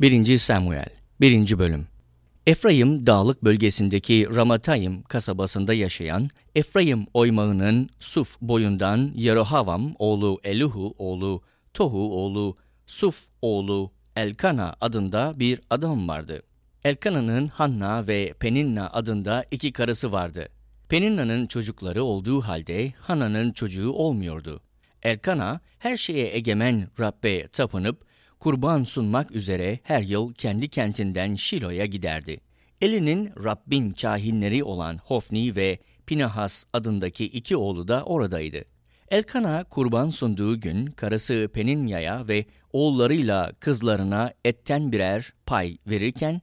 1. Samuel 1. Bölüm Efraim dağlık bölgesindeki Ramatayim kasabasında yaşayan Efraim oymağının Suf boyundan Yerohavam oğlu Eluhu oğlu Tohu oğlu Suf oğlu Elkana adında bir adam vardı. Elkana'nın Hanna ve Peninna adında iki karısı vardı. Peninna'nın çocukları olduğu halde Hanna'nın çocuğu olmuyordu. Elkana her şeye egemen Rabbe tapınıp kurban sunmak üzere her yıl kendi kentinden Şilo'ya giderdi. Eli'nin Rabbin kahinleri olan Hofni ve Pinahas adındaki iki oğlu da oradaydı. Elkana kurban sunduğu gün karısı Peninya'ya ve oğullarıyla kızlarına etten birer pay verirken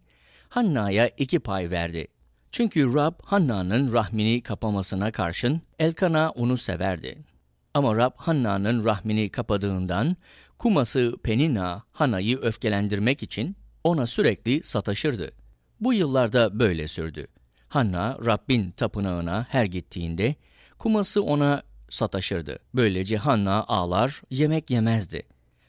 Hanna'ya iki pay verdi. Çünkü Rab Hanna'nın rahmini kapamasına karşın Elkana onu severdi. Ama Rab Hanna'nın rahmini kapadığından kuması Penina Hanna'yı öfkelendirmek için ona sürekli sataşırdı. Bu yıllarda böyle sürdü. Hanna Rabbin tapınağına her gittiğinde kuması ona sataşırdı. Böylece Hanna ağlar, yemek yemezdi.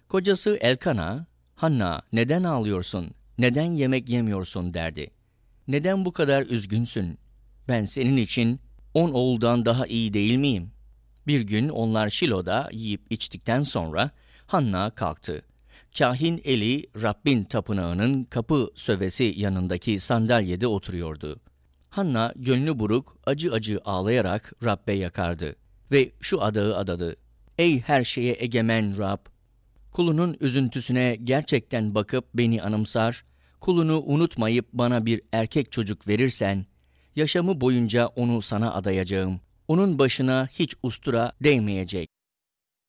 Kocası Elkana, Hanna neden ağlıyorsun, neden yemek yemiyorsun derdi. Neden bu kadar üzgünsün? Ben senin için on oğuldan daha iyi değil miyim? Bir gün onlar Şilo'da yiyip içtikten sonra Hanna kalktı. Kahin Eli, Rabbin tapınağının kapı sövesi yanındaki sandalyede oturuyordu. Hanna gönlü buruk, acı acı ağlayarak Rabbe yakardı ve şu adağı adadı. Ey her şeye egemen Rab! Kulunun üzüntüsüne gerçekten bakıp beni anımsar, kulunu unutmayıp bana bir erkek çocuk verirsen, yaşamı boyunca onu sana adayacağım. Onun başına hiç ustura değmeyecek.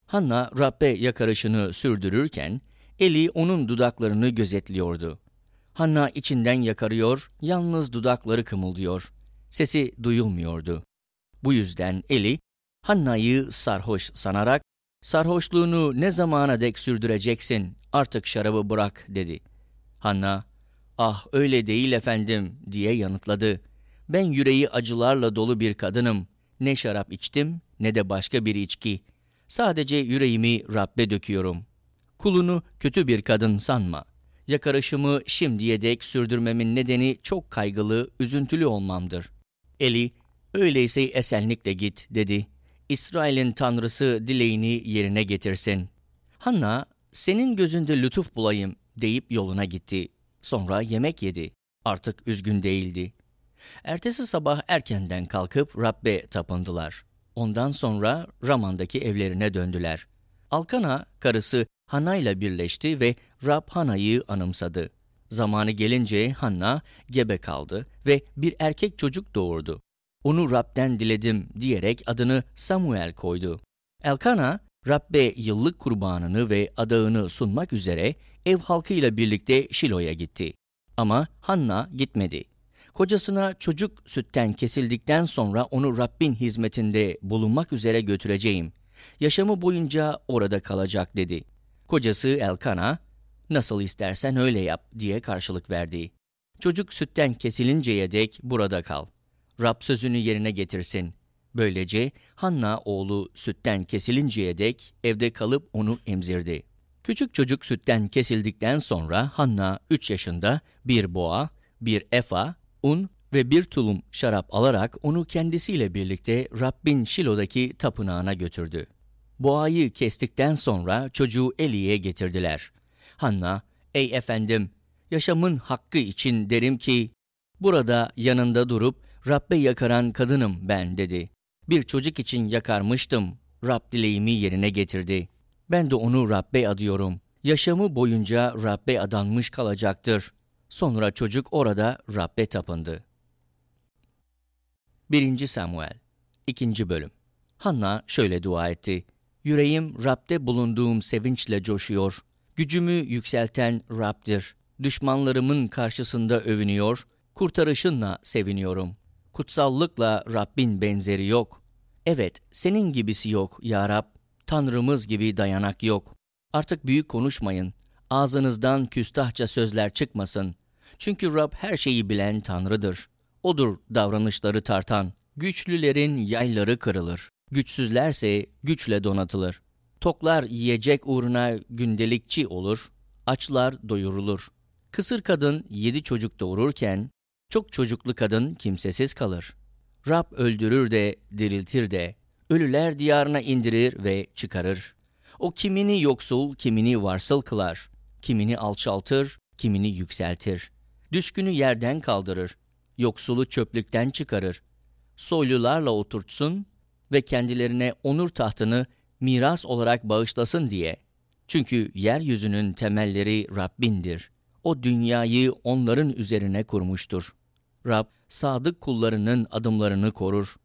Hanna Rabbe yakarışını sürdürürken, Eli onun dudaklarını gözetliyordu. Hanna içinden yakarıyor, yalnız dudakları kımıldıyor. Sesi duyulmuyordu. Bu yüzden Eli, Hanna'yı sarhoş sanarak, sarhoşluğunu ne zamana dek sürdüreceksin, artık şarabı bırak dedi. Hanna, ah öyle değil efendim diye yanıtladı. Ben yüreği acılarla dolu bir kadınım. Ne şarap içtim ne de başka bir içki. Sadece yüreğimi Rabbe döküyorum. Kulunu kötü bir kadın sanma. Yakarışımı şimdiye dek sürdürmemin nedeni çok kaygılı, üzüntülü olmamdır. Eli, öyleyse esenlikle git dedi. İsrail'in tanrısı dileğini yerine getirsin. Hanna, senin gözünde lütuf bulayım deyip yoluna gitti. Sonra yemek yedi. Artık üzgün değildi. Ertesi sabah erkenden kalkıp Rabbe tapındılar. Ondan sonra Raman'daki evlerine döndüler. Alkana, karısı Hanna ile birleşti ve Rab Hanna'yı anımsadı. Zamanı gelince Hanna gebe kaldı ve bir erkek çocuk doğurdu. Onu Rab'den diledim diyerek adını Samuel koydu. Elkana, Rabbe yıllık kurbanını ve adağını sunmak üzere ev halkıyla birlikte Şilo'ya gitti. Ama Hanna gitmedi. Kocasına çocuk sütten kesildikten sonra onu Rabbin hizmetinde bulunmak üzere götüreceğim. Yaşamı boyunca orada kalacak dedi. Kocası Elkana, nasıl istersen öyle yap diye karşılık verdi. Çocuk sütten kesilinceye dek burada kal. Rab sözünü yerine getirsin. Böylece Hanna oğlu sütten kesilinceye dek evde kalıp onu emzirdi. Küçük çocuk sütten kesildikten sonra Hanna 3 yaşında bir boğa, bir efa, un ve bir tulum şarap alarak onu kendisiyle birlikte Rabbin Şilo'daki tapınağına götürdü. Boğayı kestikten sonra çocuğu Eli'ye getirdiler. Hanna, ey efendim, yaşamın hakkı için derim ki, burada yanında durup Rabbe yakaran kadınım ben dedi. Bir çocuk için yakarmıştım, Rab dileğimi yerine getirdi. Ben de onu Rabbe adıyorum. Yaşamı boyunca Rabbe adanmış kalacaktır. Sonra çocuk orada Rabbe tapındı. 1. Samuel 2. Bölüm Hanna şöyle dua etti. Yüreğim Rab'de bulunduğum sevinçle coşuyor. Gücümü yükselten Rab'dir. Düşmanlarımın karşısında övünüyor, kurtarışınla seviniyorum. Kutsallıkla Rabbin benzeri yok. Evet, senin gibisi yok ya Rab. Tanrımız gibi dayanak yok. Artık büyük konuşmayın. Ağzınızdan küstahça sözler çıkmasın. Çünkü Rab her şeyi bilen Tanrı'dır. Odur davranışları tartan. Güçlülerin yayları kırılır. Güçsüzlerse güçle donatılır. Toklar yiyecek uğruna gündelikçi olur, açlar doyurulur. Kısır kadın yedi çocuk doğururken, çok çocuklu kadın kimsesiz kalır. Rab öldürür de, diriltir de, ölüler diyarına indirir ve çıkarır. O kimini yoksul, kimini varsıl kılar. Kimini alçaltır, kimini yükseltir. Düşkünü yerden kaldırır. Yoksulu çöplükten çıkarır. Soylularla oturtsun ve kendilerine onur tahtını miras olarak bağışlasın diye. Çünkü yeryüzünün temelleri Rabbindir. O dünyayı onların üzerine kurmuştur. Rab, sadık kullarının adımlarını korur.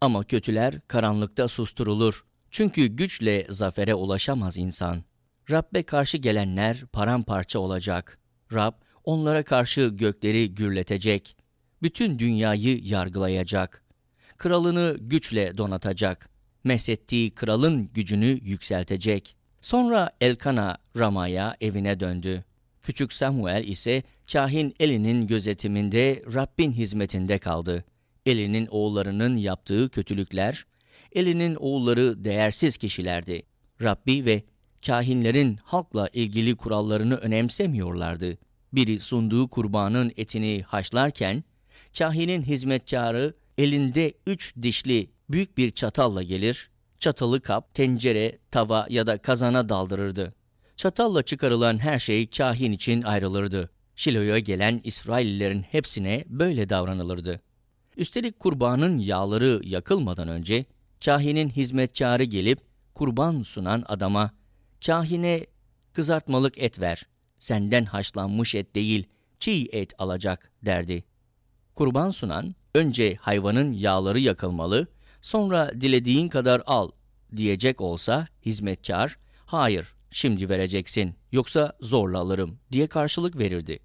Ama kötüler karanlıkta susturulur. Çünkü güçle zafere ulaşamaz insan. Rabbe karşı gelenler paramparça olacak. Rab, onlara karşı gökleri gürletecek. Bütün dünyayı yargılayacak. Kralını güçle donatacak. Mesettiği kralın gücünü yükseltecek. Sonra Elkana Rama'ya evine döndü. Küçük Samuel ise kahin Eli'nin gözetiminde Rabbin hizmetinde kaldı. Eli'nin oğullarının yaptığı kötülükler, Eli'nin oğulları değersiz kişilerdi. Rabbi ve kahinlerin halkla ilgili kurallarını önemsemiyorlardı. Biri sunduğu kurbanın etini haşlarken, kahinin hizmetkarı elinde üç dişli büyük bir çatalla gelir, çatalı kap, tencere, tava ya da kazana daldırırdı. Çatalla çıkarılan her şey kahin için ayrılırdı. Şilo'ya gelen İsraillilerin hepsine böyle davranılırdı. Üstelik kurbanın yağları yakılmadan önce kahinin hizmetkarı gelip kurban sunan adama kahine kızartmalık et ver, senden haşlanmış et değil çiğ et alacak derdi. Kurban sunan önce hayvanın yağları yakılmalı, sonra dilediğin kadar al diyecek olsa hizmetkar, hayır şimdi vereceksin yoksa zorla alırım diye karşılık verirdi.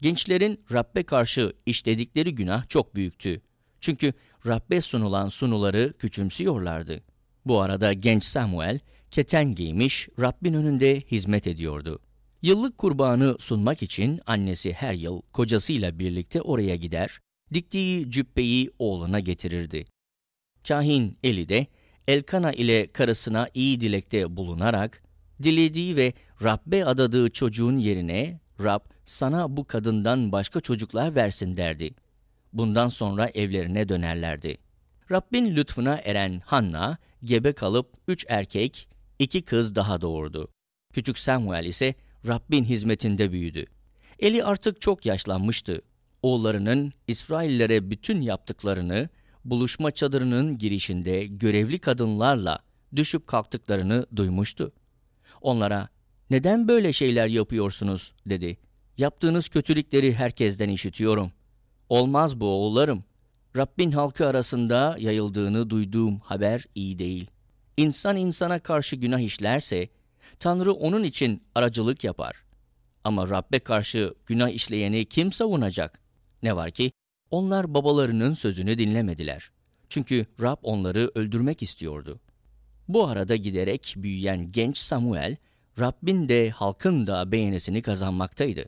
Gençlerin Rabbe karşı işledikleri günah çok büyüktü. Çünkü Rabbe sunulan sunuları küçümsüyorlardı. Bu arada genç Samuel keten giymiş Rabbin önünde hizmet ediyordu. Yıllık kurbanı sunmak için annesi her yıl kocasıyla birlikte oraya gider, diktiği cübbeyi oğluna getirirdi. Kahin Eli de Elkana ile karısına iyi dilekte bulunarak, dilediği ve Rabbe adadığı çocuğun yerine Rab sana bu kadından başka çocuklar versin derdi. Bundan sonra evlerine dönerlerdi. Rabbin lütfuna eren Hanna, gebe kalıp üç erkek, iki kız daha doğurdu. Küçük Samuel ise Rabbin hizmetinde büyüdü. Eli artık çok yaşlanmıştı. Oğullarının İsraillere bütün yaptıklarını, buluşma çadırının girişinde görevli kadınlarla düşüp kalktıklarını duymuştu. Onlara, neden böyle şeyler yapıyorsunuz dedi. Yaptığınız kötülükleri herkesten işitiyorum. Olmaz bu oğullarım. Rabbin halkı arasında yayıldığını duyduğum haber iyi değil. İnsan insana karşı günah işlerse, Tanrı onun için aracılık yapar. Ama Rabbe karşı günah işleyeni kim savunacak? Ne var ki, onlar babalarının sözünü dinlemediler. Çünkü Rab onları öldürmek istiyordu. Bu arada giderek büyüyen genç Samuel, Rabbin de halkın da beğenisini kazanmaktaydı.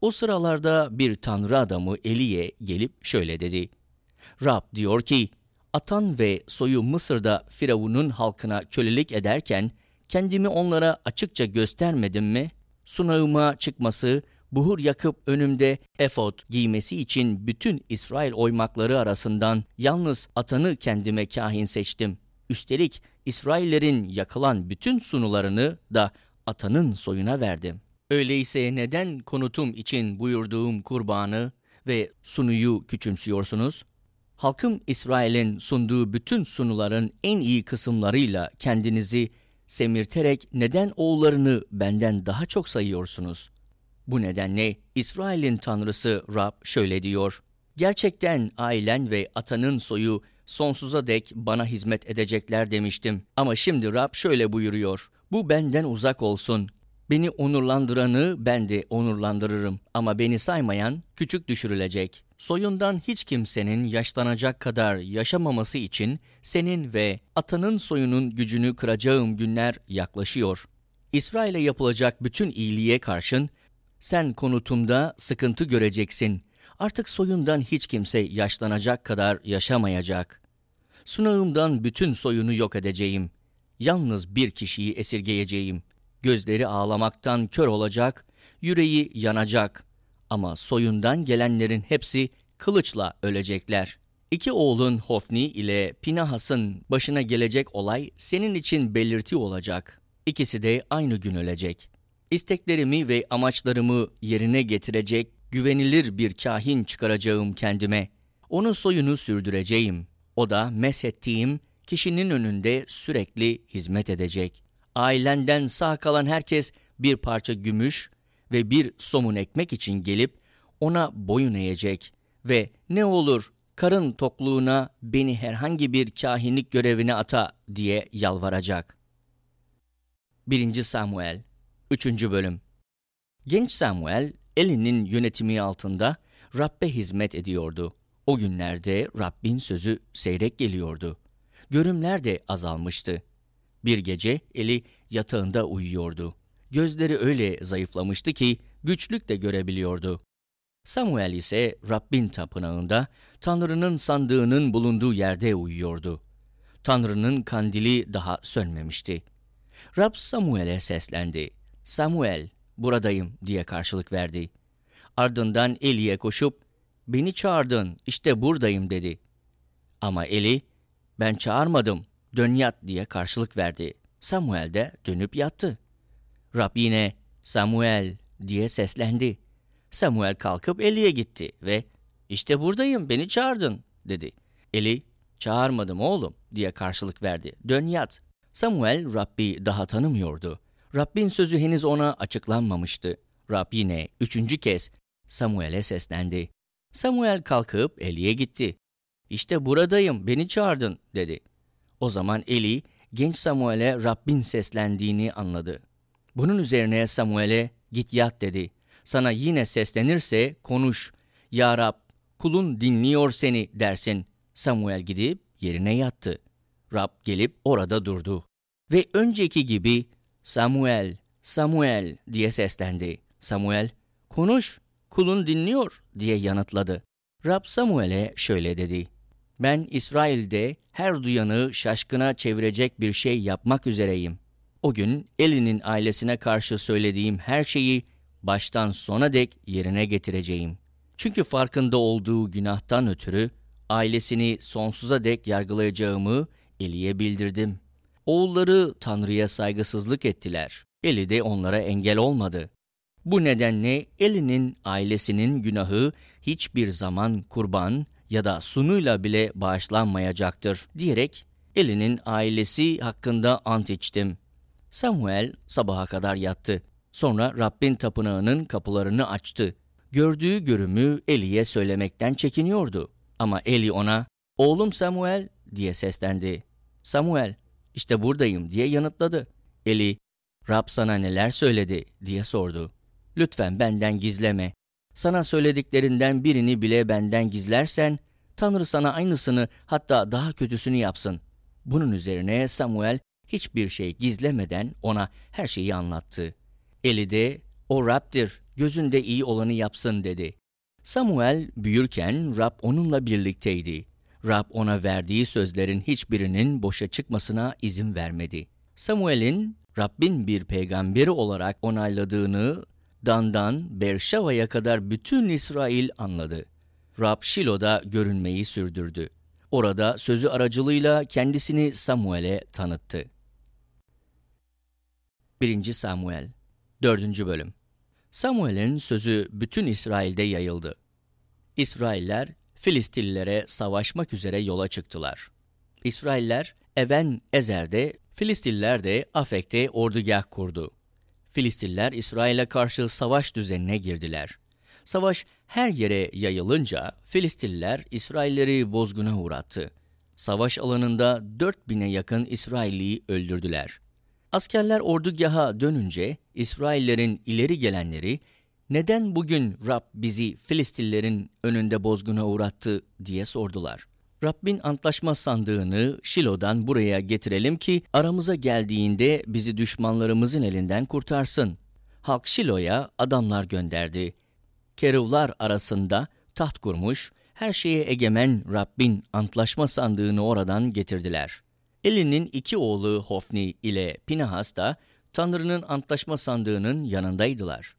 O sıralarda bir tanrı adamı Eliye gelip şöyle dedi. Rab diyor ki, atan ve soyu Mısır'da Firavun'un halkına kölelik ederken kendimi onlara açıkça göstermedim mi? Sunağıma çıkması, buhur yakıp önümde efot giymesi için bütün İsrail oymakları arasından yalnız atanı kendime kahin seçtim. Üstelik İsraillerin yakılan bütün sunularını da atanın soyuna verdim. Öyleyse neden konutum için buyurduğum kurbanı ve sunuyu küçümsüyorsunuz? Halkım İsrail'in sunduğu bütün sunuların en iyi kısımlarıyla kendinizi semirterek neden oğullarını benden daha çok sayıyorsunuz? Bu nedenle İsrail'in tanrısı Rab şöyle diyor. Gerçekten ailen ve atanın soyu sonsuza dek bana hizmet edecekler demiştim. Ama şimdi Rab şöyle buyuruyor. Bu benden uzak olsun. Beni onurlandıranı ben de onurlandırırım. Ama beni saymayan küçük düşürülecek. Soyundan hiç kimsenin yaşlanacak kadar yaşamaması için senin ve atanın soyunun gücünü kıracağım günler yaklaşıyor. İsrail'e yapılacak bütün iyiliğe karşın sen konutumda sıkıntı göreceksin. Artık soyundan hiç kimse yaşlanacak kadar yaşamayacak. Sunağımdan bütün soyunu yok edeceğim. Yalnız bir kişiyi esirgeyeceğim. Gözleri ağlamaktan kör olacak, yüreği yanacak. Ama soyundan gelenlerin hepsi kılıçla ölecekler. İki oğlun Hofni ile Pinahas'ın başına gelecek olay senin için belirti olacak. İkisi de aynı gün ölecek. İsteklerimi ve amaçlarımı yerine getirecek güvenilir bir kahin çıkaracağım kendime. Onun soyunu sürdüreceğim. O da meshettiğim kişinin önünde sürekli hizmet edecek. Ailenden sağ kalan herkes bir parça gümüş ve bir somun ekmek için gelip ona boyun eğecek ve ne olur karın tokluğuna beni herhangi bir kahinlik görevine ata diye yalvaracak. 1. Samuel 3. Bölüm Genç Samuel, Eli'nin yönetimi altında Rab'be hizmet ediyordu. O günlerde Rabbin sözü seyrek geliyordu. Görümler de azalmıştı. Bir gece Eli yatağında uyuyordu. Gözleri öyle zayıflamıştı ki güçlük de görebiliyordu. Samuel ise Rabbin tapınağında Tanrı'nın sandığının bulunduğu yerde uyuyordu. Tanrı'nın kandili daha sönmemişti. Rab Samuel'e seslendi. Samuel, buradayım diye karşılık verdi. Ardından Eli'ye koşup, beni çağırdın, işte buradayım dedi. Ama Eli, ben çağırmadım, dön yat diye karşılık verdi. Samuel de dönüp yattı. Rab yine, Samuel diye seslendi. Samuel kalkıp Eli'ye gitti ve işte buradayım beni çağırdın dedi. Eli çağırmadım oğlum diye karşılık verdi. Dön yat. Samuel Rabbi daha tanımıyordu. Rabbin sözü henüz ona açıklanmamıştı. Rab yine üçüncü kez Samuel'e seslendi. Samuel kalkıp Eli'ye gitti. İşte buradayım beni çağırdın dedi. O zaman Eli genç Samuel'e Rabbin seslendiğini anladı. Bunun üzerine Samuel'e git yat dedi. Sana yine seslenirse konuş. Ya Rab, kulun dinliyor seni dersin. Samuel gidip yerine yattı. Rab gelip orada durdu. Ve önceki gibi Samuel, Samuel diye seslendi. Samuel, konuş, kulun dinliyor diye yanıtladı. Rab Samuel'e şöyle dedi. Ben İsrail'de her duyanı şaşkına çevirecek bir şey yapmak üzereyim. O gün Eli'nin ailesine karşı söylediğim her şeyi baştan sona dek yerine getireceğim. Çünkü farkında olduğu günahtan ötürü ailesini sonsuza dek yargılayacağımı Eli'ye bildirdim. Oğulları Tanrı'ya saygısızlık ettiler. Eli de onlara engel olmadı. Bu nedenle Eli'nin ailesinin günahı hiçbir zaman kurban ya da sunuyla bile bağışlanmayacaktır diyerek Eli'nin ailesi hakkında ant içtim. Samuel sabaha kadar yattı. Sonra Rabbin tapınağının kapılarını açtı. Gördüğü görümü Eli'ye söylemekten çekiniyordu. Ama Eli ona, oğlum Samuel diye seslendi. Samuel, işte buradayım diye yanıtladı. Eli, Rab sana neler söyledi diye sordu. Lütfen benden gizleme. Sana söylediklerinden birini bile benden gizlersen, Tanrı sana aynısını hatta daha kötüsünü yapsın. Bunun üzerine Samuel hiçbir şey gizlemeden ona her şeyi anlattı. Eli de o Rab'dir, gözünde iyi olanı yapsın dedi. Samuel büyürken Rab onunla birlikteydi. Rab ona verdiği sözlerin hiçbirinin boşa çıkmasına izin vermedi. Samuel'in Rabbin bir peygamberi olarak onayladığını Dan'dan Berşava'ya kadar bütün İsrail anladı. Rab Şilo'da görünmeyi sürdürdü. Orada sözü aracılığıyla kendisini Samuel'e tanıttı. 1. Samuel 4. Bölüm Samuel'in sözü bütün İsrail'de yayıldı. İsrailler Filistinlilere savaşmak üzere yola çıktılar. İsrailler Even Ezer'de, Filistinliler de Afek'te ordugah kurdu. Filistinliler İsrail'e karşı savaş düzenine girdiler. Savaş her yere yayılınca Filistinliler İsrailleri bozguna uğrattı. Savaş alanında 4000'e yakın İsrailliyi öldürdüler. Askerler ordugaha dönünce İsraillerin ileri gelenleri neden bugün Rab bizi Filistinlerin önünde bozguna uğrattı diye sordular. Rabbin antlaşma sandığını Şilo'dan buraya getirelim ki aramıza geldiğinde bizi düşmanlarımızın elinden kurtarsın. Halk Şilo'ya adamlar gönderdi. Keruvlar arasında taht kurmuş, her şeye egemen Rabbin antlaşma sandığını oradan getirdiler. Eli'nin iki oğlu Hofni ile Pinahas da Tanrı'nın antlaşma sandığının yanındaydılar.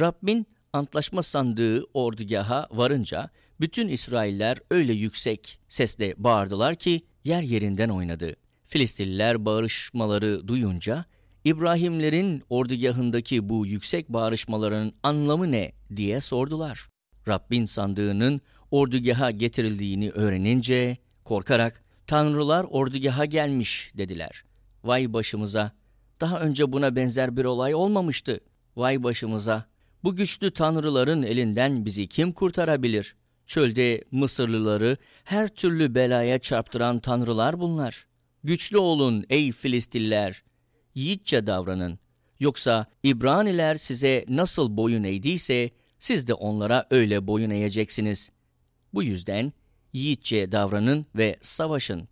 Rabbin Antlaşma sandığı ordugaha varınca bütün İsrailler öyle yüksek sesle bağırdılar ki yer yerinden oynadı. Filistililer bağırışmaları duyunca İbrahimlerin ordugahındaki bu yüksek bağırışmaların anlamı ne diye sordular. Rabbin sandığının ordugaha getirildiğini öğrenince korkarak Tanrılar ordugaha gelmiş dediler. Vay başımıza! Daha önce buna benzer bir olay olmamıştı. Vay başımıza! Bu güçlü tanrıların elinden bizi kim kurtarabilir? Çölde Mısırlıları her türlü belaya çarptıran tanrılar bunlar. Güçlü olun ey Filistiller! Yiğitçe davranın. Yoksa İbraniler size nasıl boyun eğdiyse siz de onlara öyle boyun eğeceksiniz. Bu yüzden yiğitçe davranın ve savaşın.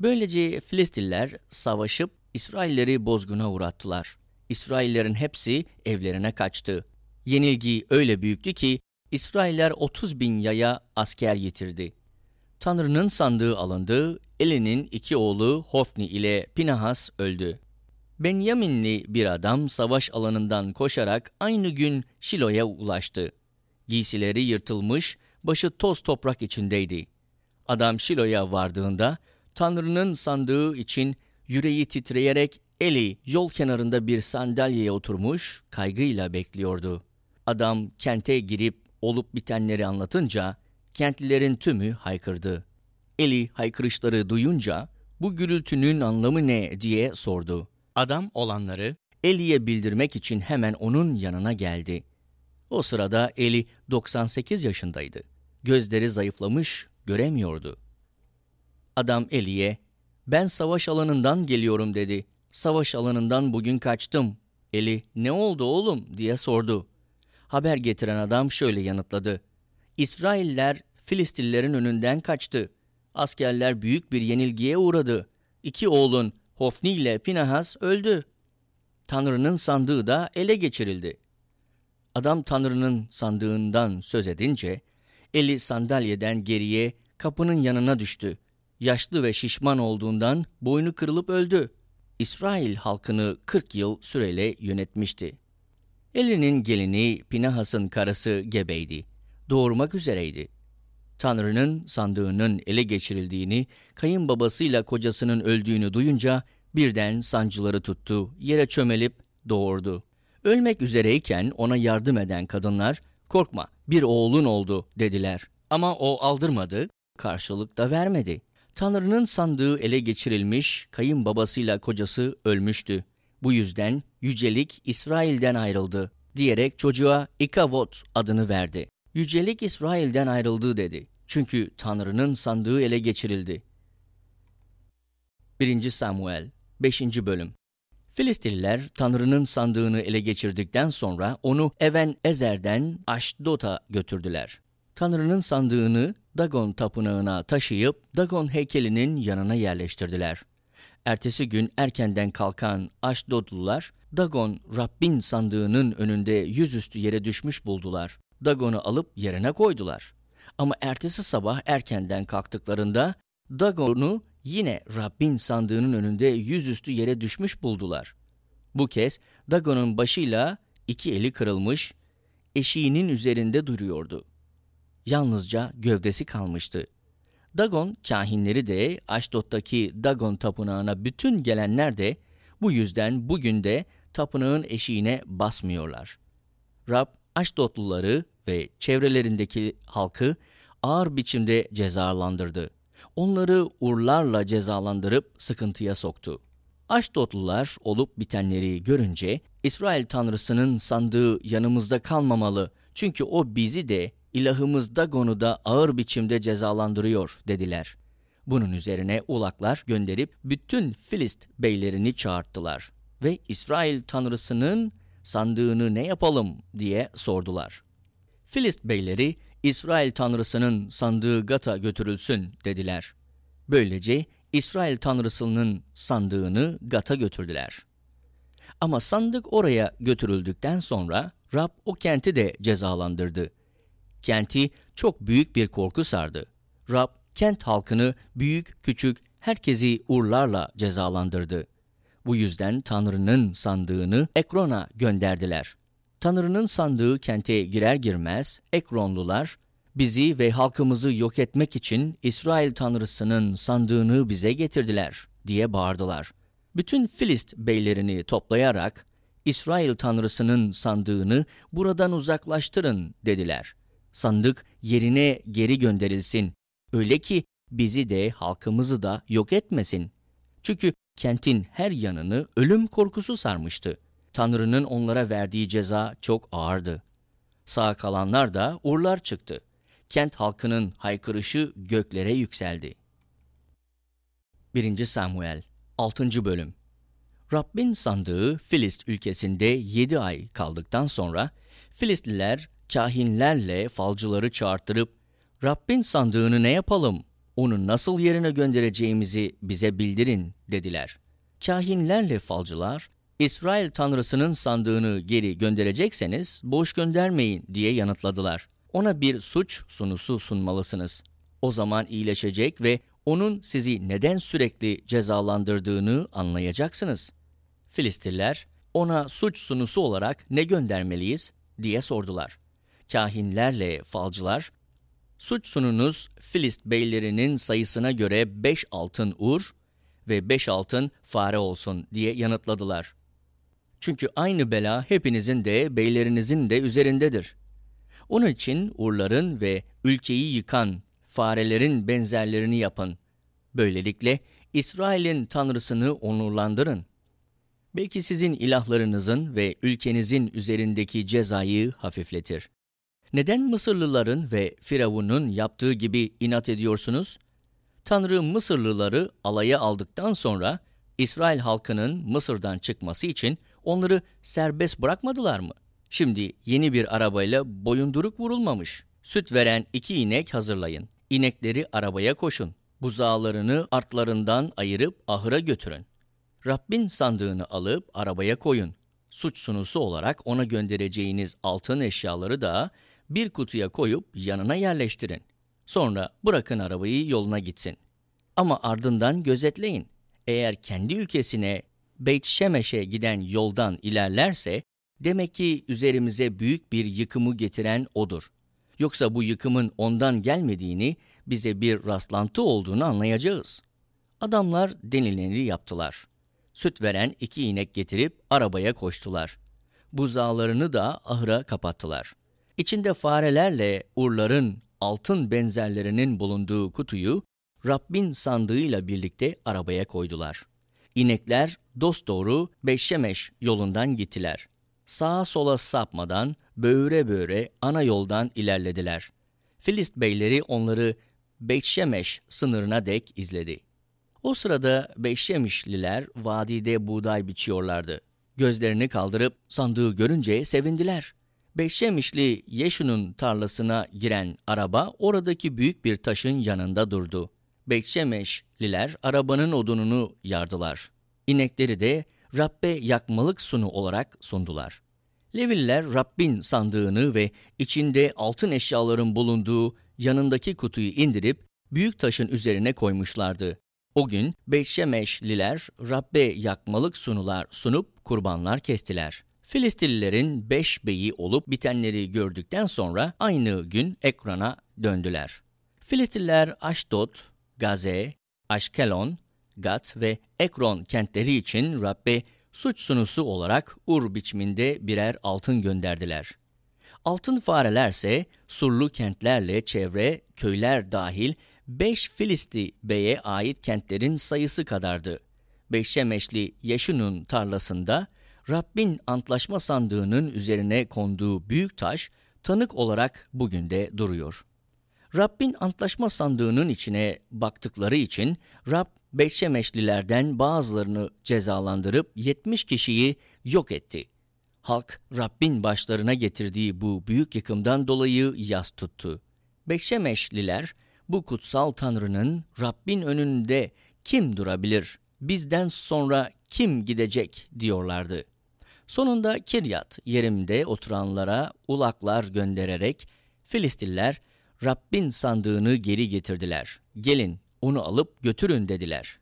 Böylece Filistiller savaşıp İsrailleri bozguna uğrattılar. İsraillerin hepsi evlerine kaçtı. Yenilgi öyle büyüktü ki İsrailler 30 bin yaya asker yitirdi. Tanrı'nın sandığı alındı, Eli'nin iki oğlu Hofni ile Pinahas öldü. Benyaminli bir adam savaş alanından koşarak aynı gün Şilo'ya ulaştı. Giysileri yırtılmış, başı toz toprak içindeydi. Adam Şilo'ya vardığında Tanrı'nın sandığı için yüreği titreyerek Eli yol kenarında bir sandalyeye oturmuş kaygıyla bekliyordu. Adam kente girip olup bitenleri anlatınca kentlilerin tümü haykırdı. Eli haykırışları duyunca bu gürültünün anlamı ne diye sordu. Adam olanları Eli'ye bildirmek için hemen onun yanına geldi. O sırada Eli 98 yaşındaydı. Gözleri zayıflamış, göremiyordu. Adam Eli'ye, ben savaş alanından geliyorum dedi. Savaş alanından bugün kaçtım. Eli, ne oldu oğlum diye sordu. Haber getiren adam şöyle yanıtladı. İsrailler Filistillerin önünden kaçtı. Askerler büyük bir yenilgiye uğradı. İki oğlun Hofni ile Pinahas öldü. Tanrı'nın sandığı da ele geçirildi. Adam Tanrı'nın sandığından söz edince, eli sandalyeden geriye kapının yanına düştü. Yaşlı ve şişman olduğundan boynu kırılıp öldü. İsrail halkını 40 yıl süreyle yönetmişti. Eli'nin gelini Pinahas'ın karısı gebeydi. Doğurmak üzereydi. Tanrı'nın sandığının ele geçirildiğini, kayınbabasıyla kocasının öldüğünü duyunca birden sancıları tuttu, yere çömelip doğurdu. Ölmek üzereyken ona yardım eden kadınlar, korkma bir oğlun oldu dediler. Ama o aldırmadı, karşılık da vermedi. Tanrı'nın sandığı ele geçirilmiş, kayınbabasıyla kocası ölmüştü. Bu yüzden yücelik İsrail'den ayrıldı diyerek çocuğa İkavot adını verdi. Yücelik İsrail'den ayrıldı dedi. Çünkü Tanrı'nın sandığı ele geçirildi. 1. Samuel 5. Bölüm Filistililer Tanrı'nın sandığını ele geçirdikten sonra onu Even Ezer'den Aşdot'a götürdüler. Tanrı'nın sandığını Dagon tapınağına taşıyıp Dagon heykelinin yanına yerleştirdiler. Ertesi gün erkenden kalkan Aşdodlular Dagon Rabbin sandığının önünde yüzüstü yere düşmüş buldular. Dagon'u alıp yerine koydular. Ama ertesi sabah erkenden kalktıklarında Dagon'u yine Rabbin sandığının önünde yüzüstü yere düşmüş buldular. Bu kez Dagon'un başıyla iki eli kırılmış, eşiğinin üzerinde duruyordu. Yalnızca gövdesi kalmıştı. Dagon kahinleri de Aşdod'daki Dagon tapınağına bütün gelenler de bu yüzden bugün de tapınağın eşiğine basmıyorlar. Rab Aşdodluları ve çevrelerindeki halkı ağır biçimde cezalandırdı. Onları urlarla cezalandırıp sıkıntıya soktu. Aşdodlular olup bitenleri görünce İsrail Tanrısı'nın sandığı yanımızda kalmamalı çünkü o bizi de ilahımız Dagon'u da ağır biçimde cezalandırıyor dediler. Bunun üzerine ulaklar gönderip bütün Filist beylerini çağırttılar ve İsrail Tanrısı'nın sandığını ne yapalım diye sordular. Filist beyleri İsrail Tanrısı'nın sandığı Gat'a götürülsün dediler. Böylece İsrail Tanrısı'nın sandığını Gat'a götürdüler. Ama sandık oraya götürüldükten sonra Rab o kenti de cezalandırdı. Kenti çok büyük bir korku sardı. Rab kent halkını büyük küçük herkesi urlarla cezalandırdı. Bu yüzden Tanrı'nın sandığını Ekron'a gönderdiler. Tanrı'nın sandığı kente girer girmez Ekronlular bizi ve halkımızı yok etmek için İsrail Tanrısı'nın sandığını bize getirdiler diye bağırdılar. Bütün Filist beylerini toplayarak İsrail Tanrısı'nın sandığını buradan uzaklaştırın dediler. Sandık yerine geri gönderilsin. Öyle ki bizi de halkımızı da yok etmesin. Çünkü kentin her yanını ölüm korkusu sarmıştı. Tanrı'nın onlara verdiği ceza çok ağırdı. Sağ kalanlar da urlar çıktı. Kent halkının haykırışı göklere yükseldi. 1. Samuel 6. Bölüm Rabbin sandığı Filist ülkesinde yedi ay kaldıktan sonra Filistliler kahinlerle falcıları çağırttırıp Rabbin sandığını ne yapalım, onu nasıl yerine göndereceğimizi bize bildirin dediler. Kahinlerle falcılar, İsrail tanrısının sandığını geri gönderecekseniz boş göndermeyin diye yanıtladılar. Ona bir suç sunusu sunmalısınız. O zaman iyileşecek ve onun sizi neden sürekli cezalandırdığını anlayacaksınız. Filistirler ona suç sunusu olarak ne göndermeliyiz diye sordular. Kahinlerle falcılar, suç sununuz Filist beylerinin sayısına göre beş altın ur ve beş altın fare olsun diye yanıtladılar. Çünkü aynı bela hepinizin de beylerinizin de üzerindedir. Onun için urların ve ülkeyi yıkan farelerin benzerlerini yapın. Böylelikle İsrail'in tanrısını onurlandırın. Belki sizin ilahlarınızın ve ülkenizin üzerindeki cezayı hafifletir. Neden Mısırlıların ve Firavun'un yaptığı gibi inat ediyorsunuz? Tanrı Mısırlıları alaya aldıktan sonra İsrail halkının Mısır'dan çıkması için onları serbest bırakmadılar mı? Şimdi yeni bir arabayla boyunduruk vurulmamış. Süt veren iki inek hazırlayın. İnekleri arabaya koşun. Buzağlarını artlarından ayırıp ahıra götürün. Rabbin sandığını alıp arabaya koyun. Suç sunusu olarak ona göndereceğiniz altın eşyaları da bir kutuya koyup yanına yerleştirin. Sonra bırakın arabayı yoluna gitsin. Ama ardından gözetleyin. Eğer kendi ülkesine Beyt Şemeş'e giden yoldan ilerlerse demek ki üzerimize büyük bir yıkımı getiren odur. Yoksa bu yıkımın ondan gelmediğini, bize bir rastlantı olduğunu anlayacağız. Adamlar denileni yaptılar. Süt veren iki inek getirip arabaya koştular. Buzağlarını da ahıra kapattılar. İçinde farelerle urların altın benzerlerinin bulunduğu kutuyu Rabbin sandığıyla birlikte arabaya koydular. İnekler dosdoğru Beşşemeş yolundan gittiler. Sağa sola sapmadan böğüre böğüre ana yoldan ilerlediler. Filist beyleri onları Beşşemeş sınırına dek izledi. O sırada Beşşemişliler vadide buğday biçiyorlardı. Gözlerini kaldırıp sandığı görünce sevindiler. Beşşemişli Yeşu'nun tarlasına giren araba oradaki büyük bir taşın yanında durdu. Bekçemeşliler arabanın odununu yardılar. İnekleri de Rabbe yakmalık sunu olarak sundular. Leviller Rabbin sandığını ve içinde altın eşyaların bulunduğu yanındaki kutuyu indirip büyük taşın üzerine koymuşlardı. O gün Beşşemeşliler Rabbe yakmalık sunular sunup kurbanlar kestiler. Filistililerin beş beyi olup bitenleri gördükten sonra aynı gün Ekran'a döndüler. Filistililer Aşdod, Gaze, Aşkelon, Gat ve Ekron kentleri için Rabbe suç sunusu olarak ur biçiminde birer altın gönderdiler. Altın farelerse surlu kentlerle çevre köyler dahil beş Filisti beye ait kentlerin sayısı kadardı. Beşşemeşli Yeşun'un tarlasında Rabbin antlaşma sandığının üzerine konduğu büyük taş tanık olarak bugün de duruyor. Rabbin antlaşma sandığının içine baktıkları için Rab Beşşemeşlilerden bazılarını cezalandırıp 70 kişiyi yok etti. Halk Rabbin başlarına getirdiği bu büyük yıkımdan dolayı yas tuttu. Beşşemeşliler bu kutsal Tanrı'nın Rabbin önünde kim durabilir, bizden sonra kim gidecek diyorlardı. Sonunda Kiryat yerimde oturanlara ulaklar göndererek Filistiller Rabbin sandığını geri getirdiler. Gelin onu alıp götürün dediler.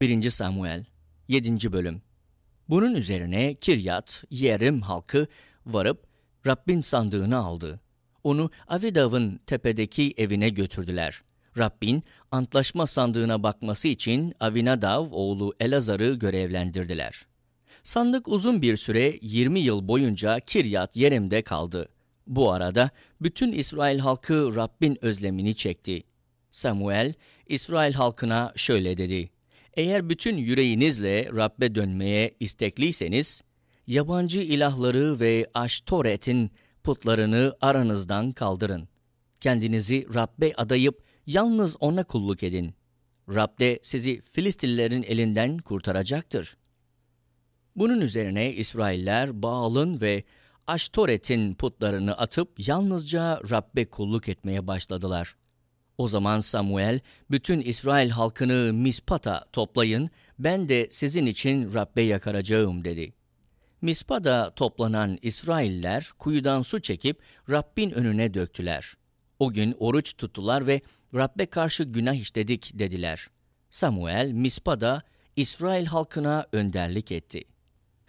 1. Samuel 7. Bölüm Bunun üzerine Kiryat, Yerim halkı varıp Rabbin sandığını aldı. Onu Avidav'ın tepedeki evine götürdüler. Rabbin antlaşma sandığına bakması için Avinadav oğlu Elazar'ı görevlendirdiler. Sandık uzun bir süre 20 yıl boyunca Kiryat Yerim'de kaldı. Bu arada bütün İsrail halkı Rabbin özlemini çekti. Samuel, İsrail halkına şöyle dedi. Eğer bütün yüreğinizle Rabbe dönmeye istekliyseniz, yabancı ilahları ve Aştoret'in putlarını aranızdan kaldırın. Kendinizi Rabbe adayıp yalnız ona kulluk edin. Rab de sizi Filistillerin elinden kurtaracaktır. Bunun üzerine İsrailler Baal'ın ve Aştoret'in putlarını atıp yalnızca Rabbe kulluk etmeye başladılar. O zaman Samuel, bütün İsrail halkını Mispat'a toplayın, ben de sizin için Rabbe yakaracağım dedi. Mispa'da toplanan İsrailler kuyudan su çekip Rabbin önüne döktüler. O gün oruç tuttular ve Rabbe karşı günah işledik dediler. Samuel Mispa'da İsrail halkına önderlik etti.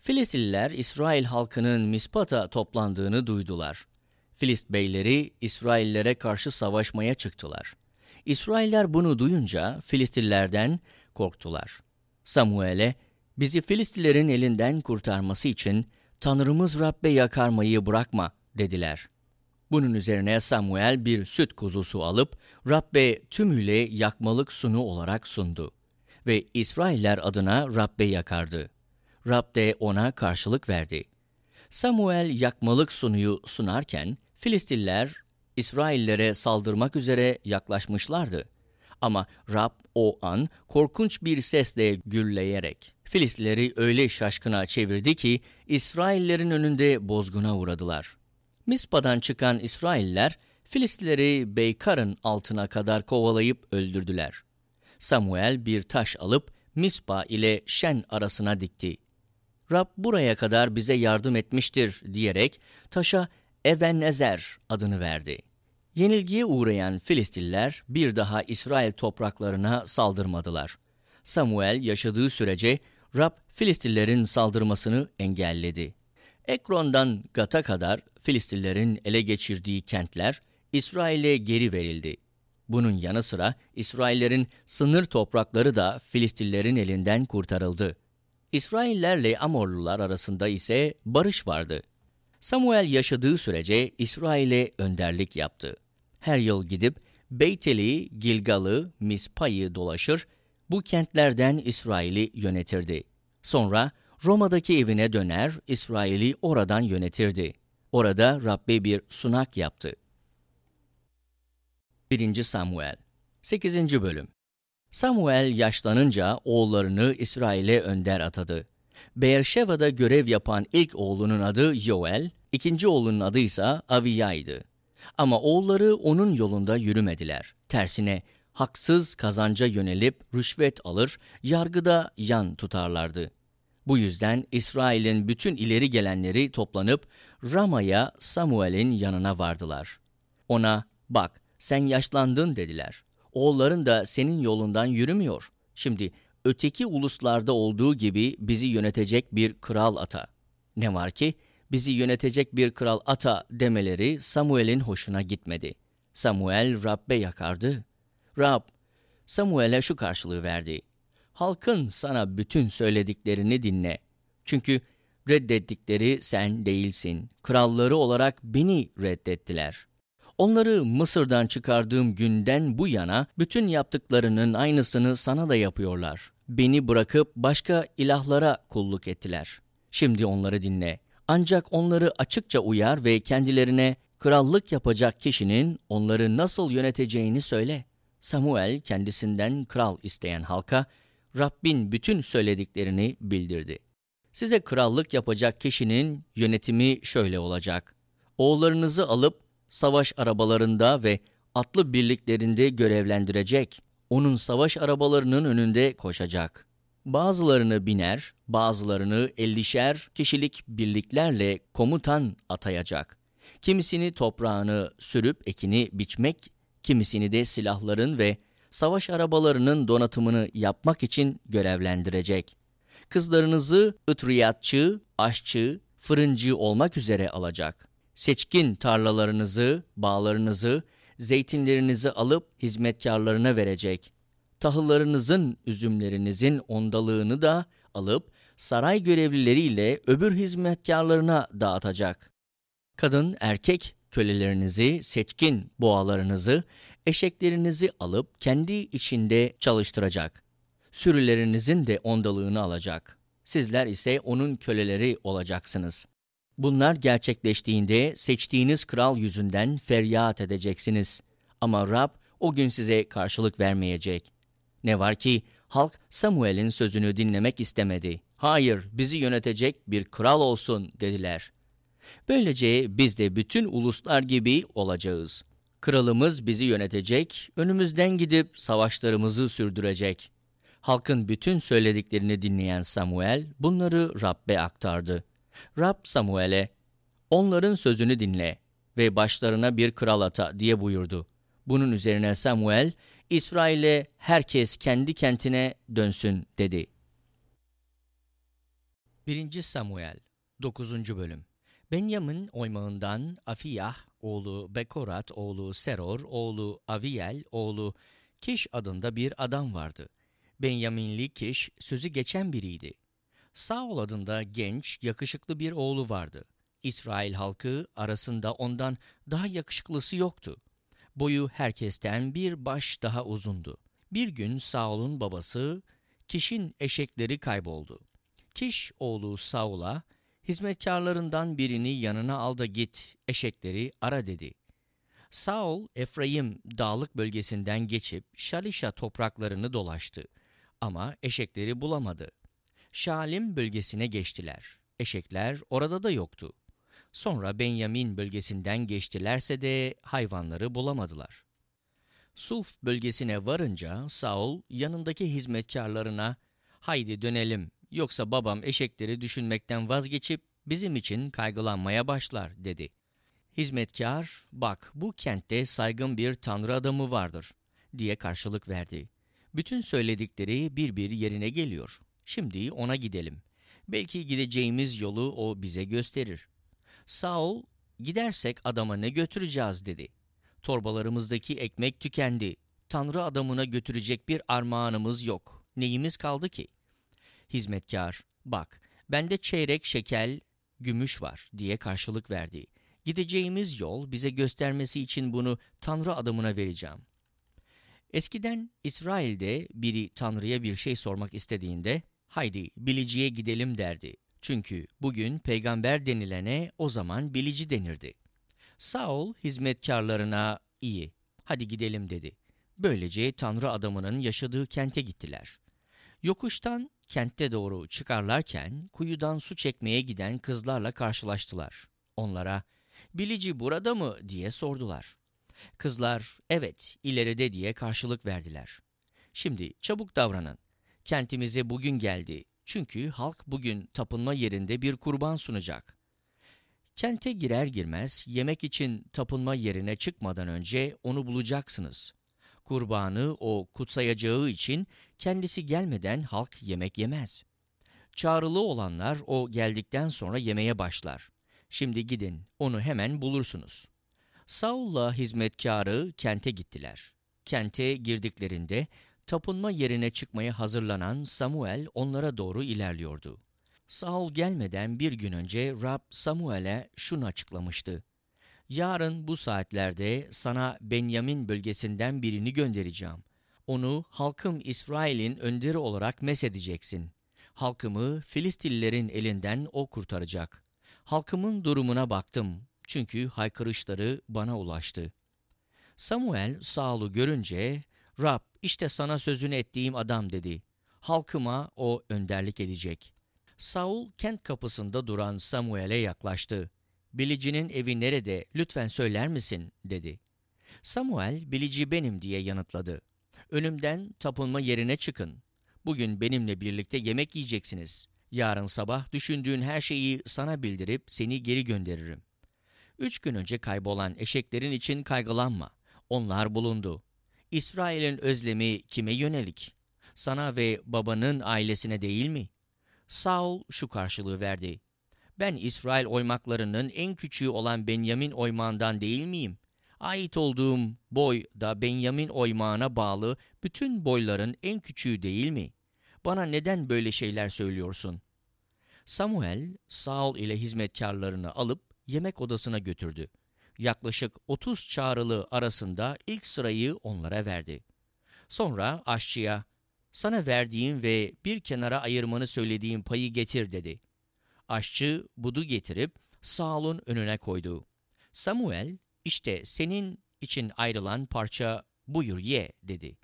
Filistililer İsrail halkının Mispa'da toplandığını duydular. Filist beyleri İsraillere karşı savaşmaya çıktılar. İsrailler bunu duyunca Filistillerden korktular. Samuel'e bizi Filistillerin elinden kurtarması için Tanrımız Rabbe yakarmayı bırakma dediler. Bunun üzerine Samuel bir süt kuzusu alıp Rabbe tümüyle yakmalık sunu olarak sundu ve İsrailler adına Rabbe yakardı. Rab de ona karşılık verdi. Samuel yakmalık sunuyu sunarken Filistiller İsraillere saldırmak üzere yaklaşmışlardı. Ama Rab o an korkunç bir sesle gürleyerek Filistleri öyle şaşkına çevirdi ki İsraillerin önünde bozguna uğradılar. Mispa'dan çıkan İsrailler Filistleri Beykar'ın altına kadar kovalayıp öldürdüler. Samuel bir taş alıp Mispa ile Şen arasına dikti. Rab buraya kadar bize yardım etmiştir diyerek taşa Evenezer adını verdi. Yenilgiye uğrayan Filistiller bir daha İsrail topraklarına saldırmadılar. Samuel yaşadığı sürece Rab Filistillerin saldırmasını engelledi. Ekron'dan Gat'a kadar Filistillerin ele geçirdiği kentler İsrail'e geri verildi. Bunun yanı sıra İsraillerin sınır toprakları da Filistillerin elinden kurtarıldı. İsraillerle Amorlular arasında ise barış vardı. Samuel yaşadığı sürece İsrail'e önderlik yaptı. Her yıl gidip Beyteli, Gilgal'ı, Mispa'yı dolaşır, bu kentlerden İsrail'i yönetirdi. Sonra Roma'daki evine döner, İsrail'i oradan yönetirdi. Orada Rabbe bir sunak yaptı. 1. Samuel 8. Bölüm Samuel yaşlanınca oğullarını İsrail'e önder atadı. Beerşeva'da görev yapan ilk oğlunun adı Yoel, ikinci oğlunun adı ise Aviya'ydı. Ama oğulları onun yolunda yürümediler. Tersine haksız kazanca yönelip rüşvet alır, yargıda yan tutarlardı. Bu yüzden İsrail'in bütün ileri gelenleri toplanıp Rama'ya Samuel'in yanına vardılar. Ona, bak sen yaşlandın dediler. Oğulların da senin yolundan yürümüyor. Şimdi öteki uluslarda olduğu gibi bizi yönetecek bir kral ata. Ne var ki bizi yönetecek bir kral ata demeleri Samuel'in hoşuna gitmedi. Samuel Rab'be yakardı. Rab, Samuel'e şu karşılığı verdi. Halkın sana bütün söylediklerini dinle. Çünkü reddettikleri sen değilsin. Kralları olarak beni reddettiler. Onları Mısır'dan çıkardığım günden bu yana bütün yaptıklarının aynısını sana da yapıyorlar. Beni bırakıp başka ilahlara kulluk ettiler. Şimdi onları dinle. Ancak onları açıkça uyar ve kendilerine krallık yapacak kişinin onları nasıl yöneteceğini söyle. Samuel kendisinden kral isteyen halka Rabbin bütün söylediklerini bildirdi. Size krallık yapacak kişinin yönetimi şöyle olacak. Oğullarınızı alıp savaş arabalarında ve atlı birliklerinde görevlendirecek. Onun savaş arabalarının önünde koşacak. Bazılarını biner, bazılarını ellişer kişilik birliklerle komutan atayacak. Kimisini toprağını sürüp ekini biçmek, kimisini de silahların ve savaş arabalarının donatımını yapmak için görevlendirecek. Kızlarınızı ıtriyatçı, aşçı, fırıncı olmak üzere alacak. Seçkin tarlalarınızı, bağlarınızı, zeytinlerinizi alıp hizmetkarlarına verecek. Tahıllarınızın, üzümlerinizin ondalığını da alıp saray görevlileriyle öbür hizmetkarlarına dağıtacak. Kadın, erkek kölelerinizi, seçkin boğalarınızı, eşeklerinizi alıp kendi içinde çalıştıracak. Sürülerinizin de ondalığını alacak. Sizler ise onun köleleri olacaksınız. Bunlar gerçekleştiğinde seçtiğiniz kral yüzünden feryat edeceksiniz. Ama Rab o gün size karşılık vermeyecek. Ne var ki halk Samuel'in sözünü dinlemek istemedi. Hayır, bizi yönetecek bir kral olsun dediler. Böylece biz de bütün uluslar gibi olacağız. Kralımız bizi yönetecek, önümüzden gidip savaşlarımızı sürdürecek. Halkın bütün söylediklerini dinleyen Samuel bunları Rab'be aktardı. Rab Samuel'e, onların sözünü dinle ve başlarına bir kral ata diye buyurdu. Bunun üzerine Samuel, İsrail'e herkes kendi kentine dönsün dedi. 1. Samuel 9. Bölüm Benyamin oymağından Afiyah oğlu Bekorat oğlu Seror oğlu Aviyel oğlu Kiş adında bir adam vardı. Benyaminli Kiş sözü geçen biriydi. Saul adında genç, yakışıklı bir oğlu vardı. İsrail halkı arasında ondan daha yakışıklısı yoktu. Boyu herkesten bir baş daha uzundu. Bir gün Saul'un babası Kiş'in eşekleri kayboldu. Kiş oğlu Saul'a hizmetkarlarından birini yanına al da git eşekleri ara dedi. Saul Efraim dağlık bölgesinden geçip Şalişa topraklarını dolaştı ama eşekleri bulamadı. Şalim bölgesine geçtiler. Eşekler orada da yoktu. Sonra Benyamin bölgesinden geçtilerse de hayvanları bulamadılar. Sulf bölgesine varınca Saul yanındaki hizmetkarlarına haydi dönelim yoksa babam eşekleri düşünmekten vazgeçip bizim için kaygılanmaya başlar dedi. Hizmetkar bak bu kentte saygın bir tanrı adamı vardır diye karşılık verdi. Bütün söyledikleri bir bir yerine geliyor. Şimdi ona gidelim. Belki gideceğimiz yolu o bize gösterir. Saul, gidersek adama ne götüreceğiz dedi. Torbalarımızdaki ekmek tükendi. Tanrı adamına götürecek bir armağanımız yok. Neyimiz kaldı ki? Hizmetkar, bak bende çeyrek şekel gümüş var diye karşılık verdi. Gideceğimiz yol bize göstermesi için bunu Tanrı adamına vereceğim. Eskiden İsrail'de biri Tanrı'ya bir şey sormak istediğinde haydi biliciye gidelim derdi. Çünkü bugün peygamber denilene o zaman bilici denirdi. Saul hizmetkarlarına iyi hadi gidelim dedi. Böylece Tanrı adamının yaşadığı kente gittiler. Yokuştan kentte doğru çıkarlarken kuyudan su çekmeye giden kızlarla karşılaştılar. Onlara bilici burada mı diye sordular. Kızlar evet ileride diye karşılık verdiler. Şimdi çabuk davranın. Kentimize bugün geldi. Çünkü halk bugün tapınma yerinde bir kurban sunacak. Kente girer girmez yemek için tapınma yerine çıkmadan önce onu bulacaksınız. Kurbanı o kutsayacağı için kendisi gelmeden halk yemek yemez. Çağrılı olanlar o geldikten sonra yemeye başlar. Şimdi gidin, onu hemen bulursunuz. Saul'la hizmetkarı kente gittiler. Kente girdiklerinde tapınma yerine çıkmaya hazırlanan Samuel onlara doğru ilerliyordu. Saul gelmeden bir gün önce Rab Samuel'e şunu açıklamıştı. Yarın bu saatlerde sana Benyamin bölgesinden birini göndereceğim. Onu halkım İsrail'in önderi olarak mesedeceksin. Halkımı Filistillerin elinden o kurtaracak. Halkımın durumuna baktım çünkü haykırışları bana ulaştı. Samuel Saul'u görünce Rab işte sana sözünü ettiğim adam dedi. Halkıma o önderlik edecek. Saul kent kapısında duran Samuel'e yaklaştı. Bilicinin evi nerede lütfen söyler misin dedi. Samuel bilici benim diye yanıtladı. Önümden tapınma yerine çıkın. Bugün benimle birlikte yemek yiyeceksiniz. Yarın sabah düşündüğün her şeyi sana bildirip seni geri gönderirim. Üç gün önce kaybolan eşeklerin için kaygılanma. Onlar bulundu. İsrail'in özlemi kime yönelik? Sana ve babanın ailesine değil mi? Saul şu karşılığı verdi. Ben İsrail oymaklarının en küçüğü olan Benyamin oymağından değil miyim? Ait olduğum boy da Benyamin oymağına bağlı bütün boyların en küçüğü değil mi? Bana neden böyle şeyler söylüyorsun? Samuel, Saul ile hizmetkarlarını alıp yemek odasına götürdü. Yaklaşık 30 çağrılı arasında ilk sırayı onlara verdi. Sonra aşçıya, sana verdiğim ve bir kenara ayırmanı söylediğim payı getir dedi. Aşçı budu getirip Saul'un önüne koydu. Samuel, işte senin için ayrılan parça buyur ye dedi.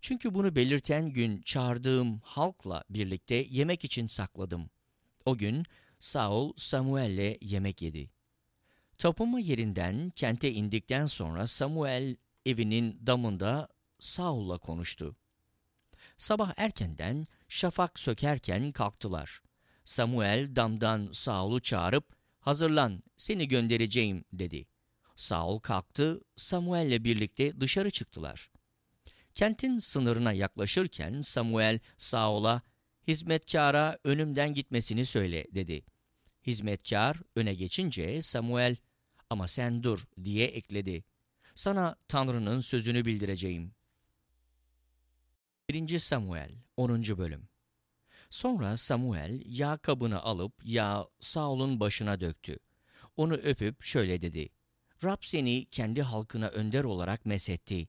Çünkü bunu belirten gün çağırdığım halkla birlikte yemek için sakladım. O gün Saul Samuel'le yemek yedi. Tapınma yerinden kente indikten sonra Samuel evinin damında Saul'la konuştu. Sabah erkenden şafak sökerken kalktılar. Samuel damdan Saul'u çağırıp hazırlan seni göndereceğim dedi. Saul kalktı, Samuel'le birlikte dışarı çıktılar. Kentin sınırına yaklaşırken Samuel Saul'a hizmetkara önümden gitmesini söyle dedi. Hizmetkar öne geçince Samuel ama sen dur diye ekledi. Sana Tanrı'nın sözünü bildireceğim. 1. Samuel 10. Bölüm Sonra Samuel yağ kabını alıp yağ Saul'un başına döktü. Onu öpüp şöyle dedi. Rab seni kendi halkına önder olarak mesetti.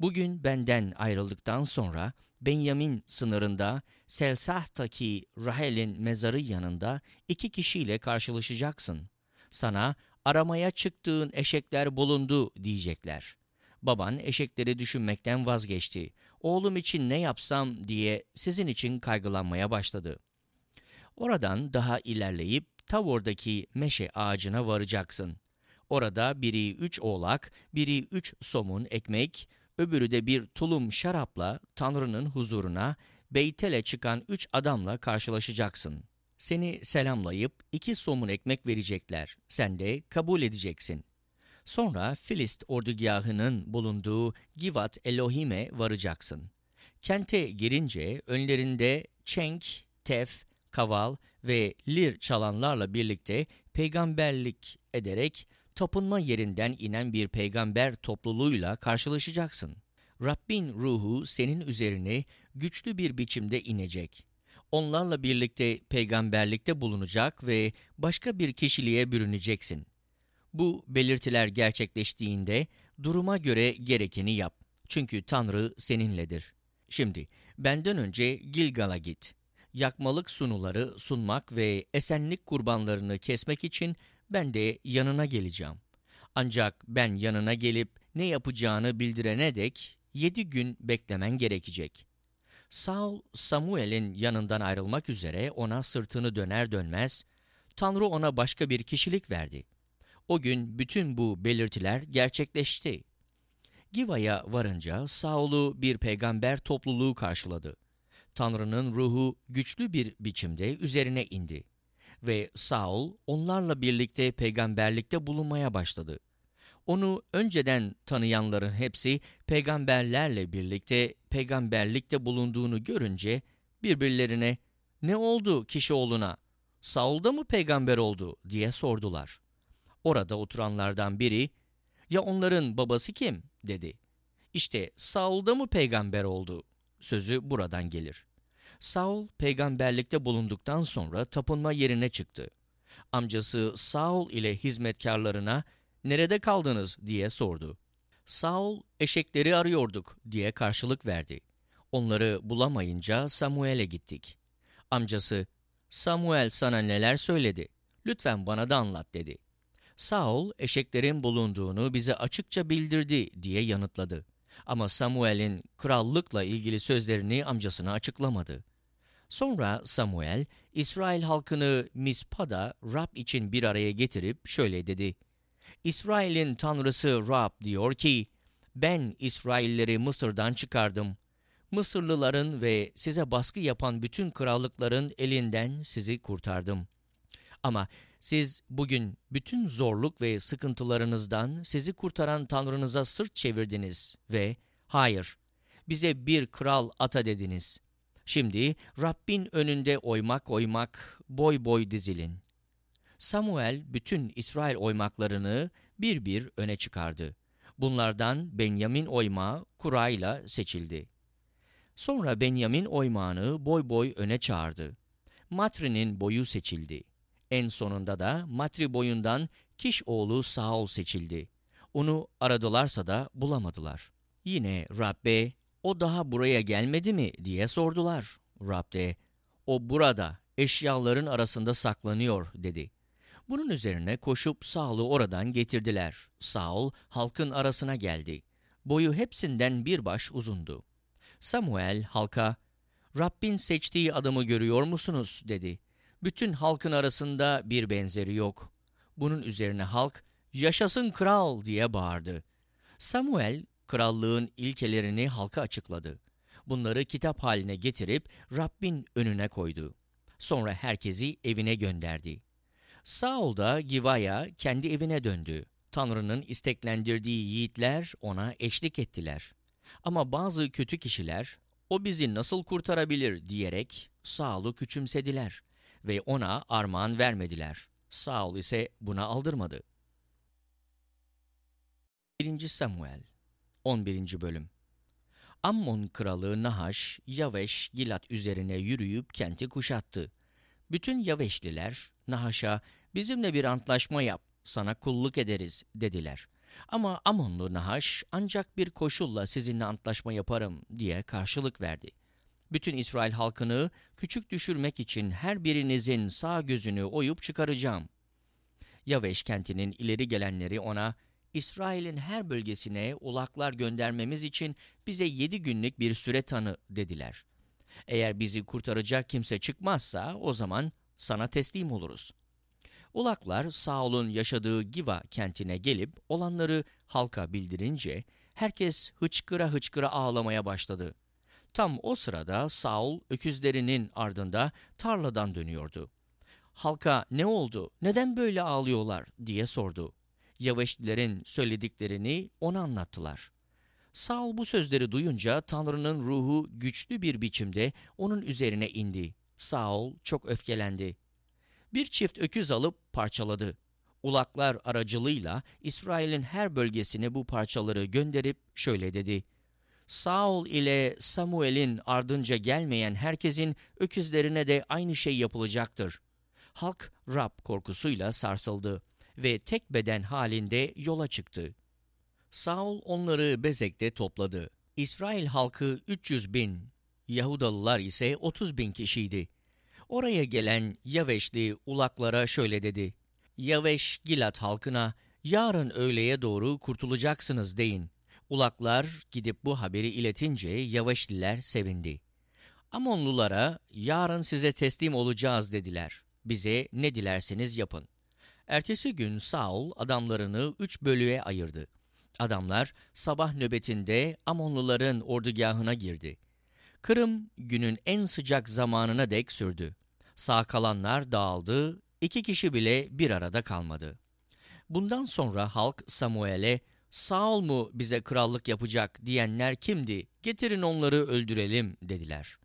Bugün benden ayrıldıktan sonra Benyamin sınırında Selsah'taki Rahel'in mezarı yanında iki kişiyle karşılaşacaksın. Sana aramaya çıktığın eşekler bulundu diyecekler. Baban eşekleri düşünmekten vazgeçti. Oğlum için ne yapsam diye sizin için kaygılanmaya başladı. Oradan daha ilerleyip Tavor'daki meşe ağacına varacaksın. Orada biri üç oğlak, biri üç somun ekmek, öbürü de bir tulum şarapla Tanrı'nın huzuruna Beytel'e çıkan üç adamla karşılaşacaksın. Seni selamlayıp iki somun ekmek verecekler. Sen de kabul edeceksin. Sonra Filist ordugahının bulunduğu Givat Elohim'e varacaksın. Kente girince önlerinde çenk, tef, kaval ve lir çalanlarla birlikte peygamberlik ederek tapınma yerinden inen bir peygamber topluluğuyla karşılaşacaksın. Rabbin ruhu senin üzerine güçlü bir biçimde inecek. Onlarla birlikte peygamberlikte bulunacak ve başka bir kişiliğe bürüneceksin. Bu belirtiler gerçekleştiğinde duruma göre gerekeni yap. Çünkü Tanrı seninledir. Şimdi benden önce Gilgal'a git. Yakmalık sunuları sunmak ve esenlik kurbanlarını kesmek için ben de yanına geleceğim. Ancak ben yanına gelip ne yapacağını bildirene dek yedi gün beklemen gerekecek. Saul, Samuel'in yanından ayrılmak üzere ona sırtını döner dönmez, Tanrı ona başka bir kişilik verdi. O gün bütün bu belirtiler gerçekleşti. Giva'ya varınca Saul'u bir peygamber topluluğu karşıladı. Tanrı'nın ruhu güçlü bir biçimde üzerine indi ve Saul onlarla birlikte peygamberlikte bulunmaya başladı. Onu önceden tanıyanların hepsi peygamberlerle birlikte peygamberlikte bulunduğunu görünce birbirlerine ne oldu kişi oğluna? Saul da mı peygamber oldu diye sordular. Orada oturanlardan biri ya onların babası kim dedi. İşte Saul da mı peygamber oldu? Sözü buradan gelir. Saul peygamberlikte bulunduktan sonra tapınma yerine çıktı. Amcası Saul ile hizmetkarlarına nerede kaldınız diye sordu. Saul eşekleri arıyorduk diye karşılık verdi. Onları bulamayınca Samuel'e gittik. Amcası Samuel sana neler söyledi? Lütfen bana da anlat dedi. Saul eşeklerin bulunduğunu bize açıkça bildirdi diye yanıtladı. Ama Samuel'in krallıkla ilgili sözlerini amcasına açıklamadı. Sonra Samuel, İsrail halkını Mispa'da Rab için bir araya getirip şöyle dedi. İsrail'in tanrısı Rab diyor ki, ben İsrailleri Mısır'dan çıkardım. Mısırlıların ve size baskı yapan bütün krallıkların elinden sizi kurtardım. Ama siz bugün bütün zorluk ve sıkıntılarınızdan sizi kurtaran Tanrınıza sırt çevirdiniz ve hayır, bize bir kral ata dediniz. Şimdi Rabbin önünde oymak oymak, boy boy dizilin. Samuel bütün İsrail oymaklarını bir bir öne çıkardı. Bunlardan Benyamin oymağı kurayla seçildi. Sonra Benyamin oymağını boy boy öne çağırdı. Matri'nin boyu seçildi. En sonunda da Matri boyundan Kiş oğlu Saul seçildi. Onu aradılarsa da bulamadılar. Yine Rabbe, o daha buraya gelmedi mi diye sordular. Rab de, o burada, eşyaların arasında saklanıyor dedi. Bunun üzerine koşup Saul'u oradan getirdiler. Saul halkın arasına geldi. Boyu hepsinden bir baş uzundu. Samuel halka, Rabbin seçtiği adamı görüyor musunuz dedi. Bütün halkın arasında bir benzeri yok. Bunun üzerine halk, yaşasın kral diye bağırdı. Samuel krallığın ilkelerini halka açıkladı. Bunları kitap haline getirip Rabbin önüne koydu. Sonra herkesi evine gönderdi. Saul da Giva'ya kendi evine döndü. Tanrı'nın isteklendirdiği yiğitler ona eşlik ettiler. Ama bazı kötü kişiler, o bizi nasıl kurtarabilir diyerek Saul'u küçümsediler ve ona armağan vermediler. Saul ise buna aldırmadı. 1. Samuel 11. Bölüm Ammon kralı Nahaş, Yaveş, Gilat üzerine yürüyüp kenti kuşattı. Bütün Yaveşliler Nahaş'a bizimle bir antlaşma yap, sana kulluk ederiz dediler. Ama Amonlu Nahaş ancak bir koşulla sizinle antlaşma yaparım diye karşılık verdi. Bütün İsrail halkını küçük düşürmek için her birinizin sağ gözünü oyup çıkaracağım. Yaveş kentinin ileri gelenleri ona, İsrail'in her bölgesine ulaklar göndermemiz için bize yedi günlük bir süre tanı dediler. Eğer bizi kurtaracak kimse çıkmazsa o zaman sana teslim oluruz. Ulaklar Saul'un yaşadığı Giva kentine gelip olanları halka bildirince herkes hıçkıra hıçkıra ağlamaya başladı. Tam o sırada Saul öküzlerinin ardında tarladan dönüyordu. Halka ne oldu, neden böyle ağlıyorlar diye sordu. Yavaşlilerin söylediklerini ona anlattılar. Saul bu sözleri duyunca Tanrı'nın ruhu güçlü bir biçimde onun üzerine indi. Saul çok öfkelendi. Bir çift öküz alıp parçaladı. Ulaklar aracılığıyla İsrail'in her bölgesine bu parçaları gönderip şöyle dedi. Saul ile Samuel'in ardınca gelmeyen herkesin öküzlerine de aynı şey yapılacaktır. Halk Rab korkusuyla sarsıldı ve tek beden halinde yola çıktı. Saul onları Bezek'te topladı. İsrail halkı 300 bin, Yahudalılar ise 30 bin kişiydi. Oraya gelen Yaveşli ulaklara şöyle dedi. Yaveş Gilat halkına yarın öğleye doğru kurtulacaksınız deyin. Ulaklar gidip bu haberi iletince Yavaşliler sevindi. Amonlulara yarın size teslim olacağız dediler. Bize ne dilerseniz yapın. Ertesi gün Saul adamlarını üç bölüğe ayırdı. Adamlar sabah nöbetinde Amonluların ordugahına girdi. Kırım günün en sıcak zamanına dek sürdü. Sağ kalanlar dağıldı, iki kişi bile bir arada kalmadı. Bundan sonra halk Samuel'e Saul mu bize krallık yapacak diyenler kimdi? Getirin onları öldürelim dediler.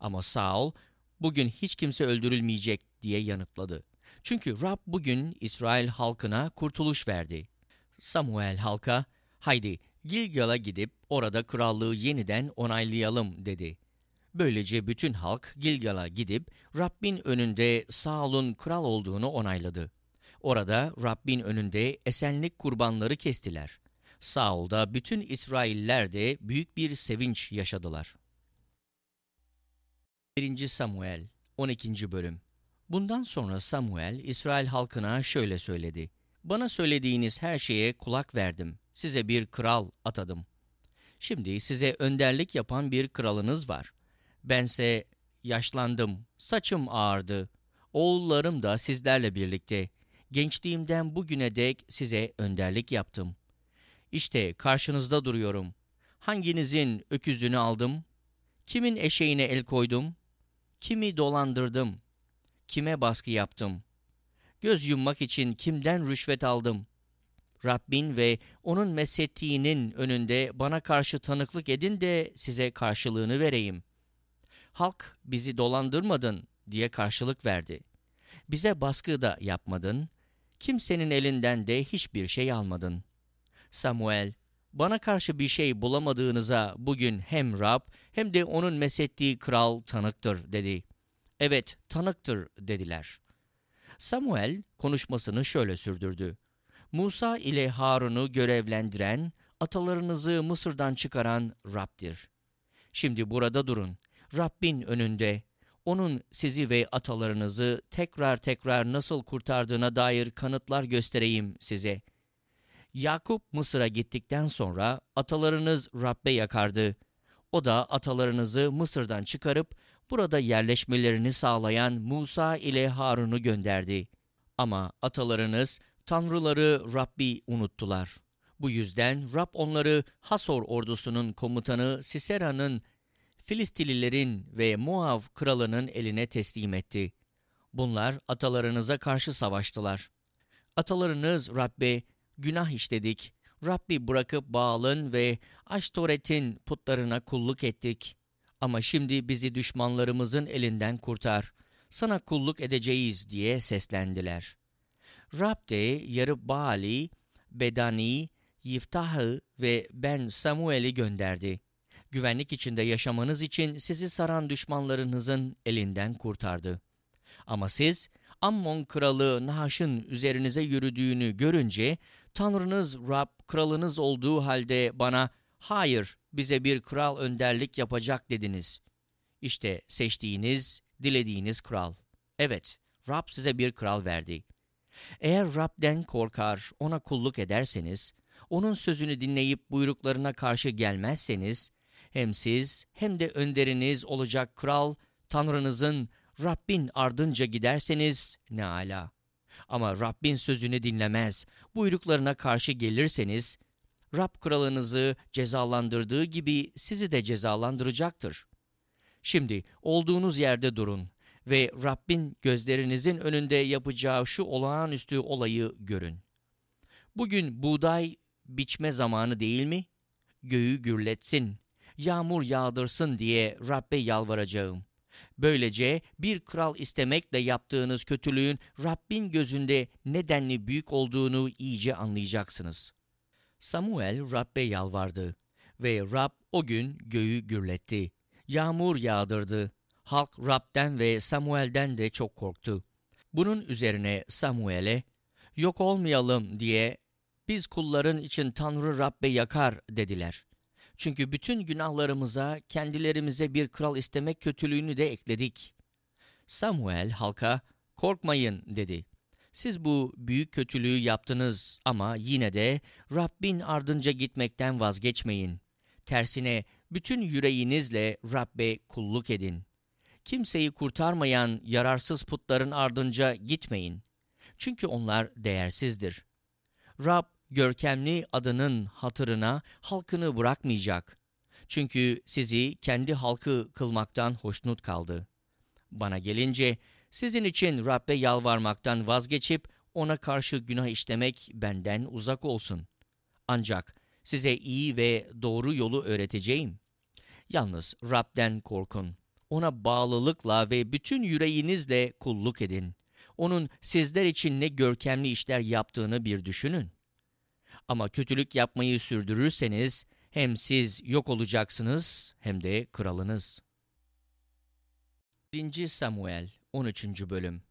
Ama Saul bugün hiç kimse öldürülmeyecek diye yanıtladı. Çünkü Rab bugün İsrail halkına kurtuluş verdi. Samuel halka, haydi Gilgal'a gidip orada krallığı yeniden onaylayalım dedi. Böylece bütün halk Gilgal'a gidip Rabbin önünde Saul'un kral olduğunu onayladı. Orada Rabbin önünde esenlik kurbanları kestiler. Saul'da bütün İsrailler de büyük bir sevinç yaşadılar. 1. Samuel 12. Bölüm Bundan sonra Samuel İsrail halkına şöyle söyledi. Bana söylediğiniz her şeye kulak verdim. Size bir kral atadım. Şimdi size önderlik yapan bir kralınız var. Bense yaşlandım, saçım ağardı. Oğullarım da sizlerle birlikte. Gençliğimden bugüne dek size önderlik yaptım. İşte karşınızda duruyorum. Hanginizin öküzünü aldım? Kimin eşeğine el koydum? Kimi dolandırdım? Kime baskı yaptım? Göz yummak için kimden rüşvet aldım? Rabbin ve onun meshettiğinin önünde bana karşı tanıklık edin de size karşılığını vereyim. Halk bizi dolandırmadın diye karşılık verdi. Bize baskı da yapmadın, kimsenin elinden de hiçbir şey almadın. Samuel, bana karşı bir şey bulamadığınıza bugün hem Rab hem de onun mesettiği kral tanıktır dedi. Evet tanıktır dediler. Samuel konuşmasını şöyle sürdürdü. Musa ile Harun'u görevlendiren, atalarınızı Mısır'dan çıkaran Rab'dir. Şimdi burada durun. Rabbin önünde, onun sizi ve atalarınızı tekrar tekrar nasıl kurtardığına dair kanıtlar göstereyim size. Yakup Mısır'a gittikten sonra atalarınız Rabbe yakardı. O da atalarınızı Mısır'dan çıkarıp burada yerleşmelerini sağlayan Musa ile Harun'u gönderdi. Ama atalarınız tanrıları Rabbi unuttular. Bu yüzden Rab onları Hasor ordusunun komutanı Sisera'nın Filistililerin ve Muav kralının eline teslim etti. Bunlar atalarınıza karşı savaştılar. Atalarınız Rabbe günah işledik. Rabbi bırakıp Baal'ın ve Aştoret'in putlarına kulluk ettik. Ama şimdi bizi düşmanlarımızın elinden kurtar. Sana kulluk edeceğiz diye seslendiler. Rab de yarı Baal'i, Bedani, Yiftah'ı ve ben Samuel'i gönderdi. Güvenlik içinde yaşamanız için sizi saran düşmanlarınızın elinden kurtardı. Ama siz Ammon kralı Nahaş'ın üzerinize yürüdüğünü görünce Tanrınız Rab kralınız olduğu halde bana hayır bize bir kral önderlik yapacak dediniz. İşte seçtiğiniz, dilediğiniz kral. Evet, Rab size bir kral verdi. Eğer Rab'den korkar, ona kulluk ederseniz, onun sözünü dinleyip buyruklarına karşı gelmezseniz, hem siz hem de önderiniz olacak kral, Tanrınızın, Rabbin ardınca giderseniz ne ala. Ama Rabbin sözünü dinlemez, buyruklarına karşı gelirseniz, Rab kralınızı cezalandırdığı gibi sizi de cezalandıracaktır. Şimdi olduğunuz yerde durun ve Rabbin gözlerinizin önünde yapacağı şu olağanüstü olayı görün. Bugün buğday biçme zamanı değil mi? Göğü gürletsin, yağmur yağdırsın diye Rabbe yalvaracağım. Böylece bir kral istemekle yaptığınız kötülüğün Rabbin gözünde nedenli büyük olduğunu iyice anlayacaksınız. Samuel Rabbe yalvardı ve Rab o gün göğü gürletti. Yağmur yağdırdı. Halk Rab'den ve Samuel'den de çok korktu. Bunun üzerine Samuel'e yok olmayalım diye biz kulların için Tanrı Rabbe yakar dediler. Çünkü bütün günahlarımıza kendilerimize bir kral istemek kötülüğünü de ekledik. Samuel halka korkmayın dedi. Siz bu büyük kötülüğü yaptınız ama yine de Rabbin ardınca gitmekten vazgeçmeyin. Tersine bütün yüreğinizle Rabbe kulluk edin. Kimseyi kurtarmayan yararsız putların ardınca gitmeyin. Çünkü onlar değersizdir. Rab görkemli adının hatırına halkını bırakmayacak. Çünkü sizi kendi halkı kılmaktan hoşnut kaldı. Bana gelince sizin için Rabbe yalvarmaktan vazgeçip ona karşı günah işlemek benden uzak olsun. Ancak size iyi ve doğru yolu öğreteceğim. Yalnız Rab'den korkun. Ona bağlılıkla ve bütün yüreğinizle kulluk edin. Onun sizler için ne görkemli işler yaptığını bir düşünün. Ama kötülük yapmayı sürdürürseniz hem siz yok olacaksınız hem de kralınız. 1. Samuel 13. Bölüm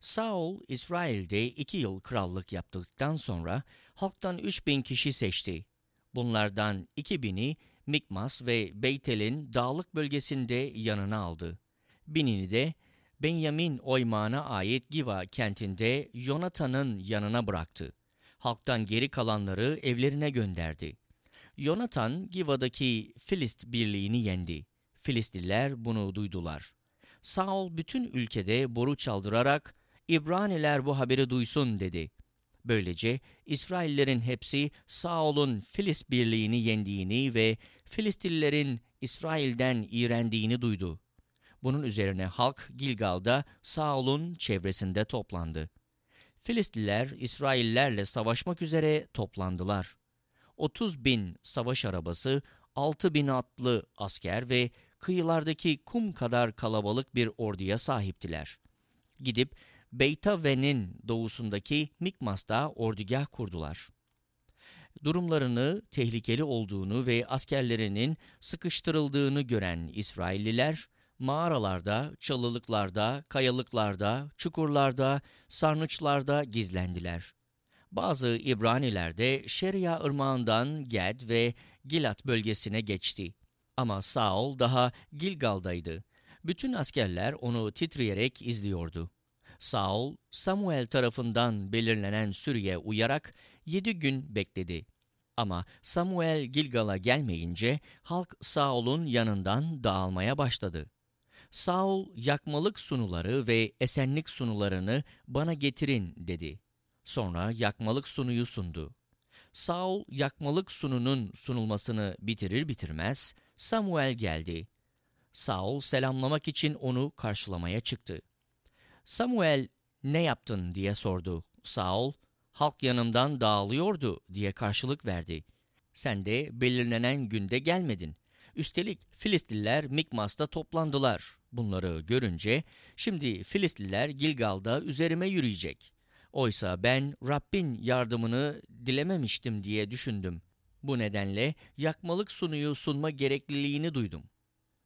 Saul, İsrail'de iki yıl krallık yaptıktan sonra halktan üç bin kişi seçti. Bunlardan iki bini Mikmas ve Beytel'in dağlık bölgesinde yanına aldı. Binini de Benyamin oymağına ait Giva kentinde Yonatan'ın yanına bıraktı. Halktan geri kalanları evlerine gönderdi. Yonatan Giva'daki Filist birliğini yendi. Filistliler bunu duydular. Saul bütün ülkede boru çaldırarak İbraniler bu haberi duysun dedi. Böylece İsraillerin hepsi Saul'un Filist birliğini yendiğini ve Filistlilerin İsrail'den iğrendiğini duydu. Bunun üzerine halk Gilgal'da Saul'un çevresinde toplandı. Filistliler İsraillerle savaşmak üzere toplandılar. 30 bin savaş arabası, 6 bin atlı asker ve kıyılardaki kum kadar kalabalık bir orduya sahiptiler. Gidip Beytave'nin doğusundaki Mikmas'ta ordugah kurdular. Durumlarını tehlikeli olduğunu ve askerlerinin sıkıştırıldığını gören İsrailliler, mağaralarda, çalılıklarda, kayalıklarda, çukurlarda, sarnıçlarda gizlendiler. Bazı İbraniler de Şeria ırmağından Ged ve Gilat bölgesine geçti. Ama Saul daha Gilgal'daydı. Bütün askerler onu titreyerek izliyordu. Saul, Samuel tarafından belirlenen sürüye uyarak yedi gün bekledi. Ama Samuel Gilgal'a gelmeyince halk Saul'un yanından dağılmaya başladı. Saul yakmalık sunuları ve esenlik sunularını bana getirin dedi. Sonra yakmalık sunuyu sundu. Saul yakmalık sununun sunulmasını bitirir bitirmez Samuel geldi. Saul selamlamak için onu karşılamaya çıktı. Samuel ne yaptın diye sordu. Saul, halk yanımdan dağılıyordu diye karşılık verdi. Sen de belirlenen günde gelmedin. Üstelik Filistliler Mikmas'ta toplandılar. Bunları görünce şimdi Filistliler Gilgal'da üzerime yürüyecek. Oysa ben Rabbin yardımını dilememiştim diye düşündüm. Bu nedenle yakmalık sunuyu sunma gerekliliğini duydum.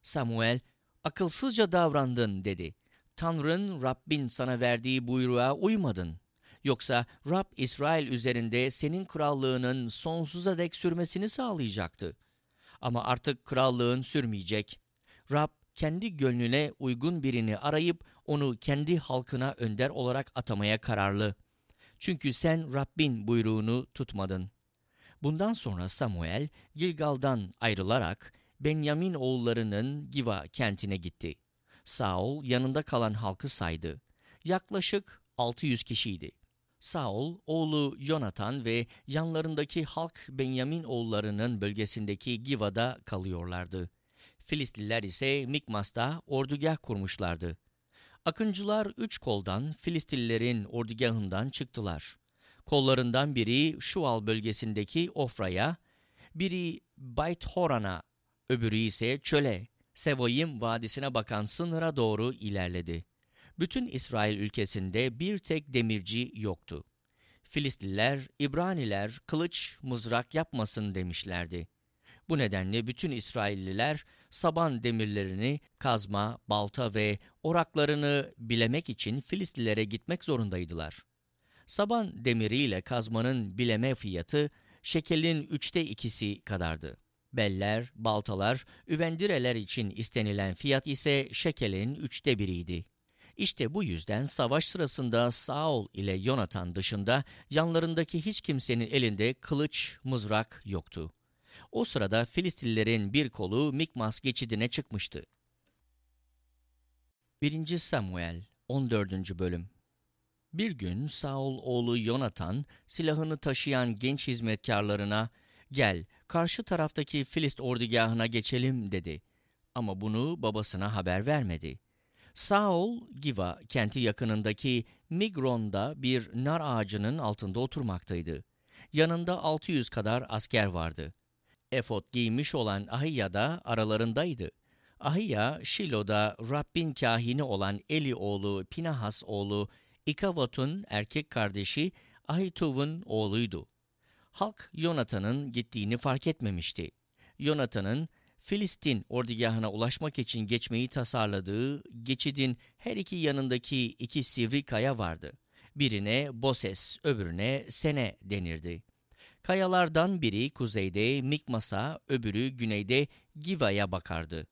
Samuel, akılsızca davrandın dedi. Tanrın Rabbin sana verdiği buyruğa uymadın. Yoksa Rab İsrail üzerinde senin krallığının sonsuza dek sürmesini sağlayacaktı. Ama artık krallığın sürmeyecek. Rab kendi gönlüne uygun birini arayıp onu kendi halkına önder olarak atamaya kararlı. Çünkü sen Rabbin buyruğunu tutmadın. Bundan sonra Samuel Gilgal'dan ayrılarak Benyamin oğullarının Giva kentine gitti. Saul yanında kalan halkı saydı. Yaklaşık 600 kişiydi. Saul, oğlu Yonatan ve yanlarındaki halk Benyamin oğullarının bölgesindeki Giva'da kalıyorlardı. Filistliler ise Mikmas'ta ordugah kurmuşlardı. Akıncılar üç koldan Filistililerin ordugahından çıktılar. Kollarından biri Şual bölgesindeki Ofra'ya, biri Bayt Horan'a, öbürü ise çöle, Sevoyim vadisine bakan sınıra doğru ilerledi. Bütün İsrail ülkesinde bir tek demirci yoktu. Filistliler, İbraniler kılıç, mızrak yapmasın demişlerdi. Bu nedenle bütün İsrailliler saban demirlerini, kazma, balta ve oraklarını bilemek için Filistlilere gitmek zorundaydılar. Saban demiriyle kazmanın bileme fiyatı şekelin üçte ikisi kadardı. Beller, baltalar, üvendireler için istenilen fiyat ise şekelin üçte biriydi. İşte bu yüzden savaş sırasında Saul ile Yonatan dışında yanlarındaki hiç kimsenin elinde kılıç, mızrak yoktu. O sırada Filistililerin bir kolu Mikmas geçidine çıkmıştı. 1. Samuel 14. Bölüm Bir gün Saul oğlu Yonatan silahını taşıyan genç hizmetkarlarına gel karşı taraftaki Filist ordugahına geçelim dedi. Ama bunu babasına haber vermedi. Saul, Giva kenti yakınındaki Migron'da bir nar ağacının altında oturmaktaydı. Yanında 600 kadar asker vardı. Efot giymiş olan Ahiya da aralarındaydı. Ahiya, Şilo'da Rabbin kahini olan Eli oğlu Pinahas oğlu İkavot'un erkek kardeşi Ahituv'un oğluydu. Halk Yonatan'ın gittiğini fark etmemişti. Yonatan'ın Filistin ordugahına ulaşmak için geçmeyi tasarladığı geçidin her iki yanındaki iki sivri kaya vardı. Birine Boses, öbürüne Sene denirdi. Kayalardan biri kuzeyde Mikmas'a, öbürü güneyde Giva'ya bakardı.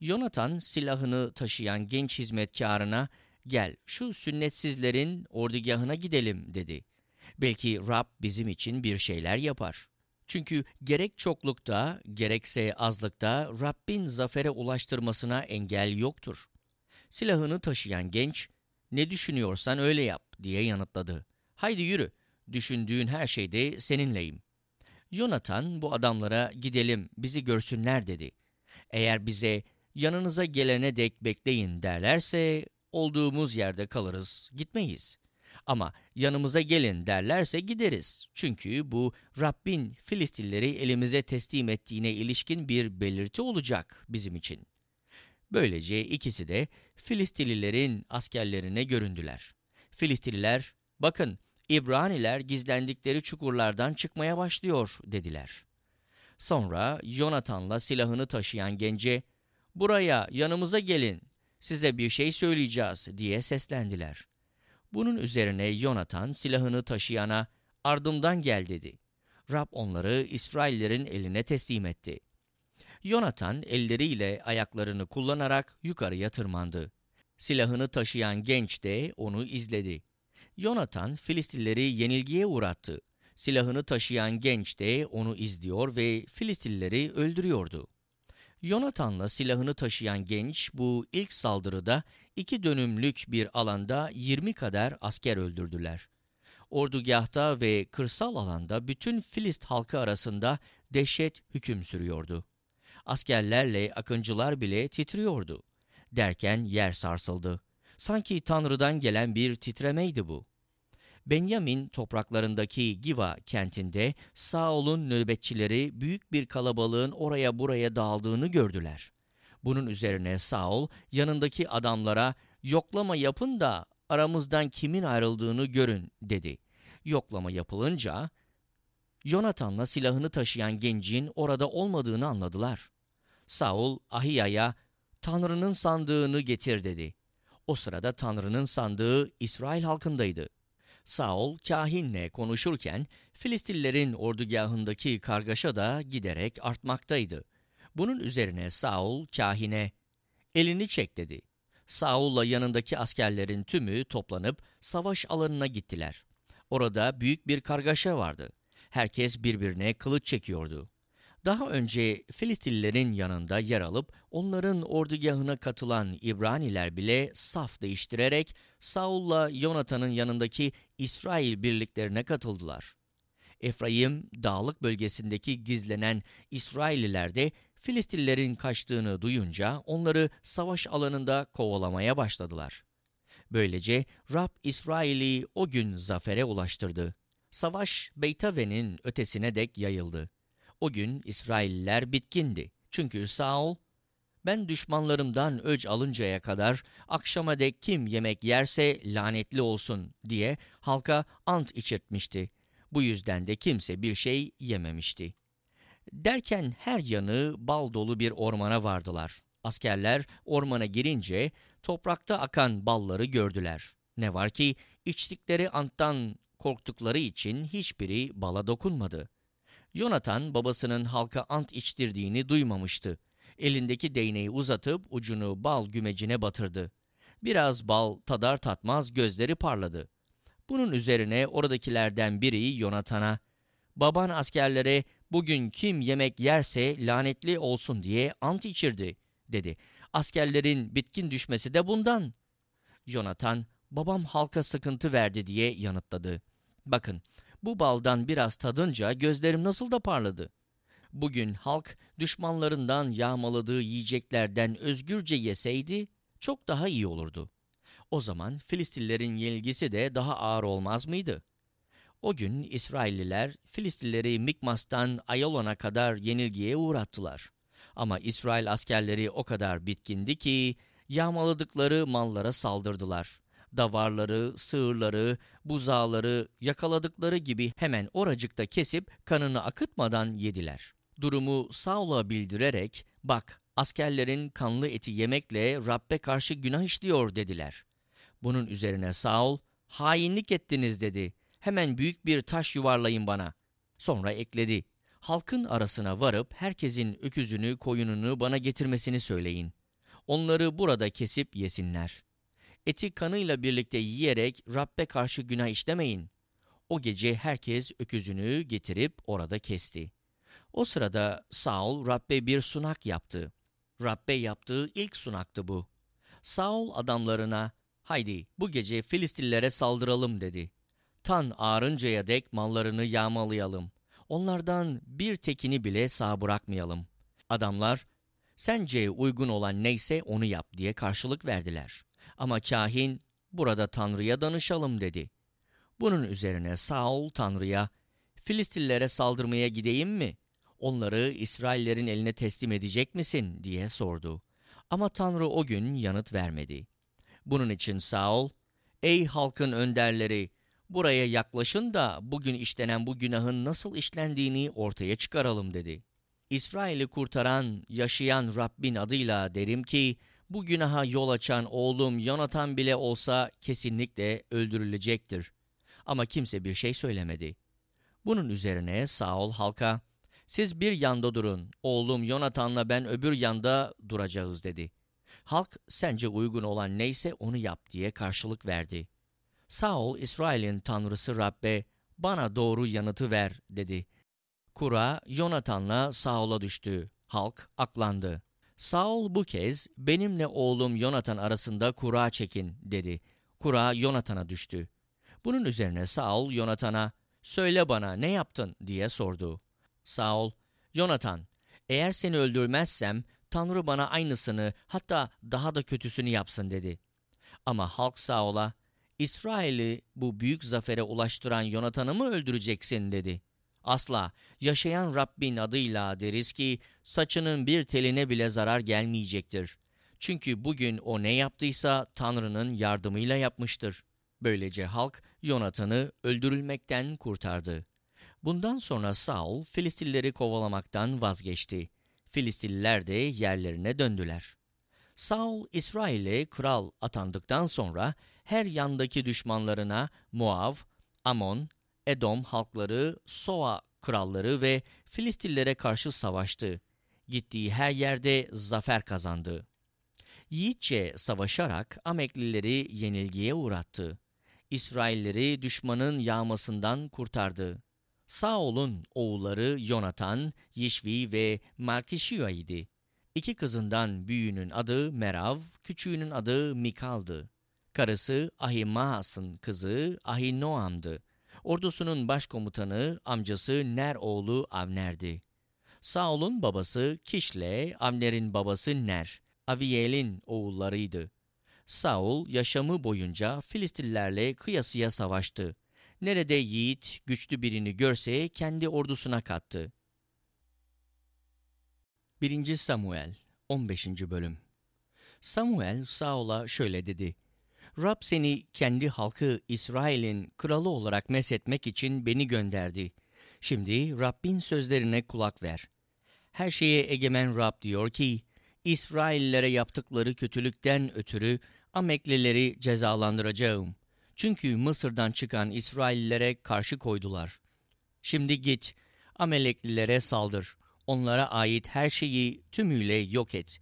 Yonatan silahını taşıyan genç hizmetkarına gel şu sünnetsizlerin ordugahına gidelim dedi. Belki Rab bizim için bir şeyler yapar. Çünkü gerek çoklukta gerekse azlıkta Rabbin zafere ulaştırmasına engel yoktur. Silahını taşıyan genç, ne düşünüyorsan öyle yap diye yanıtladı. Haydi yürü, düşündüğün her şeyde seninleyim. Yonatan bu adamlara gidelim bizi görsünler dedi. Eğer bize yanınıza gelene dek bekleyin derlerse olduğumuz yerde kalırız, gitmeyiz. Ama yanımıza gelin derlerse gideriz. Çünkü bu Rabbin Filistinleri elimize teslim ettiğine ilişkin bir belirti olacak bizim için. Böylece ikisi de Filistililerin askerlerine göründüler. Filistililer, bakın İbraniler gizlendikleri çukurlardan çıkmaya başlıyor dediler. Sonra Yonatan'la silahını taşıyan gence, buraya yanımıza gelin, size bir şey söyleyeceğiz diye seslendiler. Bunun üzerine Yonatan silahını taşıyana, ardımdan gel dedi. Rab onları İsraillerin eline teslim etti. Yonatan elleriyle ayaklarını kullanarak yukarıya tırmandı. Silahını taşıyan genç de onu izledi. Yonatan Filistilleri yenilgiye uğrattı. Silahını taşıyan genç de onu izliyor ve Filistilleri öldürüyordu. Yonatan'la silahını taşıyan genç bu ilk saldırıda iki dönümlük bir alanda 20 kadar asker öldürdüler. Ordugahta ve kırsal alanda bütün Filist halkı arasında dehşet hüküm sürüyordu. Askerlerle akıncılar bile titriyordu. Derken yer sarsıldı. Sanki Tanrı'dan gelen bir titremeydi bu. Benyamin topraklarındaki Giva kentinde Saul'un nöbetçileri büyük bir kalabalığın oraya buraya dağıldığını gördüler. Bunun üzerine Saul yanındaki adamlara yoklama yapın da aramızdan kimin ayrıldığını görün dedi. Yoklama yapılınca Yonatan'la silahını taşıyan gencin orada olmadığını anladılar. Saul Ahiya'ya Tanrı'nın sandığını getir dedi. O sırada Tanrı'nın sandığı İsrail halkındaydı. Saul kahinle konuşurken Filistillerin ordugahındaki kargaşa da giderek artmaktaydı. Bunun üzerine Saul kahine elini çek dedi. Saul'la yanındaki askerlerin tümü toplanıp savaş alanına gittiler. Orada büyük bir kargaşa vardı. Herkes birbirine kılıç çekiyordu. Daha önce Filistillerin yanında yer alıp onların ordugahına katılan İbraniler bile saf değiştirerek Saul'la Yonatan'ın yanındaki İsrail birliklerine katıldılar. Efraim dağlık bölgesindeki gizlenen İsrailliler de Filistillerin kaçtığını duyunca onları savaş alanında kovalamaya başladılar. Böylece Rab İsrail'i o gün zafere ulaştırdı. Savaş Beytave'nin ötesine dek yayıldı. O gün İsrailliler bitkindi. Çünkü Saul, ben düşmanlarımdan öc alıncaya kadar akşama dek kim yemek yerse lanetli olsun diye halka ant içirtmişti. Bu yüzden de kimse bir şey yememişti. Derken her yanı bal dolu bir ormana vardılar. Askerler ormana girince toprakta akan balları gördüler. Ne var ki içtikleri anttan korktukları için hiçbiri bala dokunmadı. Yonatan babasının halka ant içtirdiğini duymamıştı. Elindeki değneği uzatıp ucunu bal gümecine batırdı. Biraz bal tadar tatmaz gözleri parladı. Bunun üzerine oradakilerden biri Yonatan'a, ''Baban askerlere bugün kim yemek yerse lanetli olsun diye ant içirdi.'' dedi. ''Askerlerin bitkin düşmesi de bundan.'' Yonatan, ''Babam halka sıkıntı verdi.'' diye yanıtladı. Bakın, bu baldan biraz tadınca gözlerim nasıl da parladı. Bugün halk düşmanlarından yağmaladığı yiyeceklerden özgürce yeseydi çok daha iyi olurdu. O zaman Filistillerin yenilgisi de daha ağır olmaz mıydı? O gün İsrailliler Filistilleri Mikmas'tan Ayalon'a kadar yenilgiye uğrattılar. Ama İsrail askerleri o kadar bitkindi ki yağmaladıkları mallara saldırdılar davarları, sığırları, buzağları yakaladıkları gibi hemen oracıkta kesip kanını akıtmadan yediler. Durumu Saul'a bildirerek, bak askerlerin kanlı eti yemekle Rabbe karşı günah işliyor dediler. Bunun üzerine Saul, hainlik ettiniz dedi. Hemen büyük bir taş yuvarlayın bana. Sonra ekledi. Halkın arasına varıp herkesin öküzünü, koyununu bana getirmesini söyleyin. Onları burada kesip yesinler eti kanıyla birlikte yiyerek Rabbe karşı günah işlemeyin. O gece herkes öküzünü getirip orada kesti. O sırada Saul Rabbe bir sunak yaptı. Rabbe yaptığı ilk sunaktı bu. Saul adamlarına, haydi bu gece Filistillere saldıralım dedi. Tan ağrıncaya dek mallarını yağmalayalım. Onlardan bir tekini bile sağ bırakmayalım. Adamlar, sence uygun olan neyse onu yap diye karşılık verdiler. Ama kahin burada Tanrı'ya danışalım dedi. Bunun üzerine Saul Tanrı'ya Filistillere saldırmaya gideyim mi? Onları İsraillerin eline teslim edecek misin diye sordu. Ama Tanrı o gün yanıt vermedi. Bunun için Saul, ''Ey halkın önderleri, buraya yaklaşın da bugün işlenen bu günahın nasıl işlendiğini ortaya çıkaralım.'' dedi. İsrail'i kurtaran, yaşayan Rabbin adıyla derim ki, bu günaha yol açan oğlum Yonatan bile olsa kesinlikle öldürülecektir. Ama kimse bir şey söylemedi. Bunun üzerine Saul halka, siz bir yanda durun, oğlum Yonatan'la ben öbür yanda duracağız dedi. Halk sence uygun olan neyse onu yap diye karşılık verdi. Saul, İsrail'in tanrısı Rabbe, bana doğru yanıtı ver dedi. Kura, Yonatan'la Saul'a düştü. Halk aklandı. Saul bu kez benimle oğlum Yonatan arasında kura çekin dedi. Kura Yonatan'a düştü. Bunun üzerine Saul Yonatan'a söyle bana ne yaptın diye sordu. Saul, Yonatan, eğer seni öldürmezsem Tanrı bana aynısını hatta daha da kötüsünü yapsın dedi. Ama halk Saul'a, İsrail'i bu büyük zafere ulaştıran Yonatan'ı mı öldüreceksin dedi. Asla yaşayan Rabbin adıyla deriz ki saçının bir teline bile zarar gelmeyecektir. Çünkü bugün o ne yaptıysa Tanrı'nın yardımıyla yapmıştır. Böylece halk Yonatan'ı öldürülmekten kurtardı. Bundan sonra Saul Filistilleri kovalamaktan vazgeçti. Filistililer de yerlerine döndüler. Saul İsrail'e kral atandıktan sonra her yandaki düşmanlarına Moav, Amon, Edom halkları, Soa kralları ve Filistillere karşı savaştı. Gittiği her yerde zafer kazandı. Yiğitçe savaşarak Ameklileri yenilgiye uğrattı. İsrailleri düşmanın yağmasından kurtardı. Saul'un oğulları Yonatan, Yişvi ve Malkişiya idi. İki kızından büyüğünün adı Merav, küçüğünün adı Mikal'dı. Karısı Ahimaas'ın kızı Ahinoam'dı. Ordusunun başkomutanı amcası Ner oğlu Avner'di. Saul'un babası Kişle, Avner'in babası Ner, Aviyel'in oğullarıydı. Saul yaşamı boyunca Filistillerle kıyasıya savaştı. Nerede yiğit, güçlü birini görse kendi ordusuna kattı. 1. Samuel 15. Bölüm Samuel Saul'a şöyle dedi. Rab seni kendi halkı İsrail'in kralı olarak mesetmek için beni gönderdi. Şimdi Rabbin sözlerine kulak ver. Her şeye egemen Rab diyor ki, İsraillere yaptıkları kötülükten ötürü Ameklileri cezalandıracağım. Çünkü Mısır'dan çıkan İsraillere karşı koydular. Şimdi git, Ameleklilere saldır. Onlara ait her şeyi tümüyle yok et.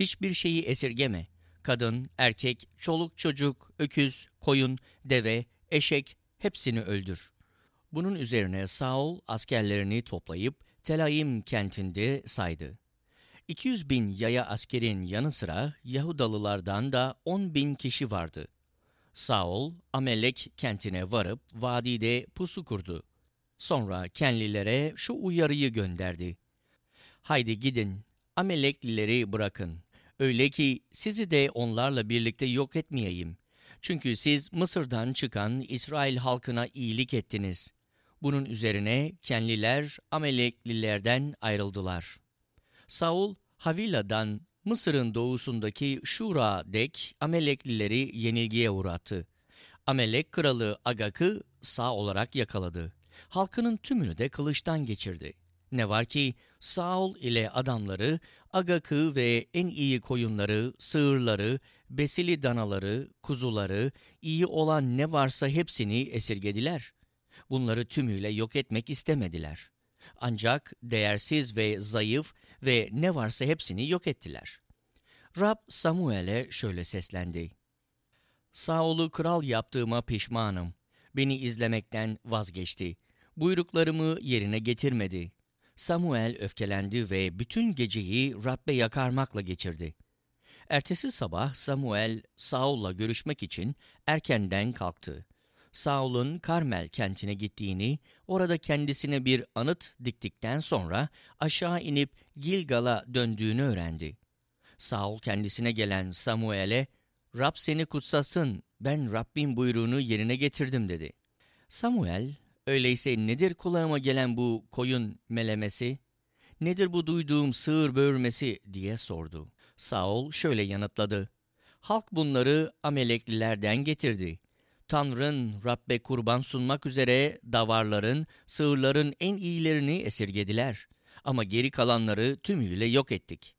Hiçbir şeyi esirgeme. Kadın, erkek, çoluk çocuk, öküz, koyun, deve, eşek hepsini öldür. Bunun üzerine Saul askerlerini toplayıp Telaim kentinde saydı. 200 bin yaya askerin yanı sıra Yahudalılardan da 10 bin kişi vardı. Saul, Amelek kentine varıp vadide pusu kurdu. Sonra kenlilere şu uyarıyı gönderdi. Haydi gidin, Ameleklileri bırakın. Öyle ki sizi de onlarla birlikte yok etmeyeyim. Çünkü siz Mısır'dan çıkan İsrail halkına iyilik ettiniz. Bunun üzerine kenliler Ameleklilerden ayrıldılar. Saul, Havila'dan Mısır'ın doğusundaki Şura dek Ameleklileri yenilgiye uğrattı. Amelek kralı Agak'ı sağ olarak yakaladı. Halkının tümünü de kılıçtan geçirdi. Ne var ki Saul ile adamları Agak'ı ve en iyi koyunları, sığırları, besili danaları, kuzuları, iyi olan ne varsa hepsini esirgediler. Bunları tümüyle yok etmek istemediler. Ancak değersiz ve zayıf ve ne varsa hepsini yok ettiler. Rab Samuel'e şöyle seslendi. Saul'u kral yaptığıma pişmanım. Beni izlemekten vazgeçti. Buyruklarımı yerine getirmedi. Samuel öfkelendi ve bütün geceyi Rab'be yakarmakla geçirdi. Ertesi sabah Samuel Saul'la görüşmek için erkenden kalktı. Saul'un Karmel kentine gittiğini, orada kendisine bir anıt diktikten sonra aşağı inip Gilgal'a döndüğünü öğrendi. Saul kendisine gelen Samuel'e, Rab seni kutsasın, ben Rabbin buyruğunu yerine getirdim dedi. Samuel, öyleyse nedir kulağıma gelen bu koyun melemesi? Nedir bu duyduğum sığır böğürmesi diye sordu. Saul şöyle yanıtladı. Halk bunları Ameleklilerden getirdi. Tanrın Rabbe kurban sunmak üzere davarların, sığırların en iyilerini esirgediler. Ama geri kalanları tümüyle yok ettik.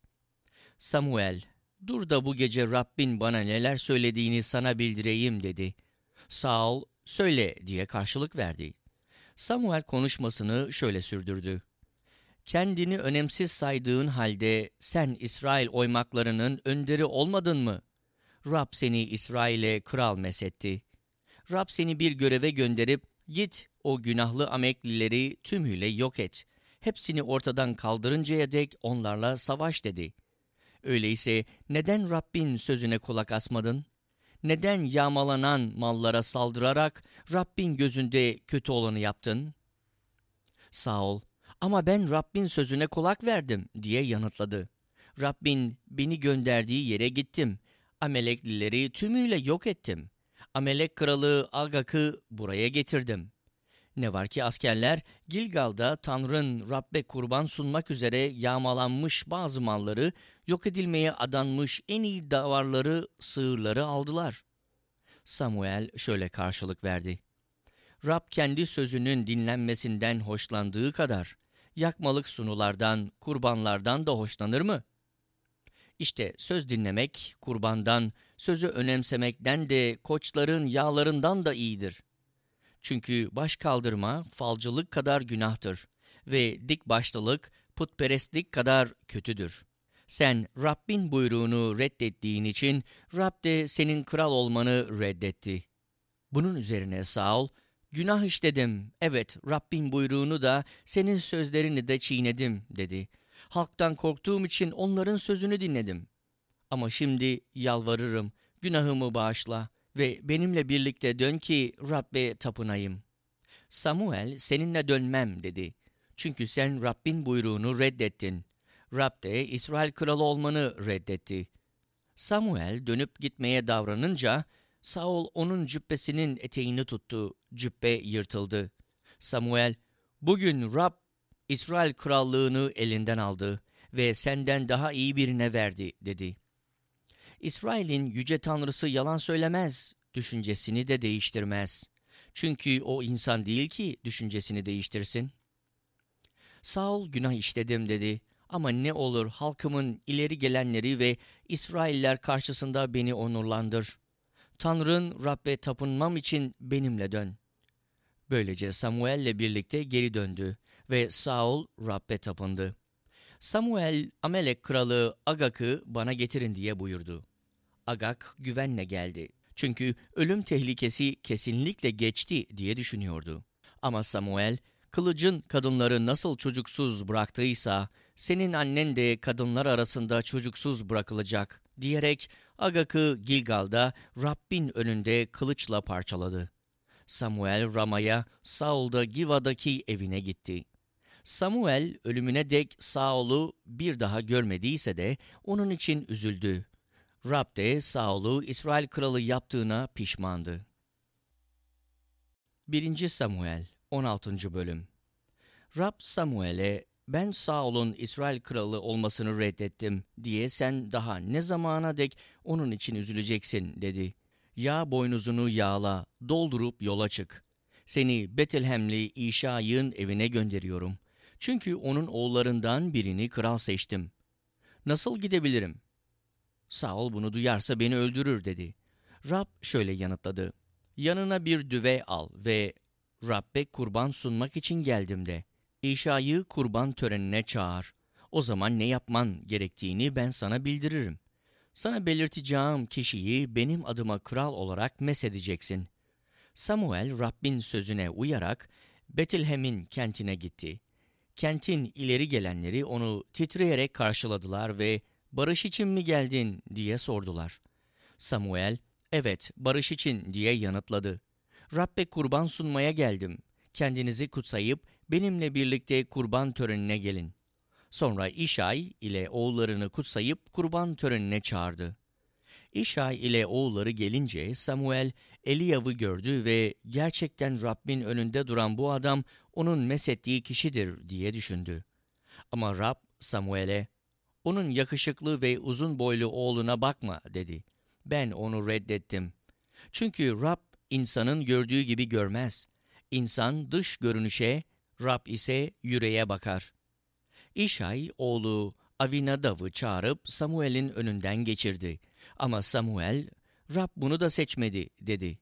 Samuel, dur da bu gece Rabbin bana neler söylediğini sana bildireyim dedi. Saul, söyle diye karşılık verdi. Samuel konuşmasını şöyle sürdürdü. Kendini önemsiz saydığın halde sen İsrail oymaklarının önderi olmadın mı? Rab seni İsrail'e kral mesetti. Rab seni bir göreve gönderip git o günahlı Ameklileri tümüyle yok et. Hepsini ortadan kaldırıncaya dek onlarla savaş dedi. Öyleyse neden Rabbin sözüne kulak asmadın? Neden yağmalanan mallara saldırarak Rabbin gözünde kötü olanı yaptın? Saul, ama ben Rabbin sözüne kulak verdim diye yanıtladı. Rabbin beni gönderdiği yere gittim. Ameleklileri tümüyle yok ettim. Amelek kralı Agak'ı buraya getirdim. Ne var ki askerler Gilgal'da Tanrı'nın Rabbe kurban sunmak üzere yağmalanmış bazı malları, yok edilmeye adanmış en iyi davarları, sığırları aldılar. Samuel şöyle karşılık verdi. Rab kendi sözünün dinlenmesinden hoşlandığı kadar yakmalık sunulardan, kurbanlardan da hoşlanır mı? İşte söz dinlemek kurbandan, sözü önemsemekten de koçların yağlarından da iyidir. Çünkü baş kaldırma falcılık kadar günahtır ve dik başlılık putperestlik kadar kötüdür. Sen Rabbin buyruğunu reddettiğin için Rab de senin kral olmanı reddetti. Bunun üzerine Saul, günah işledim, evet Rabbin buyruğunu da senin sözlerini de çiğnedim dedi. Halktan korktuğum için onların sözünü dinledim. Ama şimdi yalvarırım, günahımı bağışla ve benimle birlikte dön ki Rabbe tapınayım. Samuel seninle dönmem dedi. Çünkü sen Rabbin buyruğunu reddettin. Rab de İsrail kralı olmanı reddetti. Samuel dönüp gitmeye davranınca Saul onun cübbesinin eteğini tuttu. Cübbe yırtıldı. Samuel, bugün Rab İsrail krallığını elinden aldı ve senden daha iyi birine verdi dedi. İsrail'in yüce tanrısı yalan söylemez, düşüncesini de değiştirmez. Çünkü o insan değil ki düşüncesini değiştirsin. Saul günah işledim dedi ama ne olur halkımın ileri gelenleri ve İsrailler karşısında beni onurlandır. Tanrın Rabbe tapınmam için benimle dön. Böylece Samuel'le birlikte geri döndü ve Saul Rabbe tapındı. Samuel, Amelek kralı Agak'ı bana getirin diye buyurdu. Agak güvenle geldi. Çünkü ölüm tehlikesi kesinlikle geçti diye düşünüyordu. Ama Samuel, kılıcın kadınları nasıl çocuksuz bıraktıysa, senin annen de kadınlar arasında çocuksuz bırakılacak diyerek Agak'ı Gilgal'da Rabbin önünde kılıçla parçaladı. Samuel Rama'ya, Saul da Giva'daki evine gitti. Samuel ölümüne dek Saul'u bir daha görmediyse de onun için üzüldü. Rab de Saul'u İsrail kralı yaptığına pişmandı. 1. Samuel 16. Bölüm Rab Samuel'e ben Saul'un İsrail kralı olmasını reddettim diye sen daha ne zamana dek onun için üzüleceksin dedi. Yağ boynuzunu yağla, doldurup yola çık. Seni Betlehemli İşa'yın evine gönderiyorum. Çünkü onun oğullarından birini kral seçtim. Nasıl gidebilirim? Saul bunu duyarsa beni öldürür dedi. Rab şöyle yanıtladı. Yanına bir düve al ve Rabbe kurban sunmak için geldim de. İşa'yı kurban törenine çağır. O zaman ne yapman gerektiğini ben sana bildiririm. Sana belirteceğim kişiyi benim adıma kral olarak mesedeceksin. Samuel Rabbin sözüne uyarak Betlehem'in kentine gitti. Kentin ileri gelenleri onu titreyerek karşıladılar ve barış için mi geldin diye sordular. Samuel, evet barış için diye yanıtladı. Rabbe kurban sunmaya geldim. Kendinizi kutsayıp benimle birlikte kurban törenine gelin. Sonra İşay ile oğullarını kutsayıp kurban törenine çağırdı. İşay ile oğulları gelince Samuel Eliyav'ı gördü ve gerçekten Rabbin önünde duran bu adam onun mesettiği kişidir diye düşündü. Ama Rab Samuel'e Onun yakışıklı ve uzun boylu oğluna bakma dedi. Ben onu reddettim. Çünkü Rab insanın gördüğü gibi görmez. İnsan dış görünüşe, Rab ise yüreğe bakar. İşay oğlu Avinadav'ı çağırıp Samuel'in önünden geçirdi. Ama Samuel, Rab bunu da seçmedi dedi.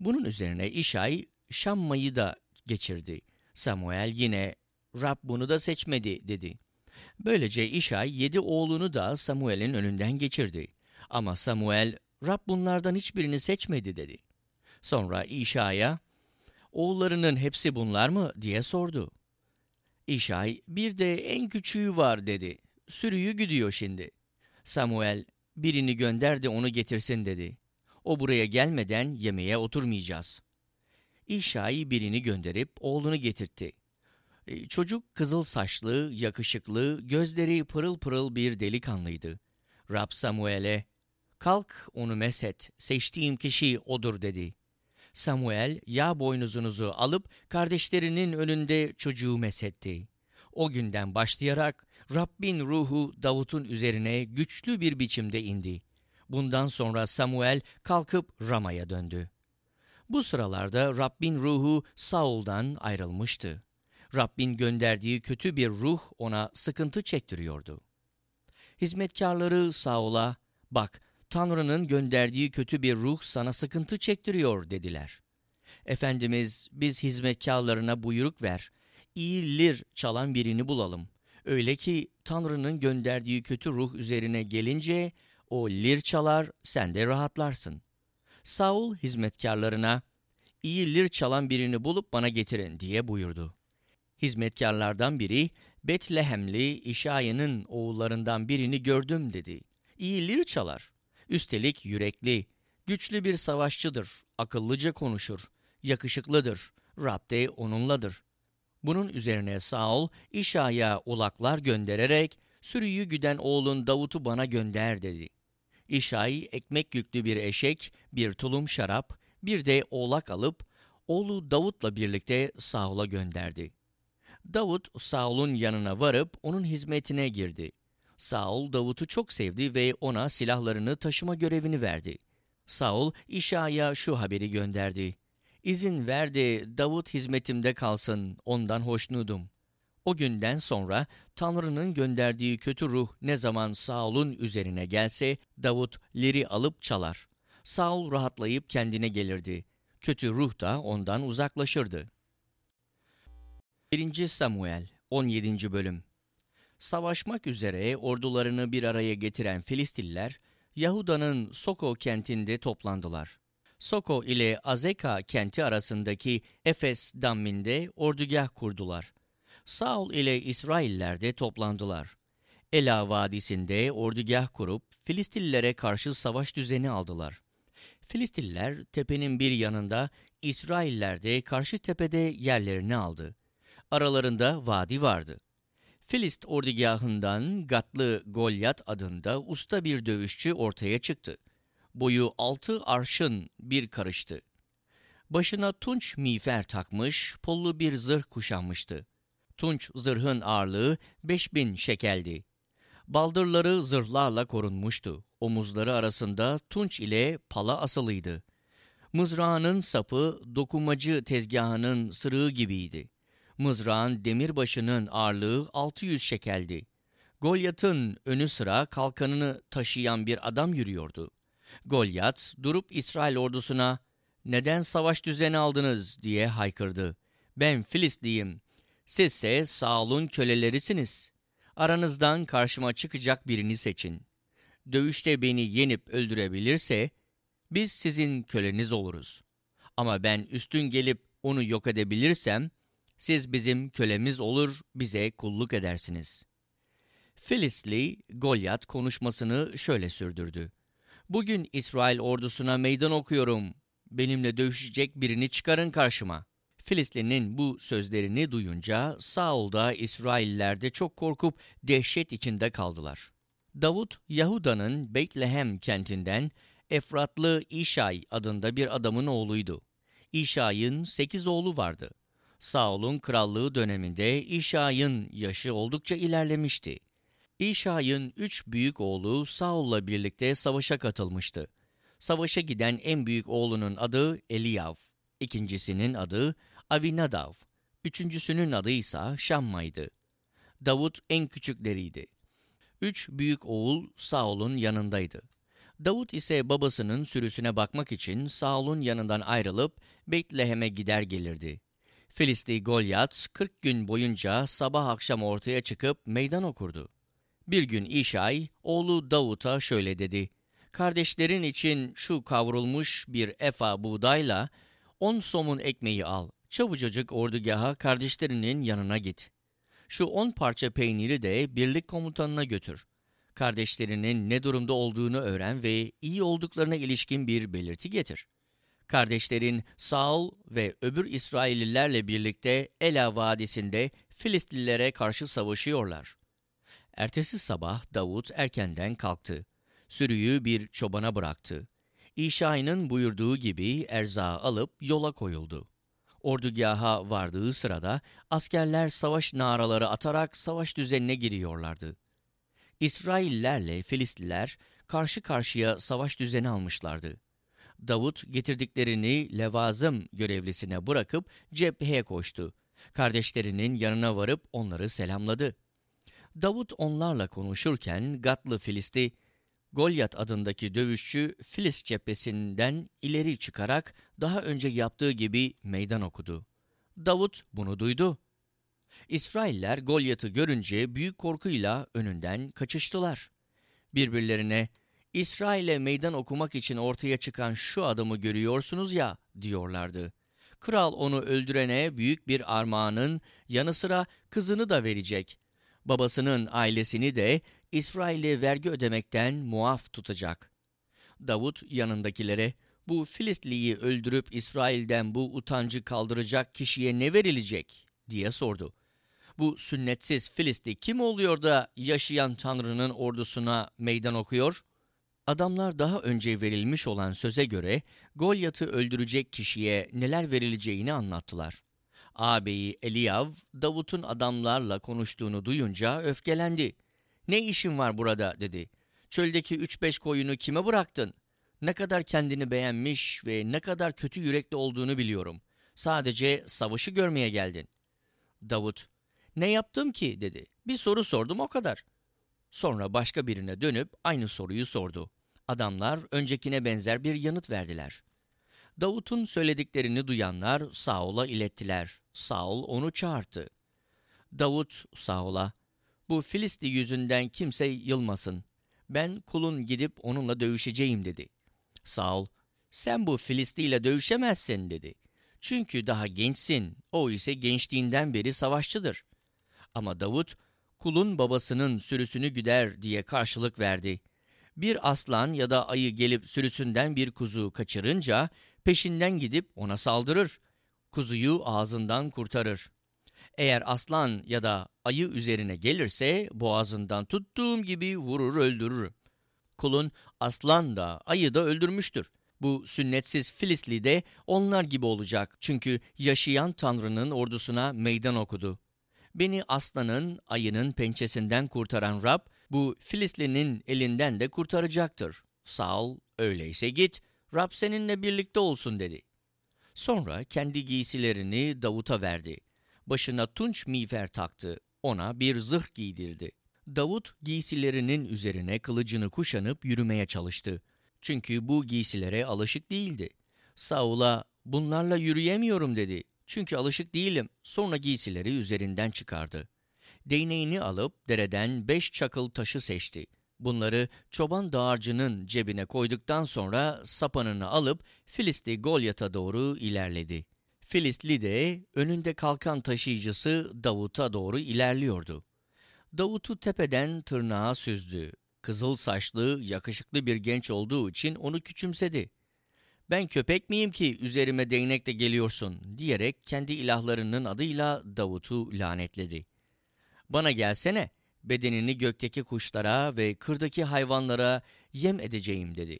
Bunun üzerine İşay Şammayı da geçirdi. Samuel yine Rab bunu da seçmedi dedi. Böylece İşay yedi oğlunu da Samuel'in önünden geçirdi. Ama Samuel Rab bunlardan hiçbirini seçmedi dedi. Sonra İşa'ya oğullarının hepsi bunlar mı diye sordu. İşay bir de en küçüğü var dedi. Sürüyü gidiyor şimdi. Samuel birini gönder de onu getirsin dedi. O buraya gelmeden yemeğe oturmayacağız. İşay birini gönderip oğlunu getirtti. E, çocuk kızıl saçlı, yakışıklı, gözleri pırıl pırıl bir delikanlıydı. Rab Samuel'e, kalk onu meset, seçtiğim kişi odur dedi. Samuel yağ boynuzunuzu alıp kardeşlerinin önünde çocuğu mesetti. O günden başlayarak Rabbin ruhu Davut'un üzerine güçlü bir biçimde indi. Bundan sonra Samuel kalkıp Rama'ya döndü. Bu sıralarda Rabbin ruhu Saul'dan ayrılmıştı. Rabbin gönderdiği kötü bir ruh ona sıkıntı çektiriyordu. Hizmetkarları Saul'a, bak Tanrı'nın gönderdiği kötü bir ruh sana sıkıntı çektiriyor dediler. Efendimiz biz hizmetkarlarına buyruk ver, iyi lir çalan birini bulalım. Öyle ki Tanrı'nın gönderdiği kötü ruh üzerine gelince o lir çalar sen de rahatlarsın. Saul hizmetkarlarına iyi lir çalan birini bulup bana getirin diye buyurdu. Hizmetkarlardan biri Betlehemli İşaya'nın oğullarından birini gördüm dedi. İyi lir çalar. Üstelik yürekli, güçlü bir savaşçıdır, akıllıca konuşur, yakışıklıdır, Rab de onunladır. Bunun üzerine Saul İşa'ya ulaklar göndererek sürüyü güden oğlun Davut'u bana gönder dedi. İşay ekmek yüklü bir eşek, bir tulum şarap, bir de oğlak alıp oğlu Davut'la birlikte Saul'a gönderdi. Davut Saul'un yanına varıp onun hizmetine girdi. Saul Davut'u çok sevdi ve ona silahlarını taşıma görevini verdi. Saul İşa'ya şu haberi gönderdi. İzin ver de Davut hizmetimde kalsın, ondan hoşnudum. O günden sonra Tanrı'nın gönderdiği kötü ruh ne zaman Saul'un üzerine gelse Davut leri alıp çalar. Saul rahatlayıp kendine gelirdi. Kötü ruh da ondan uzaklaşırdı. 1. Samuel 17. Bölüm Savaşmak üzere ordularını bir araya getiren Filistiller, Yahuda'nın Soko kentinde toplandılar. Soko ile Azeka kenti arasındaki Efes damminde ordugah kurdular. Saul ile İsrailler de toplandılar. Ela Vadisi'nde ordugah kurup Filistillilere karşı savaş düzeni aldılar. Filistiller tepenin bir yanında, İsrailler de karşı tepede yerlerini aldı. Aralarında vadi vardı. Filist ordugahından Gatlı Golyat adında usta bir dövüşçü ortaya çıktı. Boyu altı arşın bir karıştı. Başına tunç miğfer takmış, pollu bir zırh kuşanmıştı. Tunç zırhın ağırlığı beş bin şekeldi. Baldırları zırhlarla korunmuştu. Omuzları arasında tunç ile pala asılıydı. Mızrağının sapı dokumacı tezgahının sırığı gibiydi. Mızrağın demir başının ağırlığı 600 şekeldi. Golyat'ın önü sıra kalkanını taşıyan bir adam yürüyordu. Golyat durup İsrail ordusuna neden savaş düzeni aldınız diye haykırdı. Ben Filistliyim. Sizse Saul'un kölelerisiniz. Aranızdan karşıma çıkacak birini seçin. Dövüşte beni yenip öldürebilirse biz sizin köleniz oluruz. Ama ben üstün gelip onu yok edebilirsem siz bizim kölemiz olur, bize kulluk edersiniz. Filistli, Golyat konuşmasını şöyle sürdürdü. Bugün İsrail ordusuna meydan okuyorum. Benimle dövüşecek birini çıkarın karşıma. Filistli'nin bu sözlerini duyunca Saul'da İsrailler de çok korkup dehşet içinde kaldılar. Davut, Yahuda'nın Beytlehem kentinden Efratlı İşay adında bir adamın oğluydu. İşay'ın sekiz oğlu vardı. Saul'un krallığı döneminde İşay'ın yaşı oldukça ilerlemişti. İşay'ın üç büyük oğlu Saul'la birlikte savaşa katılmıştı. Savaşa giden en büyük oğlunun adı Eliyav, ikincisinin adı Avinadav, üçüncüsünün adı ise Şammay'dı. Davut en küçükleriydi. Üç büyük oğul Saul'un yanındaydı. Davut ise babasının sürüsüne bakmak için Saul'un yanından ayrılıp Betlehem'e gider gelirdi. Filistli Golyat 40 gün boyunca sabah akşam ortaya çıkıp meydan okurdu. Bir gün İşay, oğlu Davut'a şöyle dedi. Kardeşlerin için şu kavrulmuş bir efa buğdayla on somun ekmeği al. Çabucacık ordugaha kardeşlerinin yanına git. Şu on parça peyniri de birlik komutanına götür. Kardeşlerinin ne durumda olduğunu öğren ve iyi olduklarına ilişkin bir belirti getir. Kardeşlerin Saul ve öbür İsraillilerle birlikte Ela Vadisi'nde Filistlilere karşı savaşıyorlar. Ertesi sabah Davut erkenden kalktı. Sürüyü bir çobana bıraktı. İşai'nin buyurduğu gibi erzağı alıp yola koyuldu. Ordugaha vardığı sırada askerler savaş naraları atarak savaş düzenine giriyorlardı. İsraillerle Filistliler karşı karşıya savaş düzeni almışlardı. Davut getirdiklerini levazım görevlisine bırakıp cepheye koştu. Kardeşlerinin yanına varıp onları selamladı. Davut onlarla konuşurken Gatlı Filisti, Golyat adındaki dövüşçü Filist cephesinden ileri çıkarak daha önce yaptığı gibi meydan okudu. Davut bunu duydu. İsrailler Golyat'ı görünce büyük korkuyla önünden kaçıştılar. Birbirlerine İsrail'e meydan okumak için ortaya çıkan şu adamı görüyorsunuz ya diyorlardı. Kral onu öldürene büyük bir armağanın yanı sıra kızını da verecek. Babasının ailesini de İsrail'e vergi ödemekten muaf tutacak. Davut yanındakilere bu Filistliyi öldürüp İsrail'den bu utancı kaldıracak kişiye ne verilecek diye sordu. Bu sünnetsiz Filistli kim oluyor da yaşayan Tanrı'nın ordusuna meydan okuyor? Adamlar daha önce verilmiş olan söze göre Golyat'ı öldürecek kişiye neler verileceğini anlattılar. Ağabeyi Eliyav, Davut'un adamlarla konuştuğunu duyunca öfkelendi. ''Ne işin var burada?'' dedi. ''Çöldeki üç beş koyunu kime bıraktın? Ne kadar kendini beğenmiş ve ne kadar kötü yürekli olduğunu biliyorum. Sadece savaşı görmeye geldin.'' Davut, ''Ne yaptım ki?'' dedi. ''Bir soru sordum o kadar.'' Sonra başka birine dönüp aynı soruyu sordu. Adamlar öncekine benzer bir yanıt verdiler. Davut'un söylediklerini duyanlar Saul'a ilettiler. Saul onu çağırdı. Davut Saul'a, bu Filisti yüzünden kimse yılmasın. Ben kulun gidip onunla dövüşeceğim dedi. Saul, sen bu Filisti ile dövüşemezsin dedi. Çünkü daha gençsin, o ise gençliğinden beri savaşçıdır. Ama Davut, kulun babasının sürüsünü güder diye karşılık verdi. Bir aslan ya da ayı gelip sürüsünden bir kuzu kaçırınca peşinden gidip ona saldırır. Kuzuyu ağzından kurtarır. Eğer aslan ya da ayı üzerine gelirse boğazından tuttuğum gibi vurur öldürür. Kulun aslan da ayı da öldürmüştür. Bu sünnetsiz Filistli de onlar gibi olacak. Çünkü yaşayan Tanrı'nın ordusuna meydan okudu. Beni aslanın, ayının pençesinden kurtaran Rab, bu Filistlinin elinden de kurtaracaktır. Saul, öyleyse git, Rab seninle birlikte olsun dedi. Sonra kendi giysilerini Davut'a verdi. Başına tunç miğfer taktı, ona bir zırh giydirdi. Davut giysilerinin üzerine kılıcını kuşanıp yürümeye çalıştı. Çünkü bu giysilere alışık değildi. Saul'a bunlarla yürüyemiyorum dedi. Çünkü alışık değilim. Sonra giysileri üzerinden çıkardı. Değneğini alıp dereden beş çakıl taşı seçti. Bunları çoban dağarcının cebine koyduktan sonra sapanını alıp Filistli Golyat'a doğru ilerledi. Filistli de önünde kalkan taşıyıcısı Davut'a doğru ilerliyordu. Davut'u tepeden tırnağa süzdü. Kızıl saçlı, yakışıklı bir genç olduğu için onu küçümsedi. Ben köpek miyim ki üzerime değnekle geliyorsun diyerek kendi ilahlarının adıyla Davut'u lanetledi. Bana gelsene, bedenini gökteki kuşlara ve kırdaki hayvanlara yem edeceğim dedi.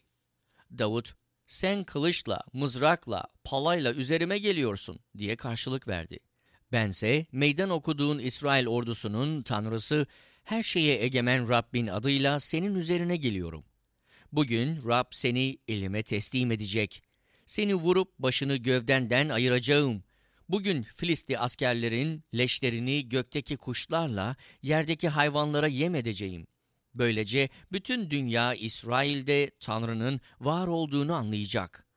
Davut, sen kılıçla, mızrakla, palayla üzerime geliyorsun diye karşılık verdi. Bense meydan okuduğun İsrail ordusunun tanrısı her şeye egemen Rabbin adıyla senin üzerine geliyorum. Bugün Rab seni elime teslim edecek. Seni vurup başını gövdenden ayıracağım. Bugün Filisti askerlerin leşlerini gökteki kuşlarla yerdeki hayvanlara yem edeceğim. Böylece bütün dünya İsrail'de Tanrı'nın var olduğunu anlayacak.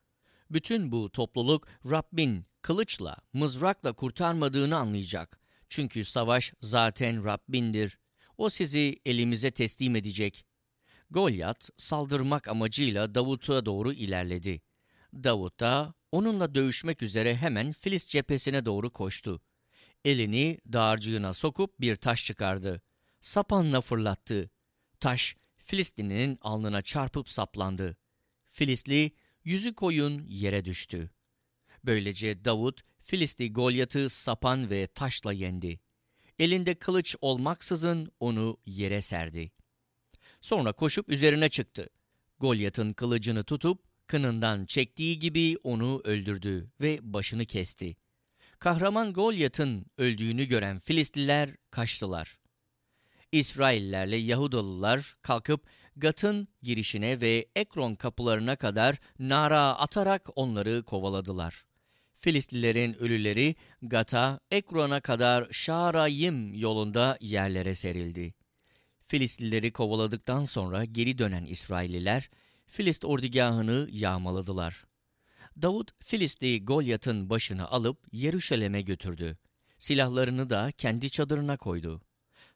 Bütün bu topluluk Rabbin kılıçla, mızrakla kurtarmadığını anlayacak. Çünkü savaş zaten Rabbindir. O sizi elimize teslim edecek. Golyat saldırmak amacıyla Davut'a doğru ilerledi. Davut da onunla dövüşmek üzere hemen Filist cephesine doğru koştu. Elini dağarcığına sokup bir taş çıkardı. Sapanla fırlattı. Taş Filistin'in alnına çarpıp saplandı. Filistli yüzü koyun yere düştü. Böylece Davut Filisti Golyat'ı sapan ve taşla yendi. Elinde kılıç olmaksızın onu yere serdi. Sonra koşup üzerine çıktı. Golyat'ın kılıcını tutup kınından çektiği gibi onu öldürdü ve başını kesti. Kahraman Golyat'ın öldüğünü gören Filistliler kaçtılar. İsraillerle Yahudalılar kalkıp Gat'ın girişine ve Ekron kapılarına kadar nara atarak onları kovaladılar. Filistlilerin ölüleri Gat'a, Ekron'a kadar Şarayim yolunda yerlere serildi. Filistlileri kovaladıktan sonra geri dönen İsrailliler Filist ordugahını yağmaladılar. Davut Filistli Golyat'ın başını alıp Yeruşalim'e götürdü. Silahlarını da kendi çadırına koydu.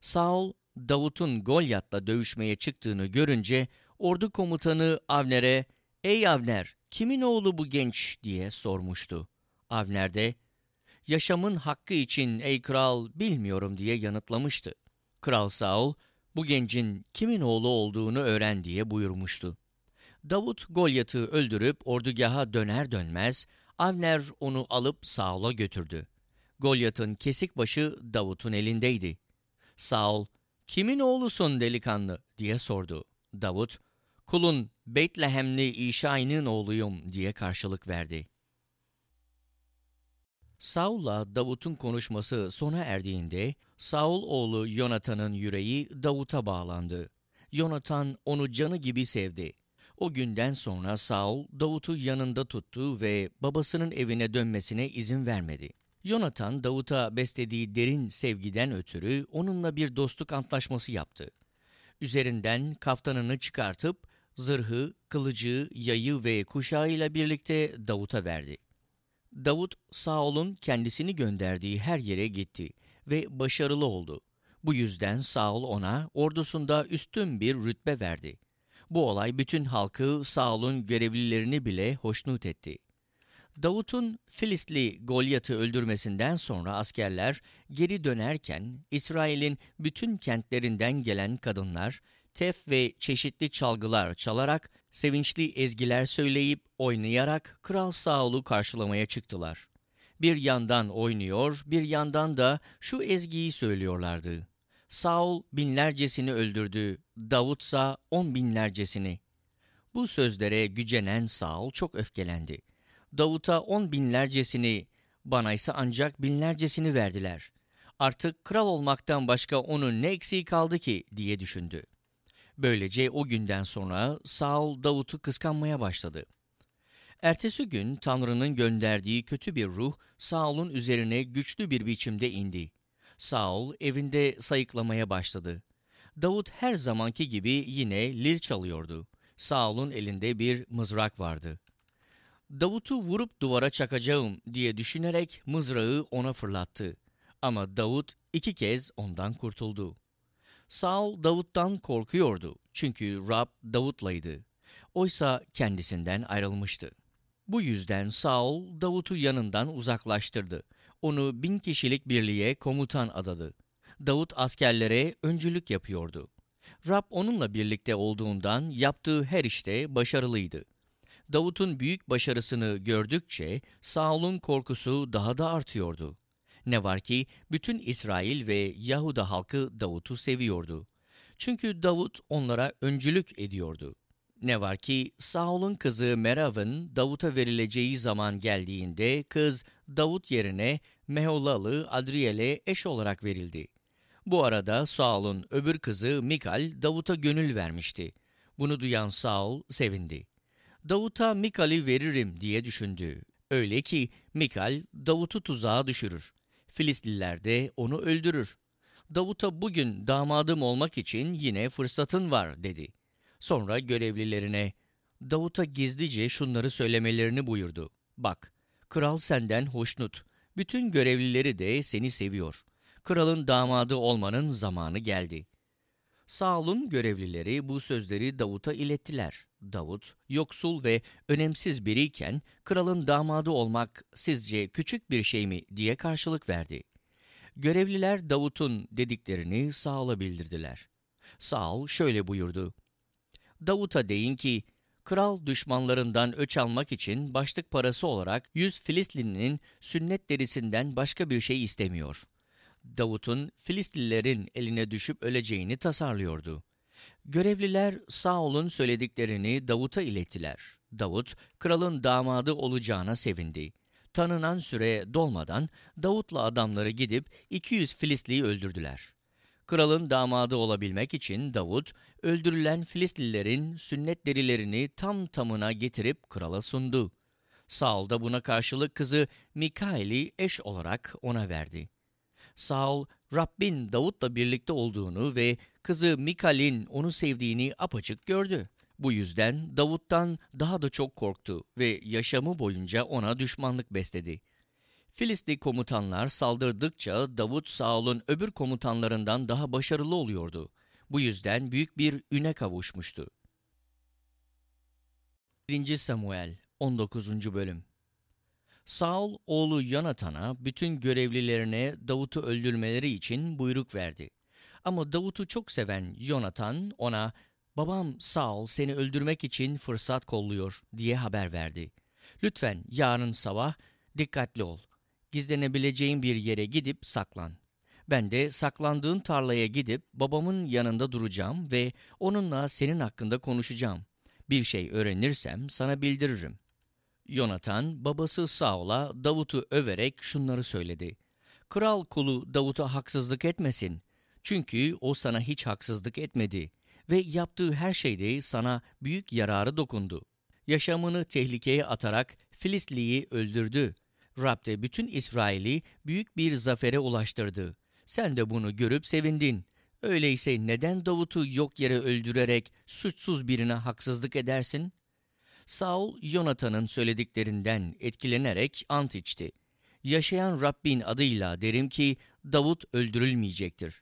Saul, Davut'un Golyat'la dövüşmeye çıktığını görünce ordu komutanı Avner'e ''Ey Avner, kimin oğlu bu genç?'' diye sormuştu. Avner de ''Yaşamın hakkı için ey kral bilmiyorum'' diye yanıtlamıştı. Kral Saul, bu gencin kimin oğlu olduğunu öğren diye buyurmuştu. Davut Golyat'ı öldürüp ordugaha döner dönmez Avner onu alıp Saul'a götürdü. Golyat'ın kesik başı Davut'un elindeydi. Saul, kimin oğlusun delikanlı diye sordu. Davut, kulun Betlehemli İşai'nin oğluyum diye karşılık verdi. Saul'la Davut'un konuşması sona erdiğinde Saul oğlu Yonatan'ın yüreği Davut'a bağlandı. Yonatan onu canı gibi sevdi. O günden sonra Saul Davut'u yanında tuttu ve babasının evine dönmesine izin vermedi. Yonatan Davut'a beslediği derin sevgiden ötürü onunla bir dostluk antlaşması yaptı. Üzerinden kaftanını çıkartıp zırhı, kılıcı, yayı ve kuşağıyla birlikte Davut'a verdi. Davut, Saul'un kendisini gönderdiği her yere gitti ve başarılı oldu. Bu yüzden Saul ona ordusunda üstün bir rütbe verdi. Bu olay bütün halkı Saul'un görevlilerini bile hoşnut etti. Davut'un Filistli Golyat'ı öldürmesinden sonra askerler geri dönerken İsrail'in bütün kentlerinden gelen kadınlar tef ve çeşitli çalgılar çalarak, sevinçli ezgiler söyleyip oynayarak Kral Saul'u karşılamaya çıktılar. Bir yandan oynuyor, bir yandan da şu ezgiyi söylüyorlardı. Saul binlercesini öldürdü, Davutsa on binlercesini. Bu sözlere gücenen Saul çok öfkelendi. Davut'a on binlercesini, bana ise ancak binlercesini verdiler. Artık kral olmaktan başka onun ne eksiği kaldı ki diye düşündü. Böylece o günden sonra Saul Davut'u kıskanmaya başladı. Ertesi gün Tanrı'nın gönderdiği kötü bir ruh Saul'un üzerine güçlü bir biçimde indi. Saul evinde sayıklamaya başladı. Davut her zamanki gibi yine lir çalıyordu. Saul'un elinde bir mızrak vardı. Davut'u vurup duvara çakacağım diye düşünerek mızrağı ona fırlattı. Ama Davut iki kez ondan kurtuldu. Saul Davut'tan korkuyordu çünkü Rab Davut'laydı. Oysa kendisinden ayrılmıştı. Bu yüzden Saul Davut'u yanından uzaklaştırdı. Onu bin kişilik birliğe komutan adadı. Davut askerlere öncülük yapıyordu. Rab onunla birlikte olduğundan yaptığı her işte başarılıydı. Davut'un büyük başarısını gördükçe Saul'un korkusu daha da artıyordu. Ne var ki bütün İsrail ve Yahuda halkı Davut'u seviyordu. Çünkü Davut onlara öncülük ediyordu. Ne var ki Saul'un kızı Merav'ın Davut'a verileceği zaman geldiğinde kız Davut yerine Meholalı Adriel'e eş olarak verildi. Bu arada Saul'un öbür kızı Mikal Davut'a gönül vermişti. Bunu duyan Saul sevindi. Davut'a Mikal'i veririm diye düşündü. Öyle ki Mikal Davut'u tuzağa düşürür. Filistliler de onu öldürür. Davut'a bugün damadım olmak için yine fırsatın var dedi. Sonra görevlilerine Davut'a gizlice şunları söylemelerini buyurdu. Bak, kral senden hoşnut. Bütün görevlileri de seni seviyor. Kralın damadı olmanın zamanı geldi. Saul'un görevlileri bu sözleri Davut'a ilettiler. Davut, yoksul ve önemsiz biriyken kralın damadı olmak sizce küçük bir şey mi diye karşılık verdi. Görevliler Davut'un dediklerini Saul'a bildirdiler. Saul şöyle buyurdu. Davut'a deyin ki, kral düşmanlarından öç almak için başlık parası olarak 100 Filistinlinin sünnet derisinden başka bir şey istemiyor. Davut'un Filistlilerin eline düşüp öleceğini tasarlıyordu. Görevliler Saul'un söylediklerini Davut'a ilettiler. Davut, kralın damadı olacağına sevindi. Tanınan süre dolmadan Davut'la adamları gidip 200 Filistliyi öldürdüler. Kralın damadı olabilmek için Davut, öldürülen Filistlilerin sünnet derilerini tam tamına getirip krala sundu. Saul da buna karşılık kızı Mikail'i eş olarak ona verdi. Saul, Rabbin Davut'la birlikte olduğunu ve kızı Mikal'in onu sevdiğini apaçık gördü. Bu yüzden Davut'tan daha da çok korktu ve yaşamı boyunca ona düşmanlık besledi. Filistli komutanlar saldırdıkça Davut Saul'un öbür komutanlarından daha başarılı oluyordu. Bu yüzden büyük bir üne kavuşmuştu. 1. Samuel 19. Bölüm Saul oğlu Yonatan'a bütün görevlilerine Davut'u öldürmeleri için buyruk verdi. Ama Davut'u çok seven Yonatan ona babam Saul seni öldürmek için fırsat kolluyor diye haber verdi. Lütfen yarın sabah dikkatli ol. Gizlenebileceğin bir yere gidip saklan. Ben de saklandığın tarlaya gidip babamın yanında duracağım ve onunla senin hakkında konuşacağım. Bir şey öğrenirsem sana bildiririm. Yonatan babası Saul'a Davut'u överek şunları söyledi. Kral kulu Davut'a haksızlık etmesin. Çünkü o sana hiç haksızlık etmedi ve yaptığı her şeyde sana büyük yararı dokundu. Yaşamını tehlikeye atarak Filistli'yi öldürdü. Rab de bütün İsrail'i büyük bir zafere ulaştırdı. Sen de bunu görüp sevindin. Öyleyse neden Davut'u yok yere öldürerek suçsuz birine haksızlık edersin?'' Saul, Yonatan'ın söylediklerinden etkilenerek ant içti. Yaşayan Rabbin adıyla derim ki Davut öldürülmeyecektir.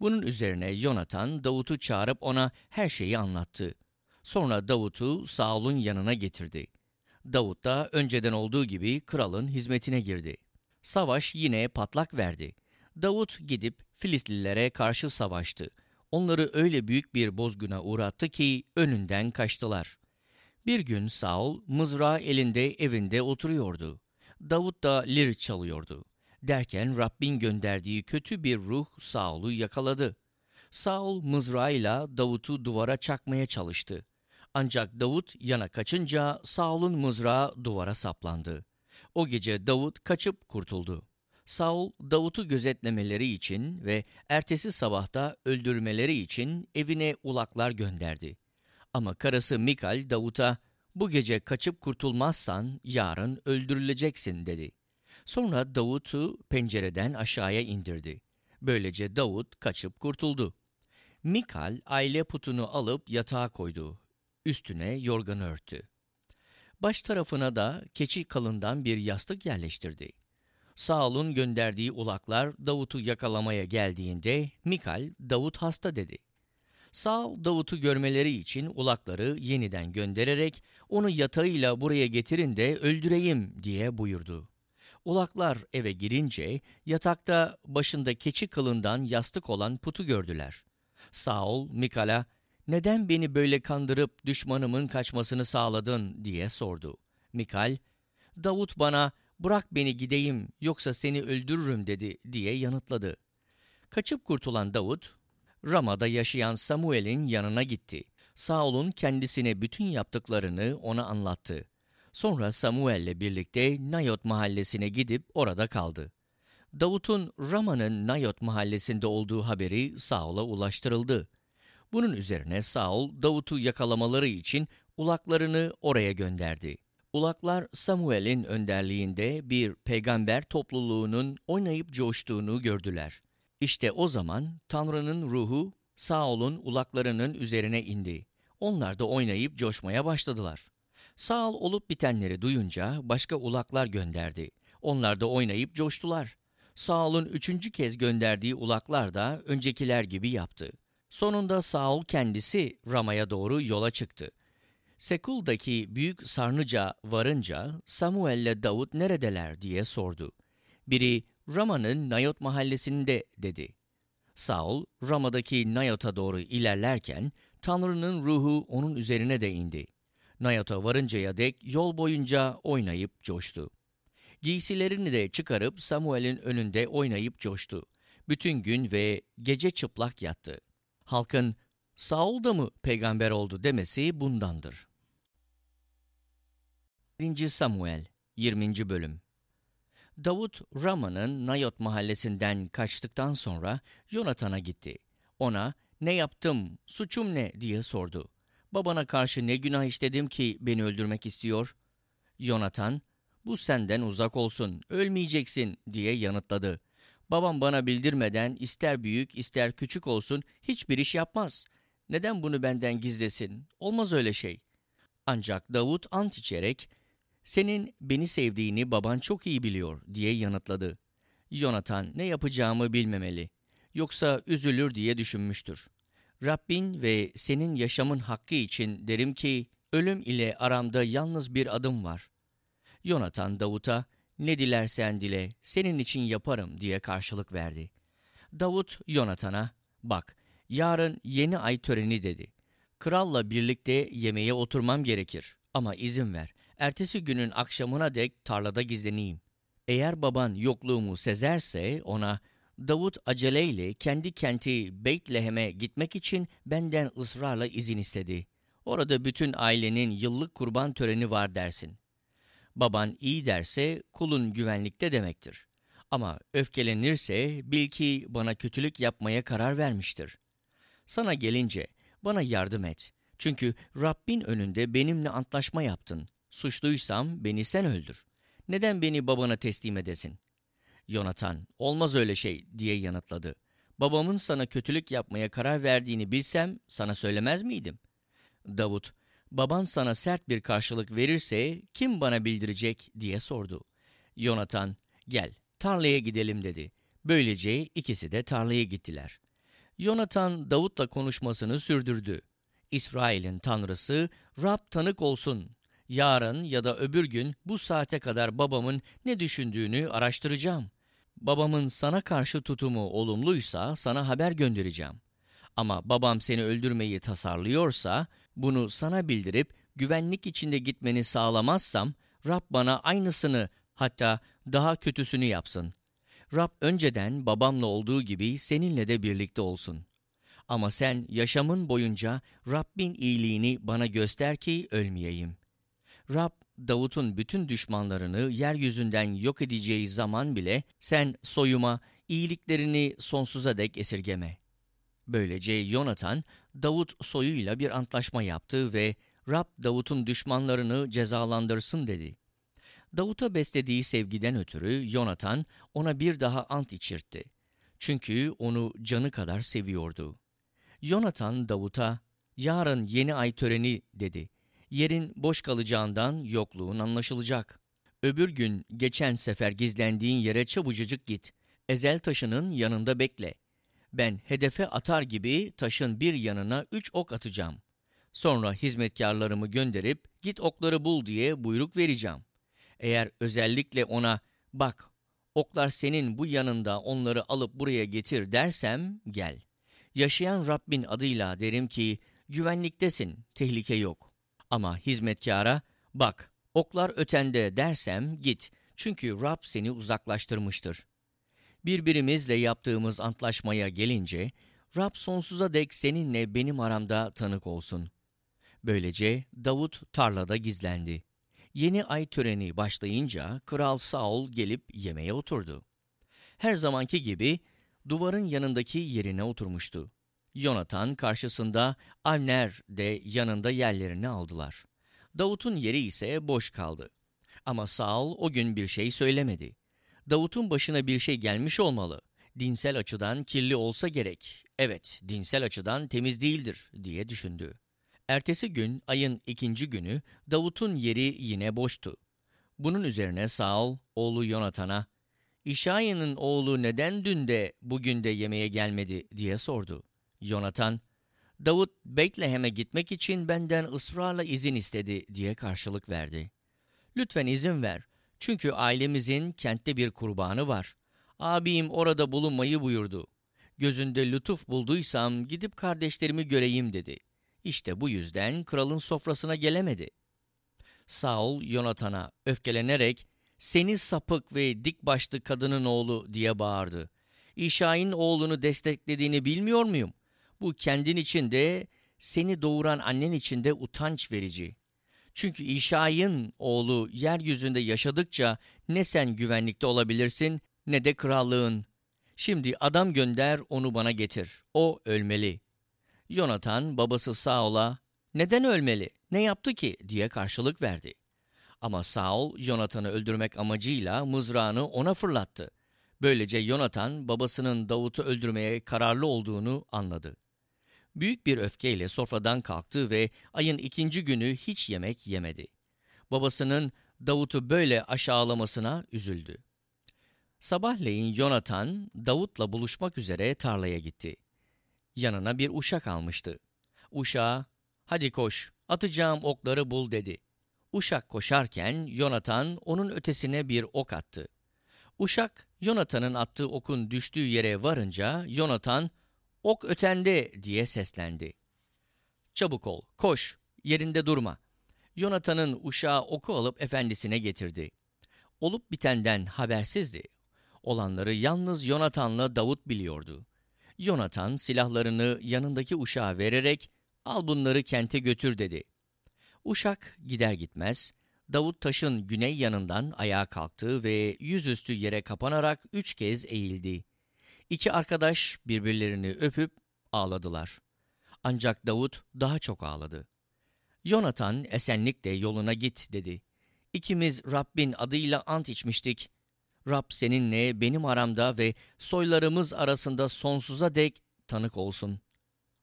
Bunun üzerine Yonatan Davut'u çağırıp ona her şeyi anlattı. Sonra Davut'u Saul'un yanına getirdi. Davut da önceden olduğu gibi kralın hizmetine girdi. Savaş yine patlak verdi. Davut gidip Filistlilere karşı savaştı. Onları öyle büyük bir bozguna uğrattı ki önünden kaçtılar. Bir gün Saul mızrağı elinde evinde oturuyordu. Davut da lir çalıyordu. Derken Rabbin gönderdiği kötü bir ruh Saul'u yakaladı. Saul mızrağıyla Davut'u duvara çakmaya çalıştı. Ancak Davut yana kaçınca Saul'un mızrağı duvara saplandı. O gece Davut kaçıp kurtuldu. Saul, Davut'u gözetlemeleri için ve ertesi sabahta öldürmeleri için evine ulaklar gönderdi. Ama karısı Mikal Davut'a bu gece kaçıp kurtulmazsan yarın öldürüleceksin dedi. Sonra Davut'u pencereden aşağıya indirdi. Böylece Davut kaçıp kurtuldu. Mikal aile putunu alıp yatağa koydu. Üstüne yorgan örttü. Baş tarafına da keçi kalından bir yastık yerleştirdi. Saul'un gönderdiği ulaklar Davut'u yakalamaya geldiğinde Mikal, Davut hasta dedi. Saul Davut'u görmeleri için ulakları yeniden göndererek onu yatağıyla buraya getirin de öldüreyim diye buyurdu. Ulaklar eve girince yatakta başında keçi kılından yastık olan putu gördüler. Saul Mikal'a neden beni böyle kandırıp düşmanımın kaçmasını sağladın diye sordu. Mikal, Davut bana bırak beni gideyim yoksa seni öldürürüm dedi diye yanıtladı. Kaçıp kurtulan Davut Rama'da yaşayan Samuel'in yanına gitti. Saul'un kendisine bütün yaptıklarını ona anlattı. Sonra Samuel'le birlikte Nayot mahallesine gidip orada kaldı. Davut'un Rama'nın Nayot mahallesinde olduğu haberi Saul'a ulaştırıldı. Bunun üzerine Saul, Davut'u yakalamaları için ulaklarını oraya gönderdi. Ulaklar Samuel'in önderliğinde bir peygamber topluluğunun oynayıp coştuğunu gördüler. İşte o zaman Tanrı'nın ruhu Saul'un ulaklarının üzerine indi. Onlar da oynayıp coşmaya başladılar. Saul olup bitenleri duyunca başka ulaklar gönderdi. Onlar da oynayıp coştular. Saul'un üçüncü kez gönderdiği ulaklar da öncekiler gibi yaptı. Sonunda Saul kendisi Rama'ya doğru yola çıktı. Sekul'daki büyük sarnıca varınca Samuel'le Davut neredeler diye sordu. Biri Rama'nın Nayot mahallesinde dedi. Saul Rama'daki Nayot'a doğru ilerlerken Tanrı'nın ruhu onun üzerine de indi. Nayot'a varıncaya dek yol boyunca oynayıp coştu. Giysilerini de çıkarıp Samuel'in önünde oynayıp coştu. Bütün gün ve gece çıplak yattı. Halkın Saul da mı peygamber oldu demesi bundandır. 1. Samuel 20. Bölüm Davut, Rama'nın Nayot mahallesinden kaçtıktan sonra Yonatan'a gitti. Ona, ne yaptım, suçum ne diye sordu. Babana karşı ne günah işledim ki beni öldürmek istiyor? Yonatan, bu senden uzak olsun, ölmeyeceksin diye yanıtladı. Babam bana bildirmeden ister büyük ister küçük olsun hiçbir iş yapmaz. Neden bunu benden gizlesin? Olmaz öyle şey. Ancak Davut ant içerek, senin beni sevdiğini baban çok iyi biliyor diye yanıtladı. Yonatan ne yapacağımı bilmemeli. Yoksa üzülür diye düşünmüştür. Rabbin ve senin yaşamın hakkı için derim ki ölüm ile aramda yalnız bir adım var. Yonatan Davut'a ne dilersen dile senin için yaparım diye karşılık verdi. Davut Yonatan'a bak yarın yeni ay töreni dedi. Kralla birlikte yemeğe oturmam gerekir ama izin ver. Ertesi günün akşamına dek tarlada gizleneyim. Eğer baban yokluğumu sezerse ona Davut aceleyle kendi kenti Beytlehem'e gitmek için benden ısrarla izin istedi. Orada bütün ailenin yıllık kurban töreni var dersin. Baban iyi derse kulun güvenlikte demektir. Ama öfkelenirse bil ki bana kötülük yapmaya karar vermiştir. Sana gelince bana yardım et. Çünkü Rabbin önünde benimle antlaşma yaptın. Suçluysam beni sen öldür. Neden beni babana teslim edesin? Yonatan, olmaz öyle şey diye yanıtladı. Babamın sana kötülük yapmaya karar verdiğini bilsem sana söylemez miydim? Davut, baban sana sert bir karşılık verirse kim bana bildirecek diye sordu. Yonatan, gel tarlaya gidelim dedi. Böylece ikisi de tarlaya gittiler. Yonatan Davut'la konuşmasını sürdürdü. İsrail'in tanrısı Rab tanık olsun. Yarın ya da öbür gün bu saate kadar babamın ne düşündüğünü araştıracağım. Babamın sana karşı tutumu olumluysa sana haber göndereceğim. Ama babam seni öldürmeyi tasarlıyorsa bunu sana bildirip güvenlik içinde gitmeni sağlamazsam Rab bana aynısını hatta daha kötüsünü yapsın. Rab önceden babamla olduğu gibi seninle de birlikte olsun. Ama sen yaşamın boyunca Rabbin iyiliğini bana göster ki ölmeyeyim. Rab Davut'un bütün düşmanlarını yeryüzünden yok edeceği zaman bile sen soyuma iyiliklerini sonsuza dek esirgeme. Böylece Yonatan, Davut soyuyla bir antlaşma yaptı ve Rab Davut'un düşmanlarını cezalandırsın dedi. Davut'a beslediği sevgiden ötürü Yonatan ona bir daha ant içirtti. Çünkü onu canı kadar seviyordu. Yonatan Davut'a, yarın yeni ay töreni dedi. Yerin boş kalacağından yokluğun anlaşılacak. Öbür gün geçen sefer gizlendiğin yere çabucacık git. Ezel taşının yanında bekle. Ben hedefe atar gibi taşın bir yanına üç ok atacağım. Sonra hizmetkarlarımı gönderip git okları bul diye buyruk vereceğim. Eğer özellikle ona bak oklar senin bu yanında onları alıp buraya getir dersem gel. Yaşayan Rabbin adıyla derim ki güvenliktesin, tehlike yok. Ama hizmetkara bak oklar ötende dersem git çünkü Rab seni uzaklaştırmıştır. Birbirimizle yaptığımız antlaşmaya gelince Rab sonsuza dek seninle benim aramda tanık olsun. Böylece Davut tarlada gizlendi. Yeni ay töreni başlayınca Kral Saul gelip yemeğe oturdu. her zamanki gibi duvarın yanındaki yerine oturmuştu. Yonatan karşısında, Avner de yanında yerlerini aldılar. Davut'un yeri ise boş kaldı. Ama Saul o gün bir şey söylemedi. Davut'un başına bir şey gelmiş olmalı. Dinsel açıdan kirli olsa gerek. Evet, dinsel açıdan temiz değildir diye düşündü. Ertesi gün ayın ikinci günü Davut'un yeri yine boştu. Bunun üzerine Saul oğlu Yonatan'a İşaya'nın oğlu neden dün de bugün de yemeğe gelmedi diye sordu. Yonatan, Davut Betlehem'e gitmek için benden ısrarla izin istedi diye karşılık verdi. Lütfen izin ver. Çünkü ailemizin kentte bir kurbanı var. Abim orada bulunmayı buyurdu. Gözünde lütuf bulduysam gidip kardeşlerimi göreyim dedi. İşte bu yüzden kralın sofrasına gelemedi. Saul Yonatan'a öfkelenerek seni sapık ve dik başlı kadının oğlu diye bağırdı. İşain oğlunu desteklediğini bilmiyor muyum? Bu kendin için de seni doğuran annen için de utanç verici. Çünkü İşayin oğlu yeryüzünde yaşadıkça ne sen güvenlikte olabilirsin ne de krallığın. Şimdi adam gönder onu bana getir. O ölmeli. Yonatan babası Saul'a neden ölmeli, ne yaptı ki diye karşılık verdi. Ama Saul Yonatan'ı öldürmek amacıyla mızrağını ona fırlattı. Böylece Yonatan babasının Davut'u öldürmeye kararlı olduğunu anladı. Büyük bir öfkeyle sofradan kalktı ve ayın ikinci günü hiç yemek yemedi. Babasının Davut'u böyle aşağılamasına üzüldü. Sabahleyin Yonatan Davut'la buluşmak üzere tarlaya gitti. Yanına bir uşak almıştı. Uşağa, hadi koş, atacağım okları bul dedi. Uşak koşarken Yonatan onun ötesine bir ok attı. Uşak, Yonatan'ın attığı okun düştüğü yere varınca Yonatan, ok ötende diye seslendi. Çabuk ol, koş, yerinde durma. Yonatan'ın uşağı oku alıp efendisine getirdi. Olup bitenden habersizdi. Olanları yalnız Yonatan'la Davut biliyordu. Yonatan silahlarını yanındaki uşağa vererek al bunları kente götür dedi. Uşak gider gitmez Davut taşın güney yanından ayağa kalktı ve yüzüstü yere kapanarak üç kez eğildi. İki arkadaş birbirlerini öpüp ağladılar. Ancak Davut daha çok ağladı. Yonatan esenlikle yoluna git dedi. İkimiz Rabbin adıyla ant içmiştik. Rab seninle benim aramda ve soylarımız arasında sonsuza dek tanık olsun.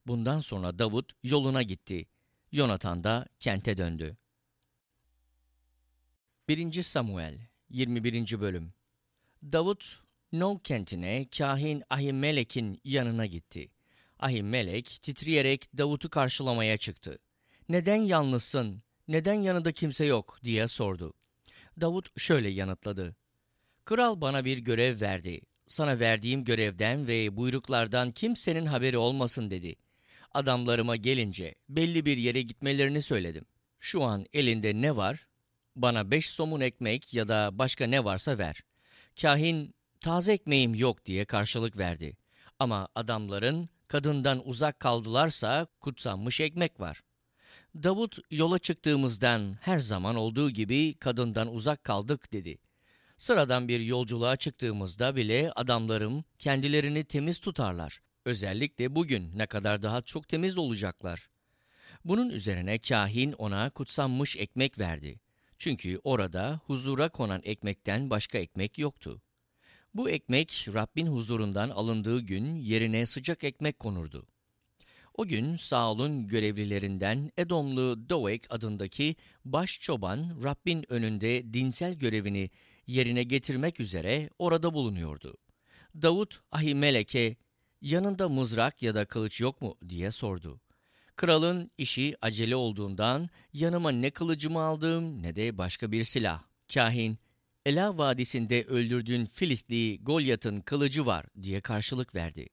Bundan sonra Davut yoluna gitti. Yonatan da kente döndü. 1. Samuel 21. Bölüm Davut, No kentine kahin Ahimelek'in yanına gitti. Ahimelek titreyerek Davut'u karşılamaya çıktı. Neden yalnızsın, neden yanında kimse yok diye sordu. Davut şöyle yanıtladı. Kral bana bir görev verdi. Sana verdiğim görevden ve buyruklardan kimsenin haberi olmasın dedi. Adamlarıma gelince belli bir yere gitmelerini söyledim. Şu an elinde ne var? Bana beş somun ekmek ya da başka ne varsa ver. Kahin taze ekmeğim yok diye karşılık verdi. Ama adamların kadından uzak kaldılarsa kutsanmış ekmek var. Davut yola çıktığımızdan her zaman olduğu gibi kadından uzak kaldık dedi. Sıradan bir yolculuğa çıktığımızda bile adamlarım kendilerini temiz tutarlar. Özellikle bugün ne kadar daha çok temiz olacaklar. Bunun üzerine kahin ona kutsanmış ekmek verdi. Çünkü orada huzura konan ekmekten başka ekmek yoktu. Bu ekmek Rabbin huzurundan alındığı gün yerine sıcak ekmek konurdu. O gün Saul'un görevlilerinden Edomlu Doeg adındaki baş çoban Rabbin önünde dinsel görevini yerine getirmek üzere orada bulunuyordu. Davut Ahimelek'e yanında mızrak ya da kılıç yok mu diye sordu. Kralın işi acele olduğundan yanıma ne kılıcımı aldım ne de başka bir silah. Kahin, Ela Vadisi'nde öldürdüğün Filistli Golyat'ın kılıcı var diye karşılık verdi.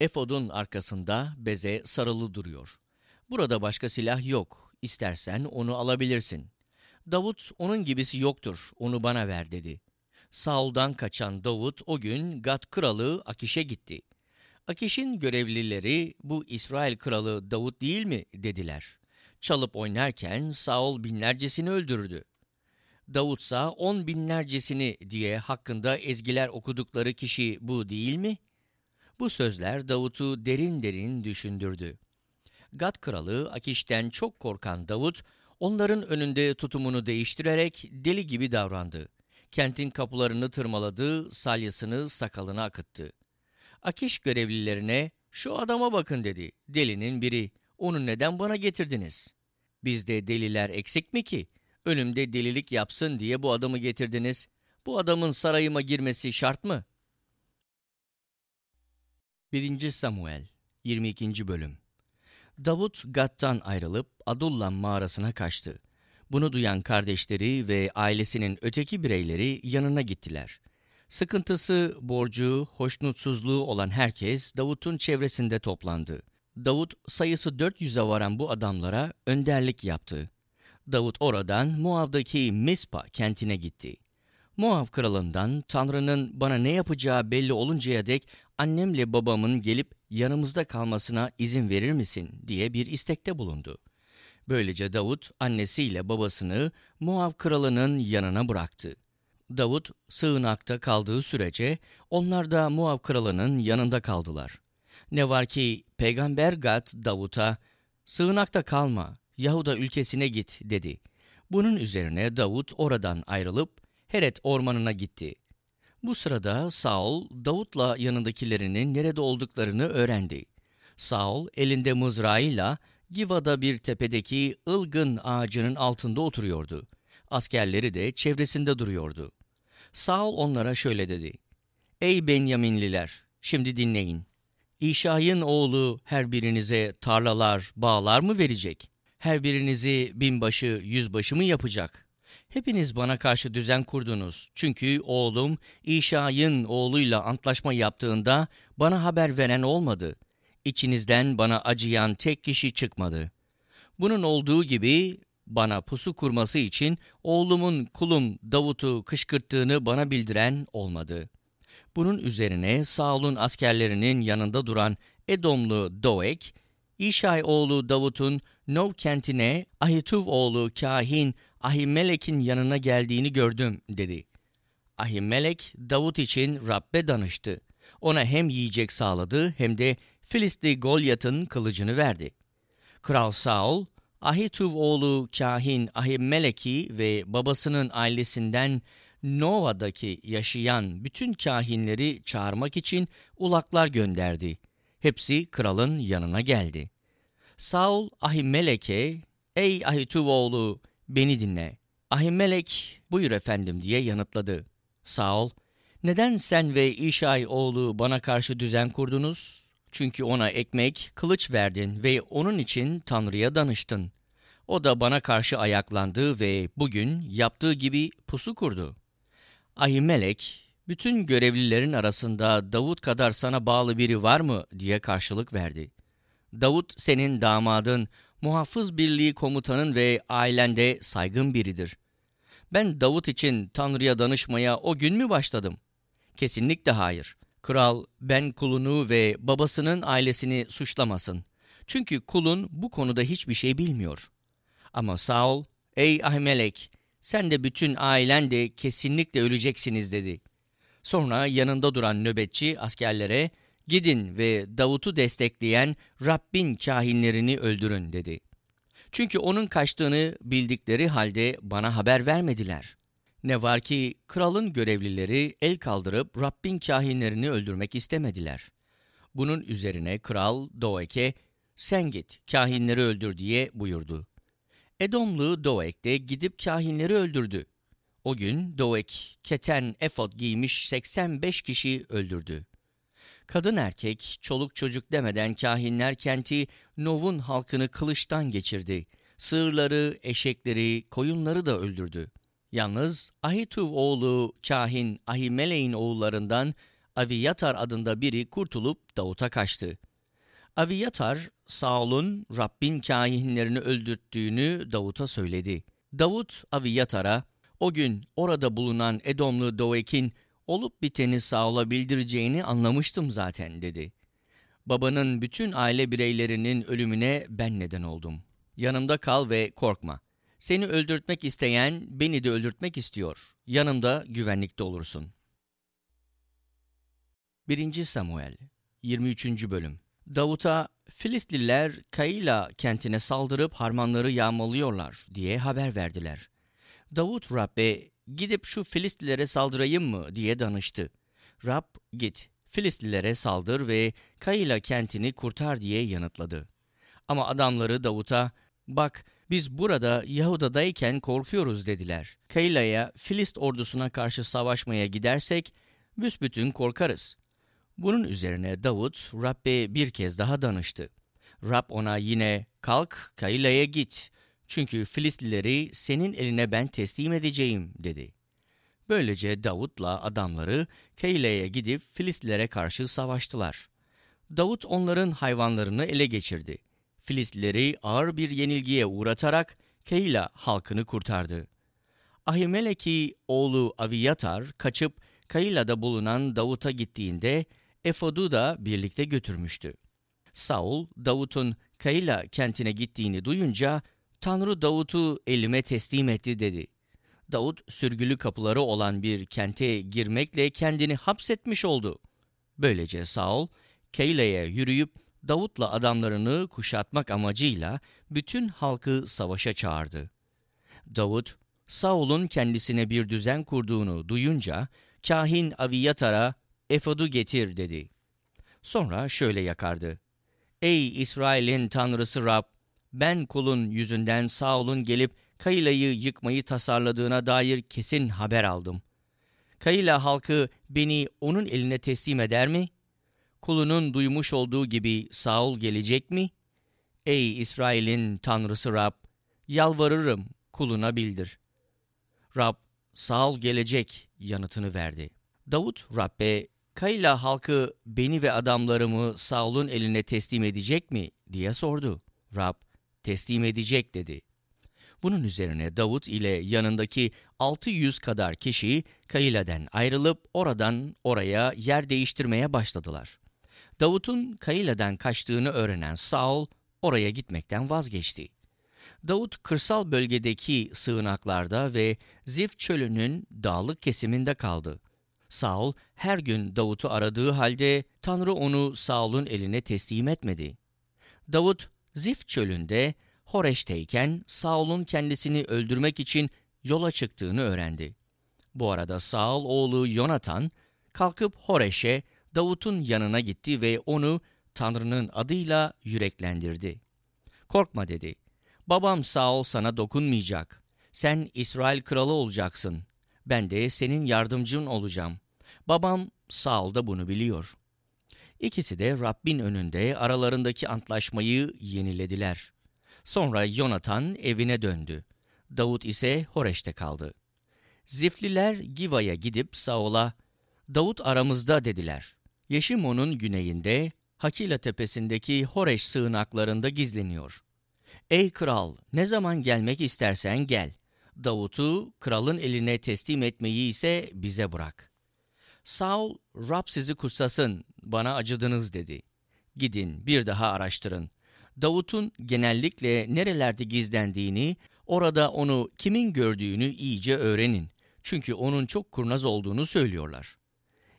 Efodun arkasında beze sarılı duruyor. Burada başka silah yok. İstersen onu alabilirsin. Davut onun gibisi yoktur. Onu bana ver dedi. Saul'dan kaçan Davut o gün Gat kralı Akiş'e gitti. Akiş'in görevlileri bu İsrail kralı Davut değil mi dediler. Çalıp oynarken Saul binlercesini öldürdü. Davutsa on binlercesini diye hakkında ezgiler okudukları kişi bu değil mi? Bu sözler Davut'u derin derin düşündürdü. Gad kralı Akiş'ten çok korkan Davut, onların önünde tutumunu değiştirerek deli gibi davrandı. Kentin kapılarını tırmaladı, salyasını sakalına akıttı. Akiş görevlilerine şu adama bakın dedi. Delinin biri. Onu neden bana getirdiniz? Bizde deliler eksik mi ki? Önümde delilik yapsın diye bu adamı getirdiniz. Bu adamın sarayıma girmesi şart mı? 1. Samuel 22. Bölüm Davut Gat'tan ayrılıp Adullam mağarasına kaçtı. Bunu duyan kardeşleri ve ailesinin öteki bireyleri yanına gittiler. Sıkıntısı, borcu, hoşnutsuzluğu olan herkes Davut'un çevresinde toplandı. Davut sayısı 400'e varan bu adamlara önderlik yaptı. Davut oradan Moav'daki Mispa kentine gitti. Moav kralından Tanrı'nın bana ne yapacağı belli oluncaya dek annemle babamın gelip yanımızda kalmasına izin verir misin diye bir istekte bulundu. Böylece Davut annesiyle babasını Moav kralının yanına bıraktı. Davut sığınakta kaldığı sürece onlar da Muav kralının yanında kaldılar. Ne var ki peygamber Gad Davut'a sığınakta kalma Yahuda ülkesine git dedi. Bunun üzerine Davut oradan ayrılıp Heret ormanına gitti. Bu sırada Saul Davut'la yanındakilerinin nerede olduklarını öğrendi. Saul elinde mızrağıyla Giva'da bir tepedeki ılgın ağacının altında oturuyordu. Askerleri de çevresinde duruyordu. Saul onlara şöyle dedi. Ey Benyaminliler, şimdi dinleyin. İşay'ın oğlu her birinize tarlalar, bağlar mı verecek? Her birinizi binbaşı, yüzbaşı mı yapacak? Hepiniz bana karşı düzen kurdunuz. Çünkü oğlum İşay'ın oğluyla antlaşma yaptığında bana haber veren olmadı. İçinizden bana acıyan tek kişi çıkmadı. Bunun olduğu gibi bana pusu kurması için oğlumun kulum Davut'u kışkırttığını bana bildiren olmadı. Bunun üzerine Saul'un askerlerinin yanında duran Edomlu Doek, İşay oğlu Davut'un Nov kentine Ahituv oğlu kahin Ahimelek'in yanına geldiğini gördüm dedi. Ahimelek Davut için Rabbe danıştı. Ona hem yiyecek sağladı hem de Filistli Golyat'ın kılıcını verdi. Kral Saul Ahituv oğlu kahin Ahimeleki ve babasının ailesinden Nova'daki yaşayan bütün kahinleri çağırmak için ulaklar gönderdi. Hepsi kralın yanına geldi. Saul Ahimelek'e, ''Ey Ahituv oğlu beni dinle. Ahimelek buyur efendim.'' diye yanıtladı. Saul, ''Neden sen ve İşay oğlu bana karşı düzen kurdunuz? Çünkü ona ekmek, kılıç verdin ve onun için Tanrı'ya danıştın. O da bana karşı ayaklandı ve bugün yaptığı gibi pusu kurdu. Ahimelek, bütün görevlilerin arasında Davut kadar sana bağlı biri var mı diye karşılık verdi. Davut senin damadın, muhafız birliği komutanın ve ailende saygın biridir. Ben Davut için Tanrı'ya danışmaya o gün mü başladım? Kesinlikle hayır. Kral ben kulunu ve babasının ailesini suçlamasın. Çünkü kulun bu konuda hiçbir şey bilmiyor. Ama Saul, ey Ahimelek, sen de bütün ailen de kesinlikle öleceksiniz dedi. Sonra yanında duran nöbetçi askerlere, gidin ve Davut'u destekleyen Rabbin kahinlerini öldürün dedi. Çünkü onun kaçtığını bildikleri halde bana haber vermediler. Ne var ki kralın görevlileri el kaldırıp Rabbin kahinlerini öldürmek istemediler. Bunun üzerine kral Doek'e sen git kahinleri öldür diye buyurdu. Edomlu Doek de gidip kahinleri öldürdü. O gün Doek keten efod giymiş 85 kişi öldürdü. Kadın erkek, çoluk çocuk demeden kahinler kenti Nov'un halkını kılıçtan geçirdi. Sığırları, eşekleri, koyunları da öldürdü. Yalnız Ahituv oğlu kahin Ahimele'in oğullarından Aviyatar adında biri kurtulup Davut'a kaçtı. Aviyatar, Saul'un Rabbin kahinlerini öldürttüğünü Davut'a söyledi. Davut, Aviyatar'a, o gün orada bulunan Edomlu Doek'in olup biteni Saul'a bildireceğini anlamıştım zaten dedi. Babanın bütün aile bireylerinin ölümüne ben neden oldum. Yanımda kal ve korkma. Seni öldürtmek isteyen beni de öldürtmek istiyor. Yanımda güvenlikte olursun. 1. Samuel 23. Bölüm Davut'a Filistliler Kayla kentine saldırıp harmanları yağmalıyorlar diye haber verdiler. Davut Rab'be gidip şu Filistlilere saldırayım mı diye danıştı. Rab git Filistlilere saldır ve Kayla kentini kurtar diye yanıtladı. Ama adamları Davut'a bak biz burada Yahuda'dayken korkuyoruz dediler. Kayla'ya Filist ordusuna karşı savaşmaya gidersek büsbütün korkarız. Bunun üzerine Davut Rab'be bir kez daha danıştı. Rab ona yine kalk Kayla'ya git çünkü Filistlileri senin eline ben teslim edeceğim dedi. Böylece Davut'la adamları Keyle'ye gidip Filistlilere karşı savaştılar. Davut onların hayvanlarını ele geçirdi. Filistlileri ağır bir yenilgiye uğratarak Keyla halkını kurtardı. Ahimeleki oğlu Aviyatar kaçıp Kayla'da bulunan Davut'a gittiğinde Efod'u da birlikte götürmüştü. Saul, Davut'un Kayla kentine gittiğini duyunca Tanrı Davut'u elime teslim etti dedi. Davut sürgülü kapıları olan bir kente girmekle kendini hapsetmiş oldu. Böylece Saul, Keyla'ya yürüyüp Davut'la adamlarını kuşatmak amacıyla bütün halkı savaşa çağırdı. Davut, Saul'un kendisine bir düzen kurduğunu duyunca kahin Aviyatar'a efodu getir dedi. Sonra şöyle yakardı. Ey İsrail'in tanrısı Rab! Ben kulun yüzünden Saul'un gelip Kayla'yı yıkmayı tasarladığına dair kesin haber aldım. Kayla halkı beni onun eline teslim eder mi? Kulunun duymuş olduğu gibi Saul gelecek mi? Ey İsrail'in tanrısı Rab! Yalvarırım kuluna bildir. Rab, Saul gelecek yanıtını verdi. Davut Rab'be Kayla halkı beni ve adamlarımı Saul'un eline teslim edecek mi diye sordu. Rab teslim edecek dedi. Bunun üzerine Davut ile yanındaki 600 kadar kişi Kayla'den ayrılıp oradan oraya yer değiştirmeye başladılar. Davut'un Kayla'dan kaçtığını öğrenen Saul oraya gitmekten vazgeçti. Davut kırsal bölgedeki sığınaklarda ve Zif çölünün dağlık kesiminde kaldı. Saul her gün Davut'u aradığı halde Tanrı onu Saul'un eline teslim etmedi. Davut Zif çölünde Horeş'teyken Saul'un kendisini öldürmek için yola çıktığını öğrendi. Bu arada Saul oğlu Yonatan kalkıp Horeş'e Davut'un yanına gitti ve onu Tanrı'nın adıyla yüreklendirdi. Korkma dedi. Babam Saul sana dokunmayacak. Sen İsrail kralı olacaksın. Ben de senin yardımcın olacağım. Babam Saul da bunu biliyor. İkisi de Rabbin önünde aralarındaki antlaşmayı yenilediler. Sonra Yonatan evine döndü. Davut ise Horeş'te kaldı. Zifliler Giva'ya gidip Saul'a, Davut aramızda dediler. Yeşimon'un güneyinde Hakila tepesindeki Horeş sığınaklarında gizleniyor. Ey kral, ne zaman gelmek istersen gel. Davut'u kralın eline teslim etmeyi ise bize bırak. Saul, Rab sizi kutsasın, bana acıdınız dedi. Gidin bir daha araştırın. Davut'un genellikle nerelerde gizlendiğini, orada onu kimin gördüğünü iyice öğrenin. Çünkü onun çok kurnaz olduğunu söylüyorlar.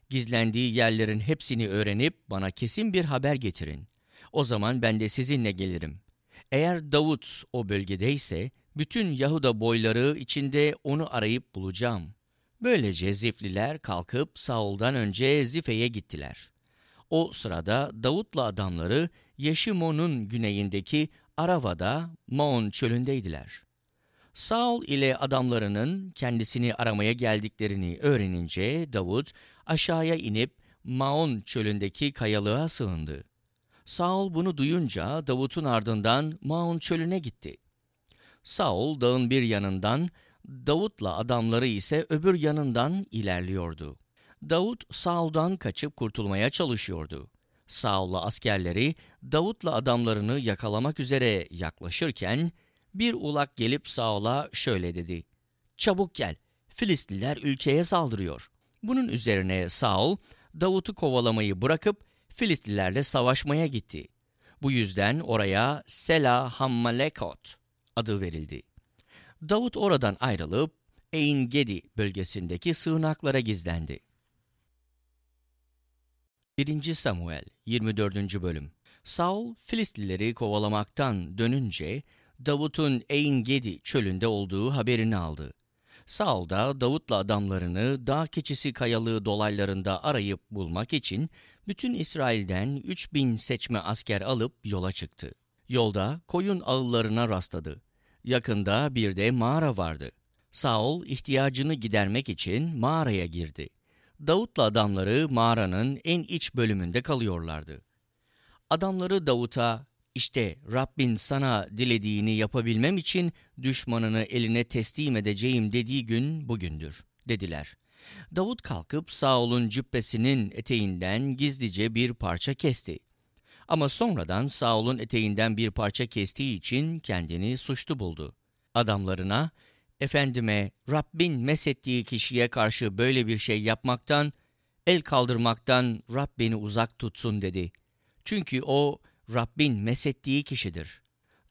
Gizlendiği yerlerin hepsini öğrenip bana kesin bir haber getirin. O zaman ben de sizinle gelirim. Eğer Davut o bölgedeyse, bütün Yahuda boyları içinde onu arayıp bulacağım. Böylece Zifliler kalkıp Saul'dan önce Zife'ye gittiler. O sırada Davut'la adamları Yeşimon'un güneyindeki Arava'da Maon çölündeydiler. Saul ile adamlarının kendisini aramaya geldiklerini öğrenince Davut aşağıya inip Maon çölündeki kayalığa sığındı. Saul bunu duyunca Davut'un ardından Maon çölüne gitti. Saul dağın bir yanından, Davut'la adamları ise öbür yanından ilerliyordu. Davut Saul'dan kaçıp kurtulmaya çalışıyordu. Saul'la askerleri Davut'la adamlarını yakalamak üzere yaklaşırken bir ulak gelip Saul'a şöyle dedi. Çabuk gel, Filistliler ülkeye saldırıyor. Bunun üzerine Saul, Davut'u kovalamayı bırakıp Filistlilerle savaşmaya gitti. Bu yüzden oraya Sela Hammalekot adı verildi. Davut oradan ayrılıp Ein Gedi bölgesindeki sığınaklara gizlendi. 1. Samuel 24. bölüm Saul Filistlileri kovalamaktan dönünce Davut'un Ein Gedi çölünde olduğu haberini aldı. Saul da Davut'la adamlarını dağ keçisi kayalığı dolaylarında arayıp bulmak için bütün İsrail'den 3000 seçme asker alıp yola çıktı. Yolda koyun ağıllarına rastladı. Yakında bir de mağara vardı. Saul ihtiyacını gidermek için mağaraya girdi. Davut'la adamları mağaranın en iç bölümünde kalıyorlardı. Adamları Davut'a işte Rabbin sana dilediğini yapabilmem için düşmanını eline teslim edeceğim dediği gün bugündür, dediler. Davut kalkıp Saul'un cübbesinin eteğinden gizlice bir parça kesti. Ama sonradan Saul'un eteğinden bir parça kestiği için kendini suçlu buldu. Adamlarına, efendime Rabbin mesettiği kişiye karşı böyle bir şey yapmaktan, el kaldırmaktan Rab beni uzak tutsun dedi. Çünkü o Rabbin mesettiği kişidir.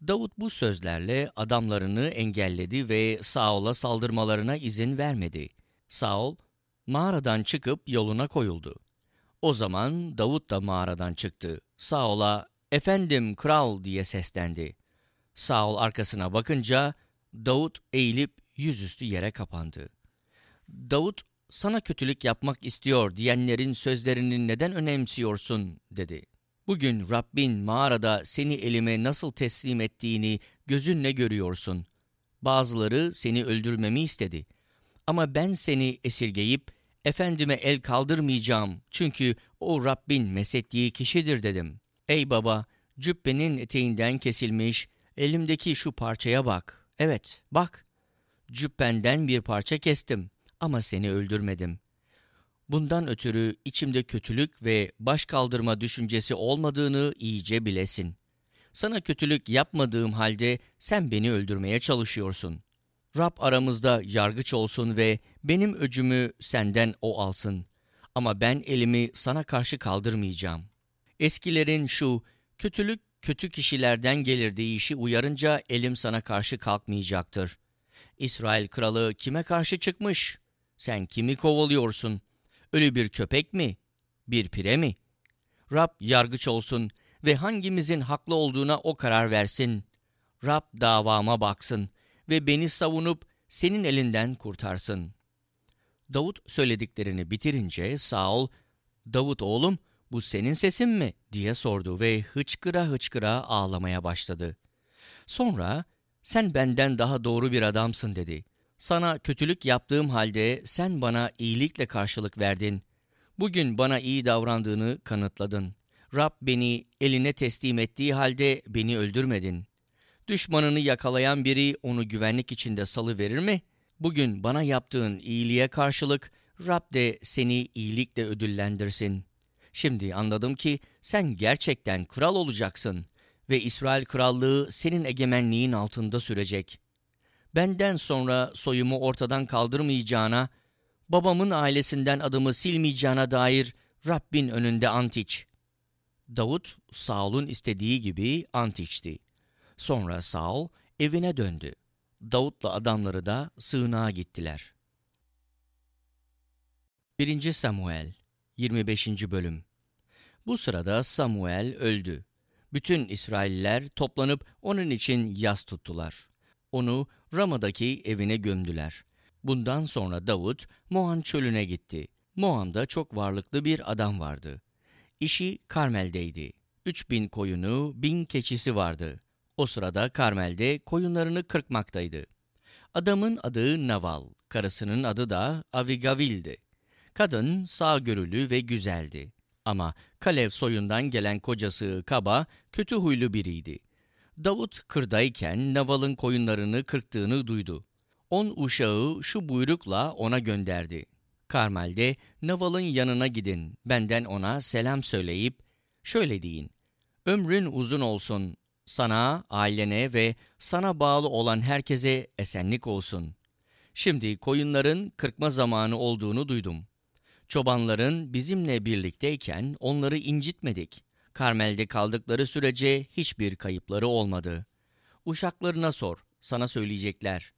Davut bu sözlerle adamlarını engelledi ve Saul'a saldırmalarına izin vermedi. Saul, mağaradan çıkıp yoluna koyuldu. O zaman Davut da mağaradan çıktı. Saul'a, efendim kral diye seslendi. Saul arkasına bakınca Davut eğilip yüzüstü yere kapandı. Davut, sana kötülük yapmak istiyor diyenlerin sözlerini neden önemsiyorsun dedi. Bugün Rabbin mağarada seni elime nasıl teslim ettiğini gözünle görüyorsun. Bazıları seni öldürmemi istedi. Ama ben seni esirgeyip efendime el kaldırmayacağım çünkü o Rabbin mesettiği kişidir dedim. Ey baba, cübbenin eteğinden kesilmiş, elimdeki şu parçaya bak. Evet, bak. Cübbenden bir parça kestim ama seni öldürmedim. Bundan ötürü içimde kötülük ve baş kaldırma düşüncesi olmadığını iyice bilesin. Sana kötülük yapmadığım halde sen beni öldürmeye çalışıyorsun. Rab aramızda yargıç olsun ve benim öcümü senden o alsın. Ama ben elimi sana karşı kaldırmayacağım. Eskilerin şu kötülük kötü kişilerden gelir deyişi uyarınca elim sana karşı kalkmayacaktır. İsrail kralı kime karşı çıkmış? Sen kimi kovalıyorsun? Ölü bir köpek mi? Bir pire mi? Rab yargıç olsun ve hangimizin haklı olduğuna o karar versin. Rab davama baksın ve beni savunup senin elinden kurtarsın. Davut söylediklerini bitirince Saul, Davut oğlum bu senin sesin mi diye sordu ve hıçkıra hıçkıra ağlamaya başladı. Sonra sen benden daha doğru bir adamsın dedi. Sana kötülük yaptığım halde sen bana iyilikle karşılık verdin. Bugün bana iyi davrandığını kanıtladın. Rab beni eline teslim ettiği halde beni öldürmedin. Düşmanını yakalayan biri onu güvenlik içinde salı verir mi? Bugün bana yaptığın iyiliğe karşılık Rab de seni iyilikle ödüllendirsin. Şimdi anladım ki sen gerçekten kral olacaksın ve İsrail krallığı senin egemenliğin altında sürecek. Benden sonra soyumu ortadan kaldırmayacağına, babamın ailesinden adımı silmeyeceğine dair Rabbin önünde ant. Davut, Saul'un istediği gibi ant. Sonra Saul evine döndü. Davut'la adamları da sığınağa gittiler. 1. Samuel 25. Bölüm Bu sırada Samuel öldü. Bütün İsrailler toplanıp onun için yas tuttular. Onu Rama'daki evine gömdüler. Bundan sonra Davut Moan çölüne gitti. Moan'da çok varlıklı bir adam vardı. İşi Karmel'deydi. Üç bin koyunu, bin keçisi vardı. O sırada Karmel'de koyunlarını kırkmaktaydı. Adamın adı Naval, karısının adı da Avigavil'di. Kadın sağgörülü ve güzeldi. Ama Kalev soyundan gelen kocası Kaba kötü huylu biriydi. Davut kırdayken Naval'ın koyunlarını kırktığını duydu. On uşağı şu buyrukla ona gönderdi. Karmel'de Naval'ın yanına gidin, benden ona selam söyleyip, şöyle deyin, ömrün uzun olsun, sana, ailene ve sana bağlı olan herkese esenlik olsun. Şimdi koyunların kırkma zamanı olduğunu duydum. Çobanların bizimle birlikteyken onları incitmedik. Karmel'de kaldıkları sürece hiçbir kayıpları olmadı. Uşaklarına sor, sana söyleyecekler.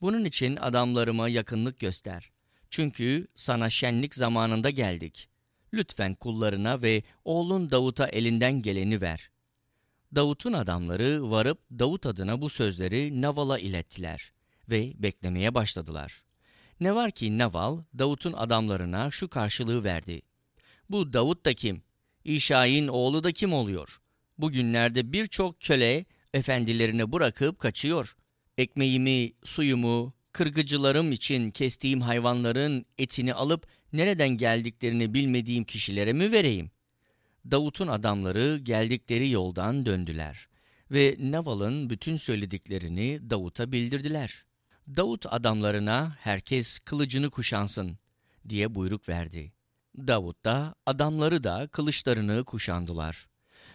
Bunun için adamlarıma yakınlık göster. Çünkü sana şenlik zamanında geldik. Lütfen kullarına ve oğlun Davut'a elinden geleni ver. Davut'un adamları varıp Davut adına bu sözleri Naval'a ilettiler ve beklemeye başladılar. Ne var ki Naval, Davut'un adamlarına şu karşılığı verdi. Bu Davut da kim? İşayin oğlu da kim oluyor? Bugünlerde birçok köle efendilerini bırakıp kaçıyor. Ekmeğimi, suyumu, kırgıcılarım için kestiğim hayvanların etini alıp nereden geldiklerini bilmediğim kişilere mi vereyim? Davut'un adamları geldikleri yoldan döndüler ve Naval'ın bütün söylediklerini Davut'a bildirdiler. Davut adamlarına herkes kılıcını kuşansın diye buyruk verdi. Davut da adamları da kılıçlarını kuşandılar.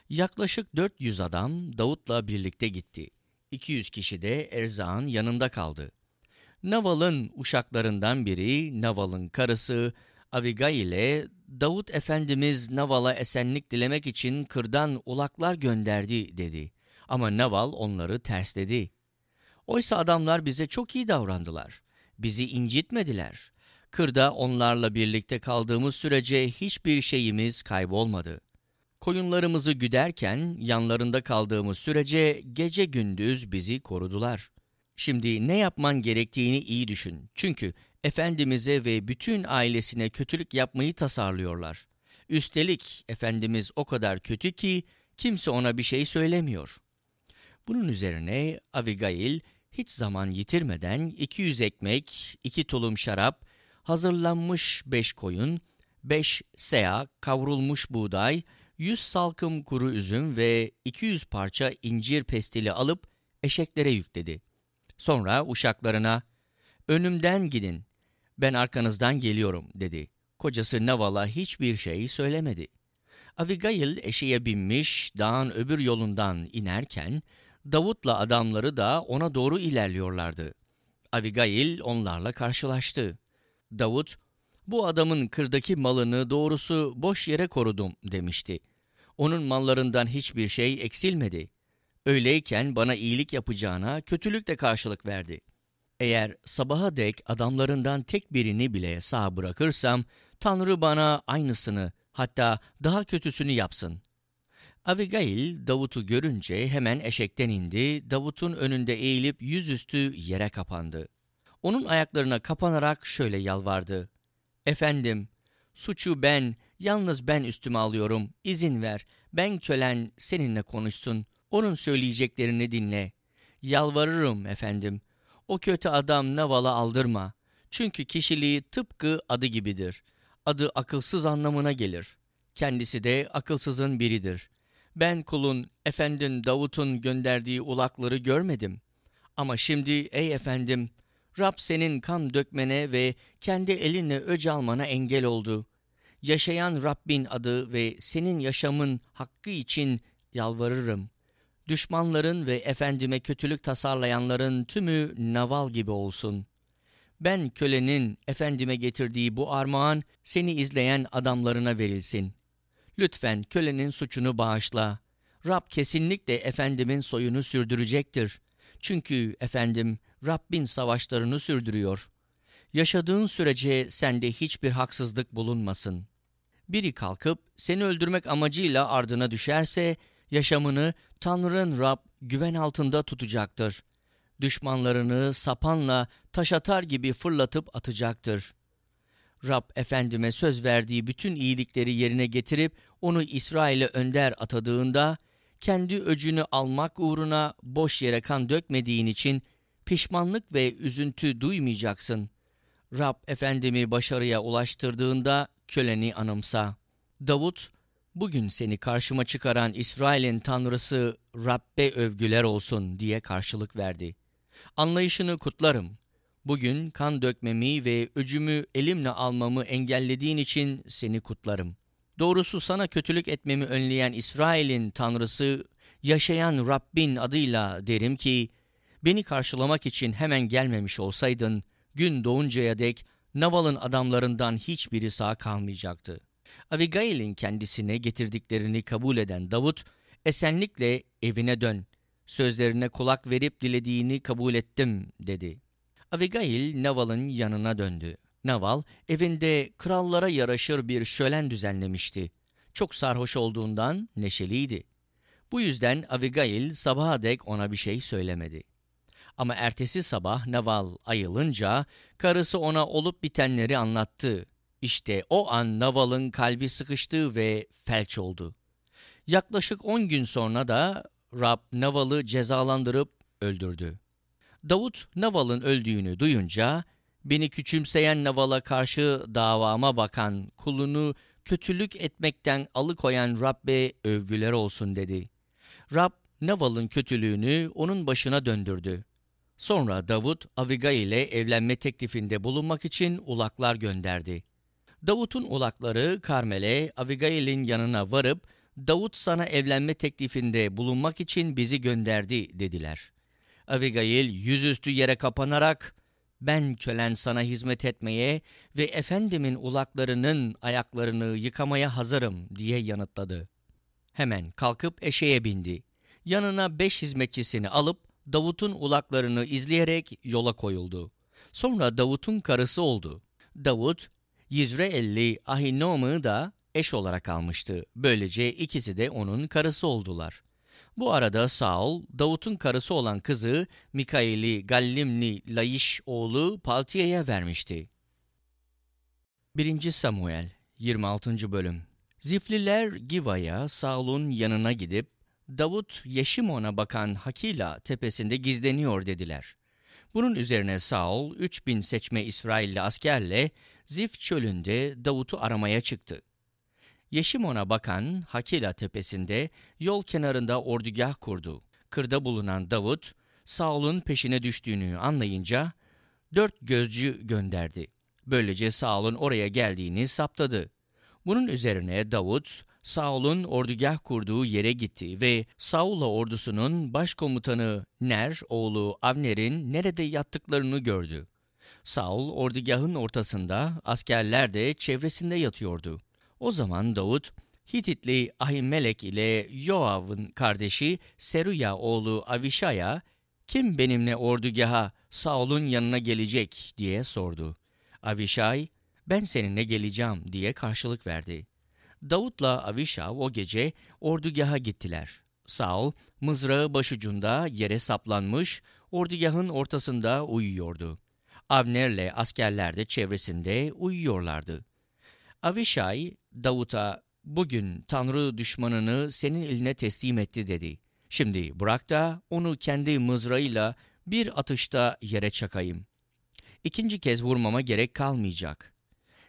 Yaklaşık 400 adam Davut'la birlikte gitti. 200 kişi de Erzağ'ın yanında kaldı. Naval'ın uşaklarından biri, Naval'ın karısı Avigail'e Davut Efendimiz Naval'a esenlik dilemek için kırdan ulaklar gönderdi dedi. Ama Naval onları tersledi. Oysa adamlar bize çok iyi davrandılar. Bizi incitmediler. Kırda onlarla birlikte kaldığımız sürece hiçbir şeyimiz kaybolmadı. Koyunlarımızı güderken yanlarında kaldığımız sürece gece gündüz bizi korudular. Şimdi ne yapman gerektiğini iyi düşün. Çünkü Efendimiz'e ve bütün ailesine kötülük yapmayı tasarlıyorlar. Üstelik Efendimiz o kadar kötü ki kimse ona bir şey söylemiyor. Bunun üzerine Abigail hiç zaman yitirmeden 200 ekmek, 2 tulum şarap, hazırlanmış 5 koyun, 5 sea kavrulmuş buğday, 100 salkım kuru üzüm ve 200 parça incir pestili alıp eşeklere yükledi. Sonra uşaklarına, önümden gidin, ben arkanızdan geliyorum dedi. Kocası Naval'a hiçbir şey söylemedi. Abigail eşeğe binmiş dağın öbür yolundan inerken Davut'la adamları da ona doğru ilerliyorlardı. Abigail onlarla karşılaştı. Davut, bu adamın kırdaki malını doğrusu boş yere korudum demişti. Onun mallarından hiçbir şey eksilmedi. Öyleyken bana iyilik yapacağına kötülükle karşılık verdi. Eğer sabaha dek adamlarından tek birini bile sağ bırakırsam, Tanrı bana aynısını, hatta daha kötüsünü yapsın. Abigail Davut'u görünce hemen eşekten indi, Davut'un önünde eğilip yüzüstü yere kapandı. Onun ayaklarına kapanarak şöyle yalvardı. Efendim, suçu ben, yalnız ben üstüme alıyorum, izin ver, ben kölen seninle konuşsun, onun söyleyeceklerini dinle. Yalvarırım efendim, o kötü adam Naval'a aldırma. Çünkü kişiliği tıpkı adı gibidir. Adı akılsız anlamına gelir. Kendisi de akılsızın biridir. Ben kulun, efendim Davut'un gönderdiği ulakları görmedim. Ama şimdi ey efendim, Rab senin kan dökmene ve kendi elinle öc almana engel oldu. Yaşayan Rabbin adı ve senin yaşamın hakkı için yalvarırım. Düşmanların ve efendime kötülük tasarlayanların tümü naval gibi olsun. Ben kölenin efendime getirdiği bu armağan seni izleyen adamlarına verilsin. Lütfen kölenin suçunu bağışla. Rab kesinlikle efendimin soyunu sürdürecektir. Çünkü efendim Rabbin savaşlarını sürdürüyor. Yaşadığın sürece sende hiçbir haksızlık bulunmasın. Biri kalkıp seni öldürmek amacıyla ardına düşerse yaşamını Tanrı'nın Rab güven altında tutacaktır. Düşmanlarını sapanla taş atar gibi fırlatıp atacaktır. Rab Efendime söz verdiği bütün iyilikleri yerine getirip onu İsrail'e önder atadığında, kendi öcünü almak uğruna boş yere kan dökmediğin için pişmanlık ve üzüntü duymayacaksın. Rab Efendimi başarıya ulaştırdığında köleni anımsa. Davut, bugün seni karşıma çıkaran İsrail'in tanrısı Rabbe övgüler olsun diye karşılık verdi. Anlayışını kutlarım. Bugün kan dökmemi ve öcümü elimle almamı engellediğin için seni kutlarım. Doğrusu sana kötülük etmemi önleyen İsrail'in tanrısı, yaşayan Rabbin adıyla derim ki, beni karşılamak için hemen gelmemiş olsaydın, gün doğuncaya dek Naval'ın adamlarından hiçbiri sağ kalmayacaktı. Abigail'in kendisine getirdiklerini kabul eden Davut, esenlikle evine dön, sözlerine kulak verip dilediğini kabul ettim dedi. Abigail Naval'ın yanına döndü. Naval evinde krallara yaraşır bir şölen düzenlemişti. Çok sarhoş olduğundan neşeliydi. Bu yüzden Abigail sabaha dek ona bir şey söylemedi. Ama ertesi sabah Naval ayılınca karısı ona olup bitenleri anlattı. İşte o an Naval'ın kalbi sıkıştı ve felç oldu. Yaklaşık 10 gün sonra da Rab Naval'ı cezalandırıp öldürdü. Davut Naval'ın öldüğünü duyunca beni küçümseyen Naval'a karşı davama bakan kulunu kötülük etmekten alıkoyan Rabbe övgüler olsun dedi. Rab Naval'ın kötülüğünü onun başına döndürdü. Sonra Davut Aviga ile evlenme teklifinde bulunmak için ulaklar gönderdi. Davut'un ulakları Karmel'e Avigail'in yanına varıp Davut sana evlenme teklifinde bulunmak için bizi gönderdi dediler. Avigail yüzüstü yere kapanarak ben kölen sana hizmet etmeye ve efendimin ulaklarının ayaklarını yıkamaya hazırım diye yanıtladı. Hemen kalkıp eşeğe bindi. Yanına beş hizmetçisini alıp Davut'un ulaklarını izleyerek yola koyuldu. Sonra Davut'un karısı oldu. Davut, Yizreelli Ahinom'u da eş olarak almıştı. Böylece ikisi de onun karısı oldular. Bu arada Saul, Davut'un karısı olan kızı Mikail'i Gallimli Laiş oğlu Paltiye'ye vermişti. 1. Samuel 26. Bölüm Zifliler Giva'ya Saul'un yanına gidip Davut Yeşimon'a bakan Hakila tepesinde gizleniyor dediler. Bunun üzerine Saul 3000 seçme İsrailli askerle Zif çölünde Davut'u aramaya çıktı. Yeşimon'a bakan Hakila tepesinde yol kenarında ordugah kurdu. Kırda bulunan Davut, Saul'un peşine düştüğünü anlayınca dört gözcü gönderdi. Böylece Saul'un oraya geldiğini saptadı. Bunun üzerine Davut, Saul'un ordugah kurduğu yere gitti ve Saul'la ordusunun başkomutanı Ner oğlu Avner'in nerede yattıklarını gördü. Saul ordugahın ortasında, askerler de çevresinde yatıyordu. O zaman Davut, Hititli Ahimelek ile Yoav'ın kardeşi Seruya oğlu Avişay'a, kim benimle ordugaha Saul'un yanına gelecek diye sordu. Avişay, ben seninle geleceğim diye karşılık verdi. Davut'la Avişav o gece ordugaha gittiler. Saul, mızrağı başucunda yere saplanmış, ordugahın ortasında uyuyordu. Avner'le askerler de çevresinde uyuyorlardı. Avişay, Davut'a bugün Tanrı düşmanını senin eline teslim etti dedi. Şimdi bırak da onu kendi mızrağıyla bir atışta yere çakayım. İkinci kez vurmama gerek kalmayacak.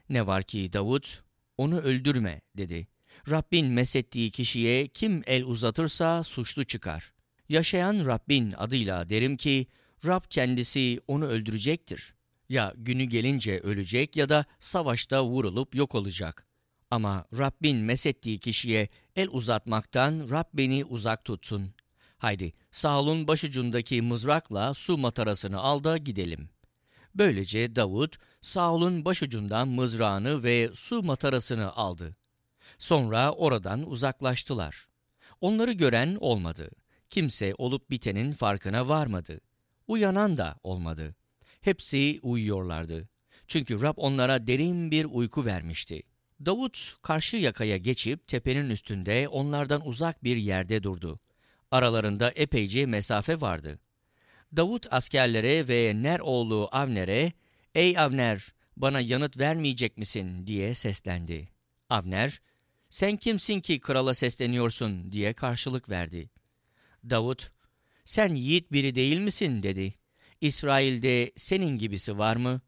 Ne var ki Davut, onu öldürme dedi. Rabbin mesettiği kişiye kim el uzatırsa suçlu çıkar. Yaşayan Rabbin adıyla derim ki, Rab kendisi onu öldürecektir. Ya günü gelince ölecek ya da savaşta vurulup yok olacak. Ama Rabbin mesettiği kişiye el uzatmaktan Rab beni uzak tutsun. Haydi Saul'un başucundaki mızrakla su matarasını al da gidelim. Böylece Davut Saul'un başucundan mızrağını ve su matarasını aldı. Sonra oradan uzaklaştılar. Onları gören olmadı. Kimse olup bitenin farkına varmadı. Uyanan da olmadı. Hepsi uyuyorlardı. Çünkü Rab onlara derin bir uyku vermişti. Davut karşı yakaya geçip tepenin üstünde onlardan uzak bir yerde durdu. Aralarında epeyce mesafe vardı. Davut askerlere ve Ner oğlu Avner'e, ''Ey Avner, bana yanıt vermeyecek misin?'' diye seslendi. Avner, ''Sen kimsin ki krala sesleniyorsun?'' diye karşılık verdi. Davut, ''Sen yiğit biri değil misin?'' dedi. ''İsrail'de senin gibisi var mı?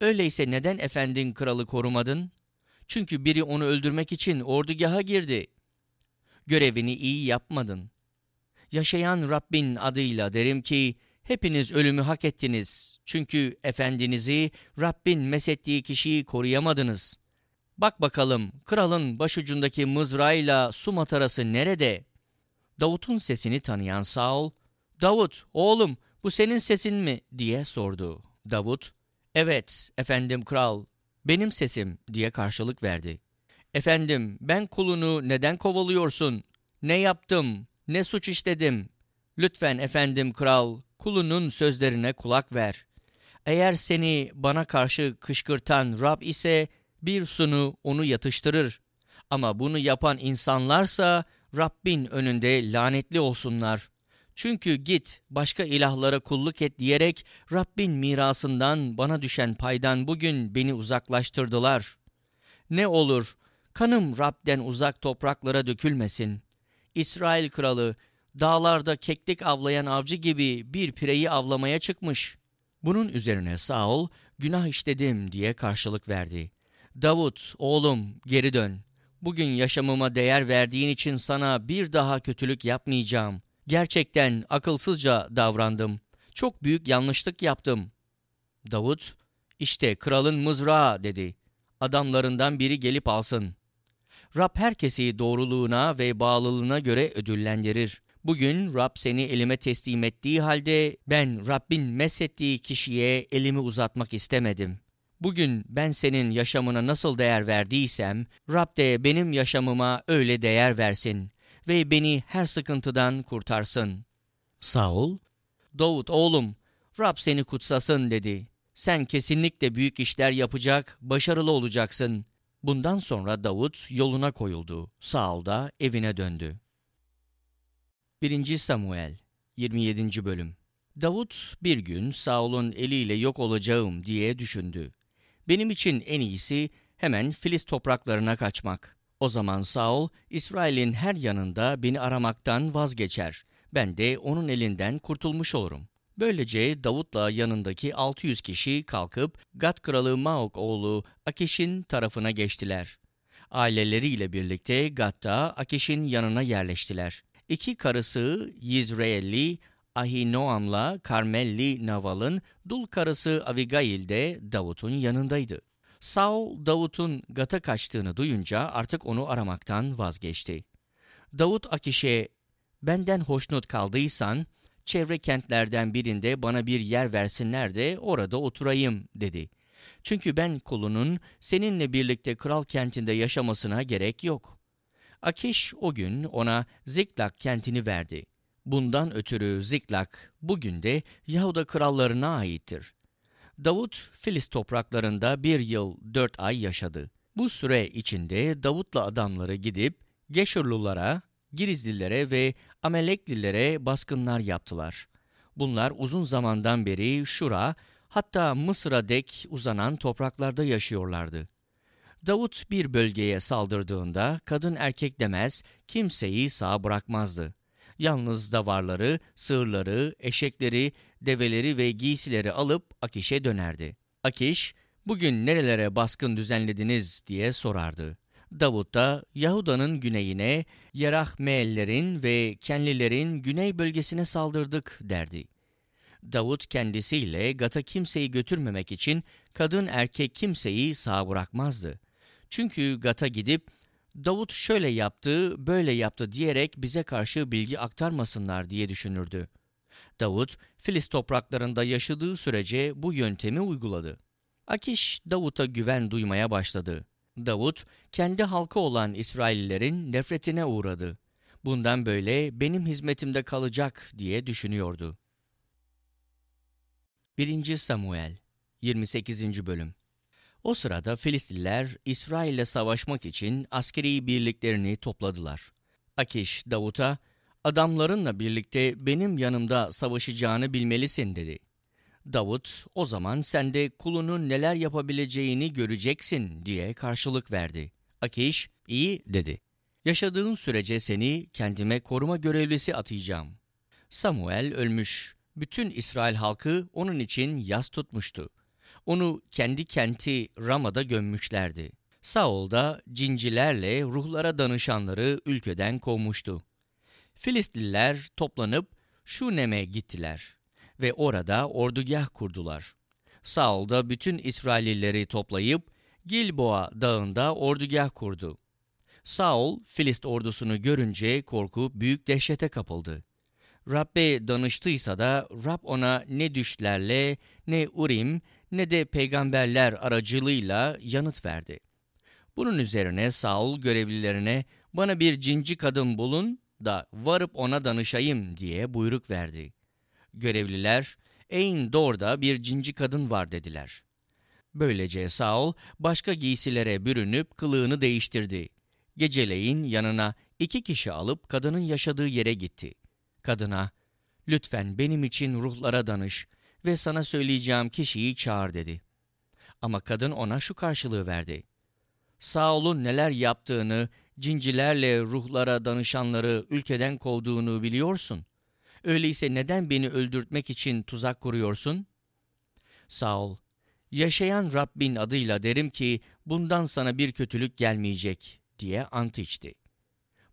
Öyleyse neden efendin kralı korumadın?'' Çünkü biri onu öldürmek için ordugaha girdi. Görevini iyi yapmadın. Yaşayan Rabbin adıyla derim ki, hepiniz ölümü hak ettiniz. Çünkü efendinizi, Rabbin mesettiği kişiyi koruyamadınız. Bak bakalım, kralın başucundaki mızrağıyla su matarası nerede? Davut'un sesini tanıyan Saul, Davut, oğlum, bu senin sesin mi? diye sordu. Davut, evet efendim kral, benim sesim diye karşılık verdi. Efendim ben kulunu neden kovalıyorsun? Ne yaptım? Ne suç işledim? Lütfen efendim kral kulunun sözlerine kulak ver. Eğer seni bana karşı kışkırtan Rab ise bir sunu onu yatıştırır. Ama bunu yapan insanlarsa Rabbin önünde lanetli olsunlar. Çünkü git başka ilahlara kulluk et diyerek Rabbin mirasından bana düşen paydan bugün beni uzaklaştırdılar. Ne olur kanım Rab'den uzak topraklara dökülmesin. İsrail kralı dağlarda keklik avlayan avcı gibi bir pireyi avlamaya çıkmış. Bunun üzerine Saul günah işledim diye karşılık verdi. Davut oğlum geri dön. Bugün yaşamıma değer verdiğin için sana bir daha kötülük yapmayacağım. Gerçekten akılsızca davrandım. Çok büyük yanlışlık yaptım. Davut, işte kralın mızrağı dedi. Adamlarından biri gelip alsın. Rab herkesi doğruluğuna ve bağlılığına göre ödüllendirir. Bugün Rab seni elime teslim ettiği halde ben Rabbin mesettiği kişiye elimi uzatmak istemedim. Bugün ben senin yaşamına nasıl değer verdiysem, Rab de benim yaşamıma öyle değer versin ve beni her sıkıntıdan kurtarsın. Saul, Davut oğlum, Rab seni kutsasın dedi. Sen kesinlikle büyük işler yapacak, başarılı olacaksın. Bundan sonra Davut yoluna koyuldu. Saul da evine döndü. 1. Samuel 27. Bölüm Davut bir gün Saul'un eliyle yok olacağım diye düşündü. Benim için en iyisi hemen Filiz topraklarına kaçmak. O zaman Saul, İsrail'in her yanında beni aramaktan vazgeçer. Ben de onun elinden kurtulmuş olurum. Böylece Davut'la yanındaki 600 kişi kalkıp Gat kralı Maok oğlu Akiş'in tarafına geçtiler. Aileleriyle birlikte Gat'ta Akiş'in yanına yerleştiler. İki karısı Yizreelli Ahinoam'la Karmelli Naval'ın dul karısı Abigail de Davut'un yanındaydı. Saul, Davut'un Gat'a kaçtığını duyunca artık onu aramaktan vazgeçti. Davut Akiş'e, benden hoşnut kaldıysan, çevre kentlerden birinde bana bir yer versinler de orada oturayım, dedi. Çünkü ben kulunun seninle birlikte kral kentinde yaşamasına gerek yok. Akiş o gün ona Ziklak kentini verdi. Bundan ötürü Ziklak bugün de Yahuda krallarına aittir. Davut Filiz topraklarında bir yıl dört ay yaşadı. Bu süre içinde Davut'la adamları gidip Geçurlulara, Girizlilere ve Ameleklilere baskınlar yaptılar. Bunlar uzun zamandan beri Şura, hatta Mısır'a dek uzanan topraklarda yaşıyorlardı. Davut bir bölgeye saldırdığında kadın erkek demez, kimseyi sağ bırakmazdı. Yalnız davarları, sığırları, eşekleri, develeri ve giysileri alıp Akiş'e dönerdi. Akiş, bugün nerelere baskın düzenlediniz diye sorardı. Davut da Yahuda'nın güneyine, Yerahmeellerin ve Kenlilerin güney bölgesine saldırdık derdi. Davut kendisiyle Gat'a kimseyi götürmemek için kadın erkek kimseyi sağ bırakmazdı. Çünkü Gat'a gidip Davut şöyle yaptı, böyle yaptı diyerek bize karşı bilgi aktarmasınlar diye düşünürdü. Davut, Filiz topraklarında yaşadığı sürece bu yöntemi uyguladı. Akiş, Davut'a güven duymaya başladı. Davut, kendi halkı olan İsraillilerin nefretine uğradı. Bundan böyle benim hizmetimde kalacak diye düşünüyordu. 1. Samuel 28. Bölüm o sırada Filistliler İsrail'le savaşmak için askeri birliklerini topladılar. Akiş Davut'a, adamlarınla birlikte benim yanımda savaşacağını bilmelisin dedi. Davut, o zaman sen de kulunun neler yapabileceğini göreceksin diye karşılık verdi. Akiş, iyi dedi. Yaşadığın sürece seni kendime koruma görevlisi atayacağım. Samuel ölmüş. Bütün İsrail halkı onun için yas tutmuştu. Onu kendi kenti Rama'da gömmüşlerdi. Saul da cincilerle ruhlara danışanları ülkeden kovmuştu. Filistliler toplanıp Şunem'e gittiler ve orada ordugah kurdular. Saul da bütün İsraillileri toplayıp Gilboa dağında ordugah kurdu. Saul, Filist ordusunu görünce korkup büyük dehşete kapıldı. Rab'be danıştıysa da Rab ona ne düşlerle, ne Urim, ne de peygamberler aracılığıyla yanıt verdi. Bunun üzerine Saul görevlilerine bana bir cinci kadın bulun da varıp ona danışayım diye buyruk verdi. Görevliler Eyn Dor'da bir cinci kadın var dediler. Böylece Saul başka giysilere bürünüp kılığını değiştirdi. Geceleyin yanına iki kişi alıp kadının yaşadığı yere gitti. Kadına, lütfen benim için ruhlara danış ve sana söyleyeceğim kişiyi çağır dedi. Ama kadın ona şu karşılığı verdi. Saul'un neler yaptığını, cincilerle ruhlara danışanları ülkeden kovduğunu biliyorsun. Öyleyse neden beni öldürtmek için tuzak kuruyorsun? Saul, yaşayan Rabbin adıyla derim ki bundan sana bir kötülük gelmeyecek diye ant içti.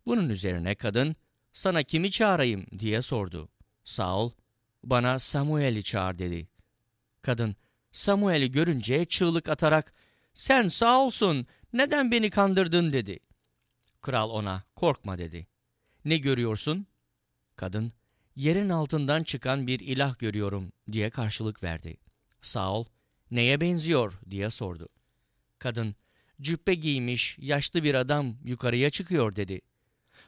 Bunun üzerine kadın, sana kimi çağırayım diye sordu. Saul, bana Samuel'i çağır dedi. Kadın, Samuel'i görünce çığlık atarak, sen Saul'sun, neden beni kandırdın dedi. Kral ona, korkma dedi. Ne görüyorsun? Kadın, yerin altından çıkan bir ilah görüyorum diye karşılık verdi. Saul, neye benziyor diye sordu. Kadın, cübbe giymiş yaşlı bir adam yukarıya çıkıyor dedi.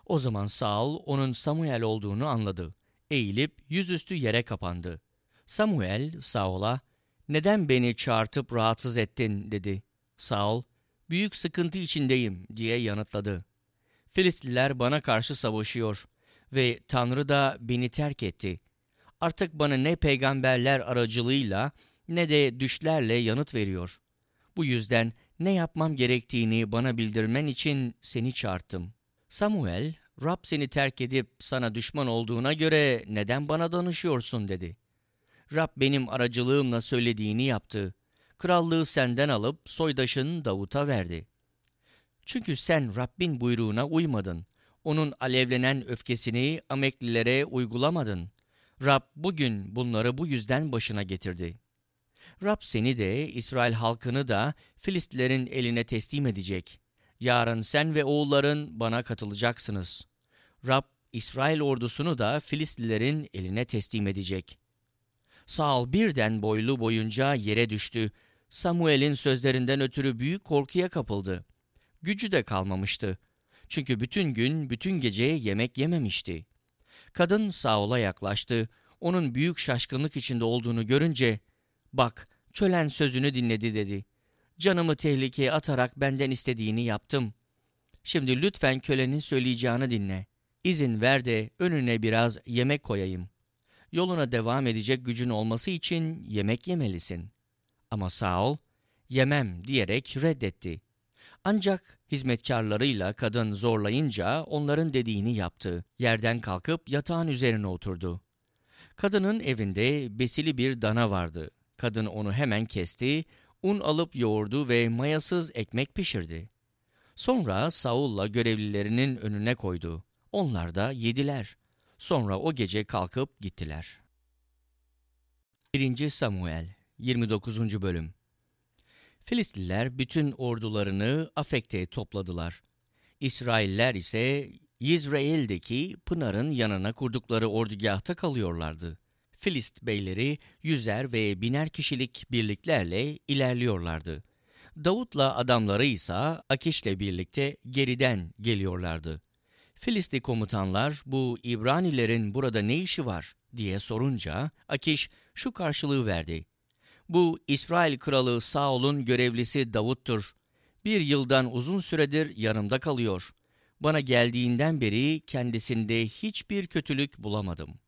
O zaman Saul onun Samuel olduğunu anladı. Eğilip yüzüstü yere kapandı. Samuel Saul'a neden beni çağırtıp rahatsız ettin dedi. Saul büyük sıkıntı içindeyim diye yanıtladı. Filistliler bana karşı savaşıyor ve Tanrı da beni terk etti. Artık bana ne peygamberler aracılığıyla ne de düşlerle yanıt veriyor. Bu yüzden ne yapmam gerektiğini bana bildirmen için seni çağırttım. Samuel, Rab seni terk edip sana düşman olduğuna göre neden bana danışıyorsun dedi. Rab benim aracılığımla söylediğini yaptı. Krallığı senden alıp soydaşın Davut'a verdi. Çünkü sen Rabbin buyruğuna uymadın. Onun alevlenen öfkesini Ameklilere uygulamadın. Rab bugün bunları bu yüzden başına getirdi. Rab seni de İsrail halkını da Filistlerin eline teslim edecek. Yarın sen ve oğulların bana katılacaksınız. Rab İsrail ordusunu da Filistlilerin eline teslim edecek. Saul birden boylu boyunca yere düştü. Samuel'in sözlerinden ötürü büyük korkuya kapıldı. Gücü de kalmamıştı. Çünkü bütün gün, bütün gece yemek yememişti. Kadın Saul'a yaklaştı. Onun büyük şaşkınlık içinde olduğunu görünce, ''Bak, kölen sözünü dinledi.'' dedi. ''Canımı tehlikeye atarak benden istediğini yaptım. Şimdi lütfen kölenin söyleyeceğini dinle. İzin ver de önüne biraz yemek koyayım. Yoluna devam edecek gücün olması için yemek yemelisin.'' Ama Saul, ''Yemem.'' diyerek reddetti. Ancak hizmetkarlarıyla kadın zorlayınca onların dediğini yaptı. Yerden kalkıp yatağın üzerine oturdu. Kadının evinde besili bir dana vardı. Kadın onu hemen kesti, un alıp yoğurdu ve mayasız ekmek pişirdi. Sonra Saul'la görevlilerinin önüne koydu. Onlar da yediler. Sonra o gece kalkıp gittiler. 1. Samuel 29. Bölüm Filistliler bütün ordularını Afek'te topladılar. İsrailler ise Yizrael'deki Pınar'ın yanına kurdukları ordugahta kalıyorlardı. Filist beyleri yüzer ve biner kişilik birliklerle ilerliyorlardı. Davut'la adamları ise Akiş'le birlikte geriden geliyorlardı. Filistli komutanlar bu İbranilerin burada ne işi var diye sorunca Akiş şu karşılığı verdi. Bu İsrail kralı Saul'un görevlisi Davut'tur. Bir yıldan uzun süredir yanımda kalıyor. Bana geldiğinden beri kendisinde hiçbir kötülük bulamadım.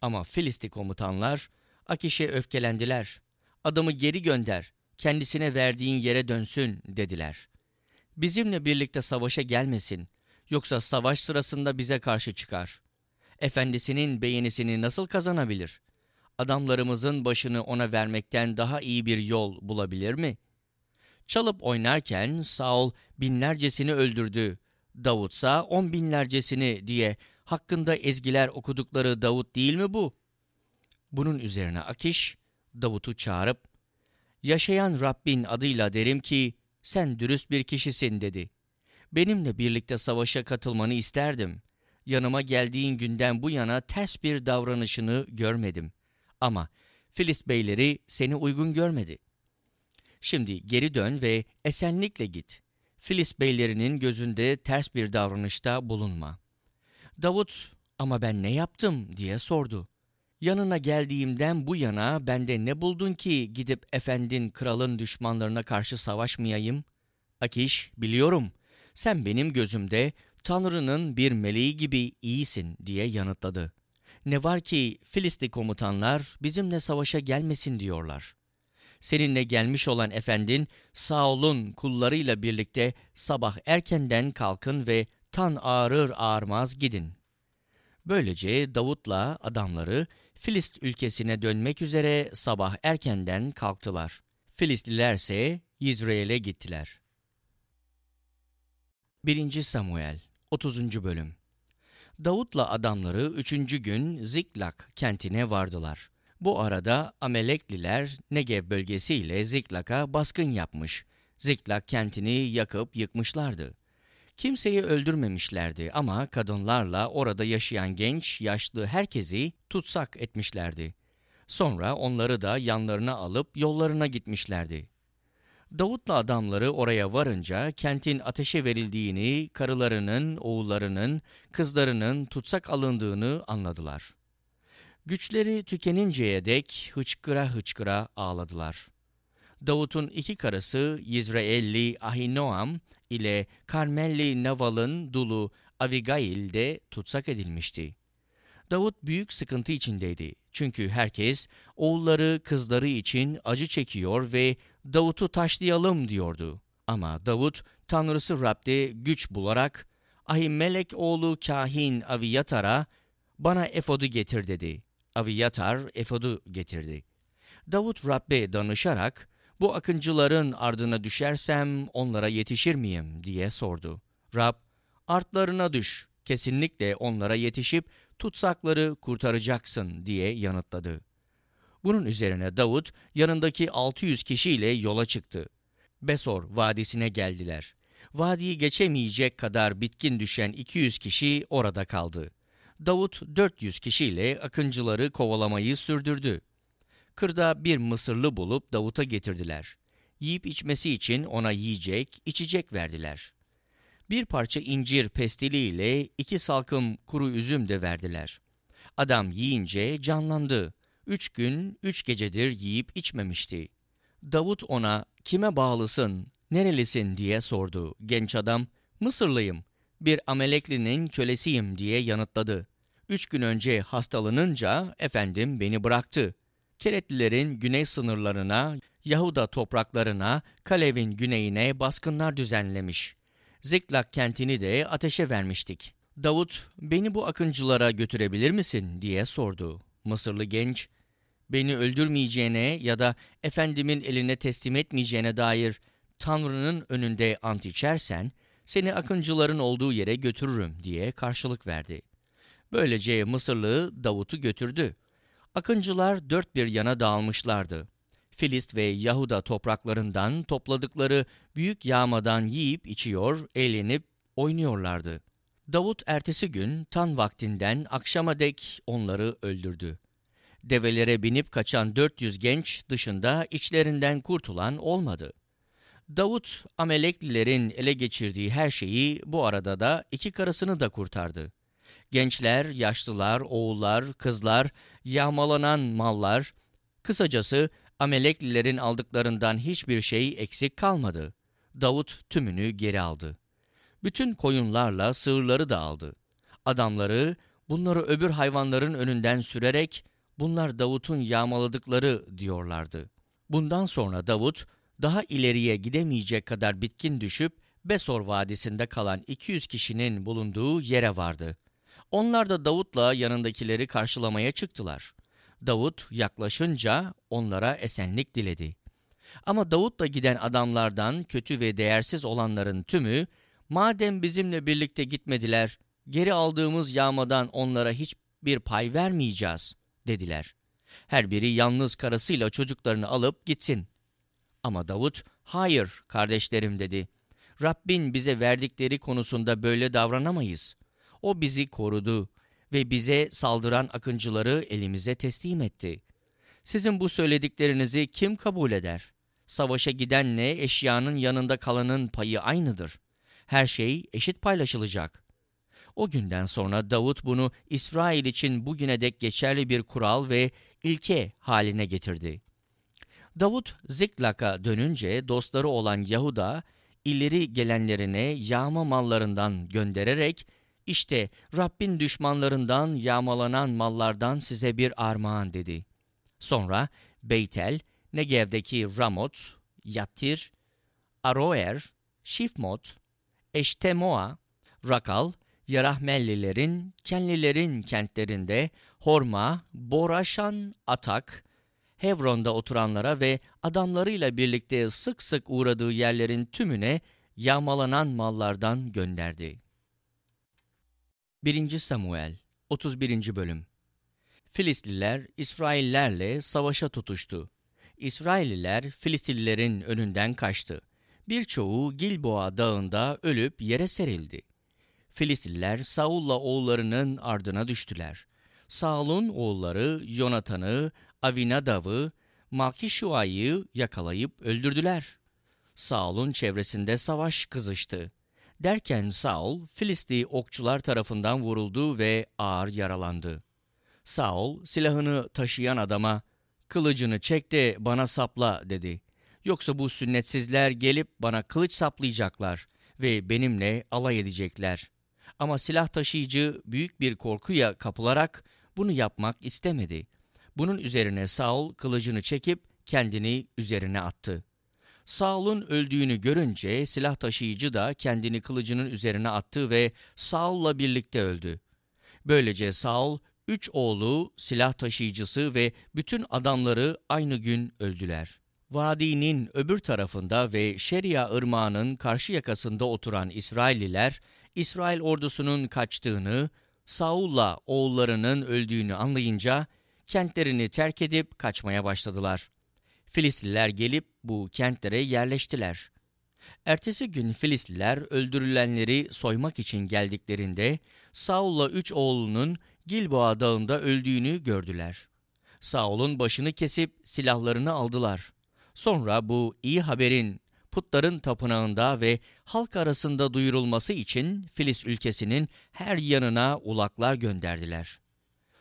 Ama Filisti komutanlar Akiş'e öfkelendiler. Adamı geri gönder, kendisine verdiğin yere dönsün dediler. Bizimle birlikte savaşa gelmesin, yoksa savaş sırasında bize karşı çıkar. Efendisinin beğenisini nasıl kazanabilir? adamlarımızın başını ona vermekten daha iyi bir yol bulabilir mi? Çalıp oynarken Saul binlercesini öldürdü, Davutsa on binlercesini diye hakkında ezgiler okudukları Davut değil mi bu? Bunun üzerine Akiş, Davut'u çağırıp, Yaşayan Rabbin adıyla derim ki, sen dürüst bir kişisin dedi. Benimle birlikte savaşa katılmanı isterdim. Yanıma geldiğin günden bu yana ters bir davranışını görmedim. Ama Filist beyleri seni uygun görmedi. Şimdi geri dön ve esenlikle git. Filist beylerinin gözünde ters bir davranışta bulunma. Davut, ama ben ne yaptım diye sordu. Yanına geldiğimden bu yana bende ne buldun ki gidip efendin kralın düşmanlarına karşı savaşmayayım? Akiş, biliyorum. Sen benim gözümde Tanrı'nın bir meleği gibi iyisin diye yanıtladı. Ne var ki Filisli komutanlar bizimle savaşa gelmesin diyorlar. Seninle gelmiş olan efendin Saul'un kullarıyla birlikte sabah erkenden kalkın ve tan ağrır ağırmaz gidin. Böylece Davut'la adamları Filist ülkesine dönmek üzere sabah erkenden kalktılar. Filistlilerse Yizreel'e gittiler. 1. Samuel 30. Bölüm Davut'la adamları üçüncü gün Ziklak kentine vardılar. Bu arada Amelekliler Negev bölgesiyle Ziklak'a baskın yapmış. Ziklak kentini yakıp yıkmışlardı. Kimseyi öldürmemişlerdi ama kadınlarla orada yaşayan genç, yaşlı herkesi tutsak etmişlerdi. Sonra onları da yanlarına alıp yollarına gitmişlerdi. Davut'la adamları oraya varınca kentin ateşe verildiğini, karılarının, oğullarının, kızlarının tutsak alındığını anladılar. Güçleri tükeninceye dek hıçkıra hıçkıra ağladılar. Davut'un iki karısı Yizraelli Ahinoam ile Karmelli Naval'ın dulu Avigail de tutsak edilmişti. Davut büyük sıkıntı içindeydi. Çünkü herkes oğulları, kızları için acı çekiyor ve Davut'u taşlayalım diyordu. Ama Davut tanrısı Rab'de güç bularak Ahimelek oğlu kahin Aviyatar'a bana efodu getir dedi. Aviyatar efodu getirdi. Davut Rab'be danışarak bu akıncıların ardına düşersem onlara yetişir miyim diye sordu. Rab, artlarına düş, kesinlikle onlara yetişip tutsakları kurtaracaksın diye yanıtladı. Bunun üzerine Davut yanındaki 600 kişiyle yola çıktı. Besor vadisine geldiler. Vadiyi geçemeyecek kadar bitkin düşen 200 kişi orada kaldı. Davut 400 kişiyle akıncıları kovalamayı sürdürdü. Kırda bir Mısırlı bulup Davut'a getirdiler. Yiyip içmesi için ona yiyecek, içecek verdiler. Bir parça incir pestiliyle iki salkım kuru üzüm de verdiler. Adam yiyince canlandı. Üç gün, üç gecedir yiyip içmemişti. Davut ona, kime bağlısın, nerelisin diye sordu. Genç adam, Mısırlıyım, bir Ameleklinin kölesiyim diye yanıtladı. Üç gün önce hastalanınca efendim beni bıraktı. Keretlilerin güney sınırlarına, Yahuda topraklarına, Kalev'in güneyine baskınlar düzenlemiş. Ziklak kentini de ateşe vermiştik. Davut, beni bu akıncılara götürebilir misin diye sordu. Mısırlı genç, beni öldürmeyeceğine ya da efendimin eline teslim etmeyeceğine dair Tanrı'nın önünde ant içersen, seni akıncıların olduğu yere götürürüm diye karşılık verdi. Böylece Mısırlı Davut'u götürdü. Akıncılar dört bir yana dağılmışlardı. Filist ve Yahuda topraklarından topladıkları büyük yağmadan yiyip içiyor, eğlenip oynuyorlardı. Davut ertesi gün tan vaktinden akşama dek onları öldürdü. Develere binip kaçan 400 genç dışında içlerinden kurtulan olmadı. Davut, Ameleklilerin ele geçirdiği her şeyi bu arada da iki karısını da kurtardı. Gençler, yaşlılar, oğullar, kızlar, yağmalanan mallar, kısacası Ameleklilerin aldıklarından hiçbir şey eksik kalmadı. Davut tümünü geri aldı. Bütün koyunlarla sığırları da aldı. Adamları bunları öbür hayvanların önünden sürerek bunlar Davut'un yağmaladıkları diyorlardı. Bundan sonra Davut daha ileriye gidemeyecek kadar bitkin düşüp Besor Vadisi'nde kalan 200 kişinin bulunduğu yere vardı. Onlar da Davut'la yanındakileri karşılamaya çıktılar. Davut yaklaşınca onlara esenlik diledi. Ama Davut'la giden adamlardan kötü ve değersiz olanların tümü, madem bizimle birlikte gitmediler, geri aldığımız yağmadan onlara hiçbir pay vermeyeceğiz, dediler. Her biri yalnız karısıyla çocuklarını alıp gitsin. Ama Davut, hayır kardeşlerim dedi. Rabbin bize verdikleri konusunda böyle davranamayız. O bizi korudu ve bize saldıran akıncıları elimize teslim etti. Sizin bu söylediklerinizi kim kabul eder? Savaşa gidenle eşyanın yanında kalanın payı aynıdır. Her şey eşit paylaşılacak. O günden sonra Davut bunu İsrail için bugüne dek geçerli bir kural ve ilke haline getirdi. Davut Ziklak'a dönünce dostları olan Yahuda, ileri gelenlerine yağma mallarından göndererek, işte Rabbin düşmanlarından yağmalanan mallardan size bir armağan dedi. Sonra Beytel, Negev'deki Ramot, Yattir, Aroer, Şifmot, Eştemoa, Rakal, Yarahmellilerin, Kenlilerin kentlerinde Horma, Boraşan, Atak, Hevron'da oturanlara ve adamlarıyla birlikte sık sık uğradığı yerlerin tümüne yağmalanan mallardan gönderdi. 1. Samuel 31. Bölüm Filistliler İsraillerle savaşa tutuştu. İsrailliler Filistililerin önünden kaçtı. Birçoğu Gilboa dağında ölüp yere serildi. Filistliler Saul'la oğullarının ardına düştüler. Saul'un oğulları Yonatan'ı, Avinadav'ı, Malkişua'yı yakalayıp öldürdüler. Saul'un çevresinde savaş kızıştı. Derken Saul, Filisti okçular tarafından vuruldu ve ağır yaralandı. Saul, silahını taşıyan adama, kılıcını çek de bana sapla dedi. Yoksa bu sünnetsizler gelip bana kılıç saplayacaklar ve benimle alay edecekler. Ama silah taşıyıcı büyük bir korkuya kapılarak bunu yapmak istemedi. Bunun üzerine Saul kılıcını çekip kendini üzerine attı. Saul'un öldüğünü görünce silah taşıyıcı da kendini kılıcının üzerine attı ve Saul'la birlikte öldü. Böylece Saul, üç oğlu, silah taşıyıcısı ve bütün adamları aynı gün öldüler. Vadinin öbür tarafında ve Şeria ırmağının karşı yakasında oturan İsrailliler, İsrail ordusunun kaçtığını, Saul'la oğullarının öldüğünü anlayınca kentlerini terk edip kaçmaya başladılar. Filistliler gelip bu kentlere yerleştiler. Ertesi gün Filistliler öldürülenleri soymak için geldiklerinde Saul'la üç oğlunun Gilboa dağında öldüğünü gördüler. Saul'un başını kesip silahlarını aldılar. Sonra bu iyi haberin putların tapınağında ve halk arasında duyurulması için Filis ülkesinin her yanına ulaklar gönderdiler.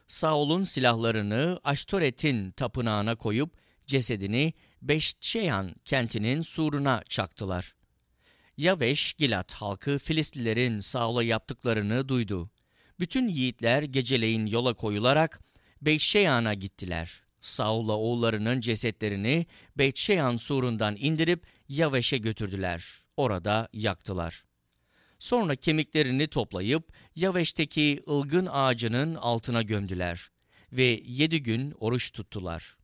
Saul'un silahlarını Aştoret'in tapınağına koyup cesedini Beşşeyan kentinin suruna çaktılar. Yaveş Gilat halkı Filistlilerin Saul'a yaptıklarını duydu. Bütün yiğitler geceleyin yola koyularak Beşşeyan'a gittiler. Saul'la oğullarının cesetlerini Beytşeyan surundan indirip Yaveş'e götürdüler. Orada yaktılar. Sonra kemiklerini toplayıp Yaveş'teki ılgın ağacının altına gömdüler ve yedi gün oruç tuttular.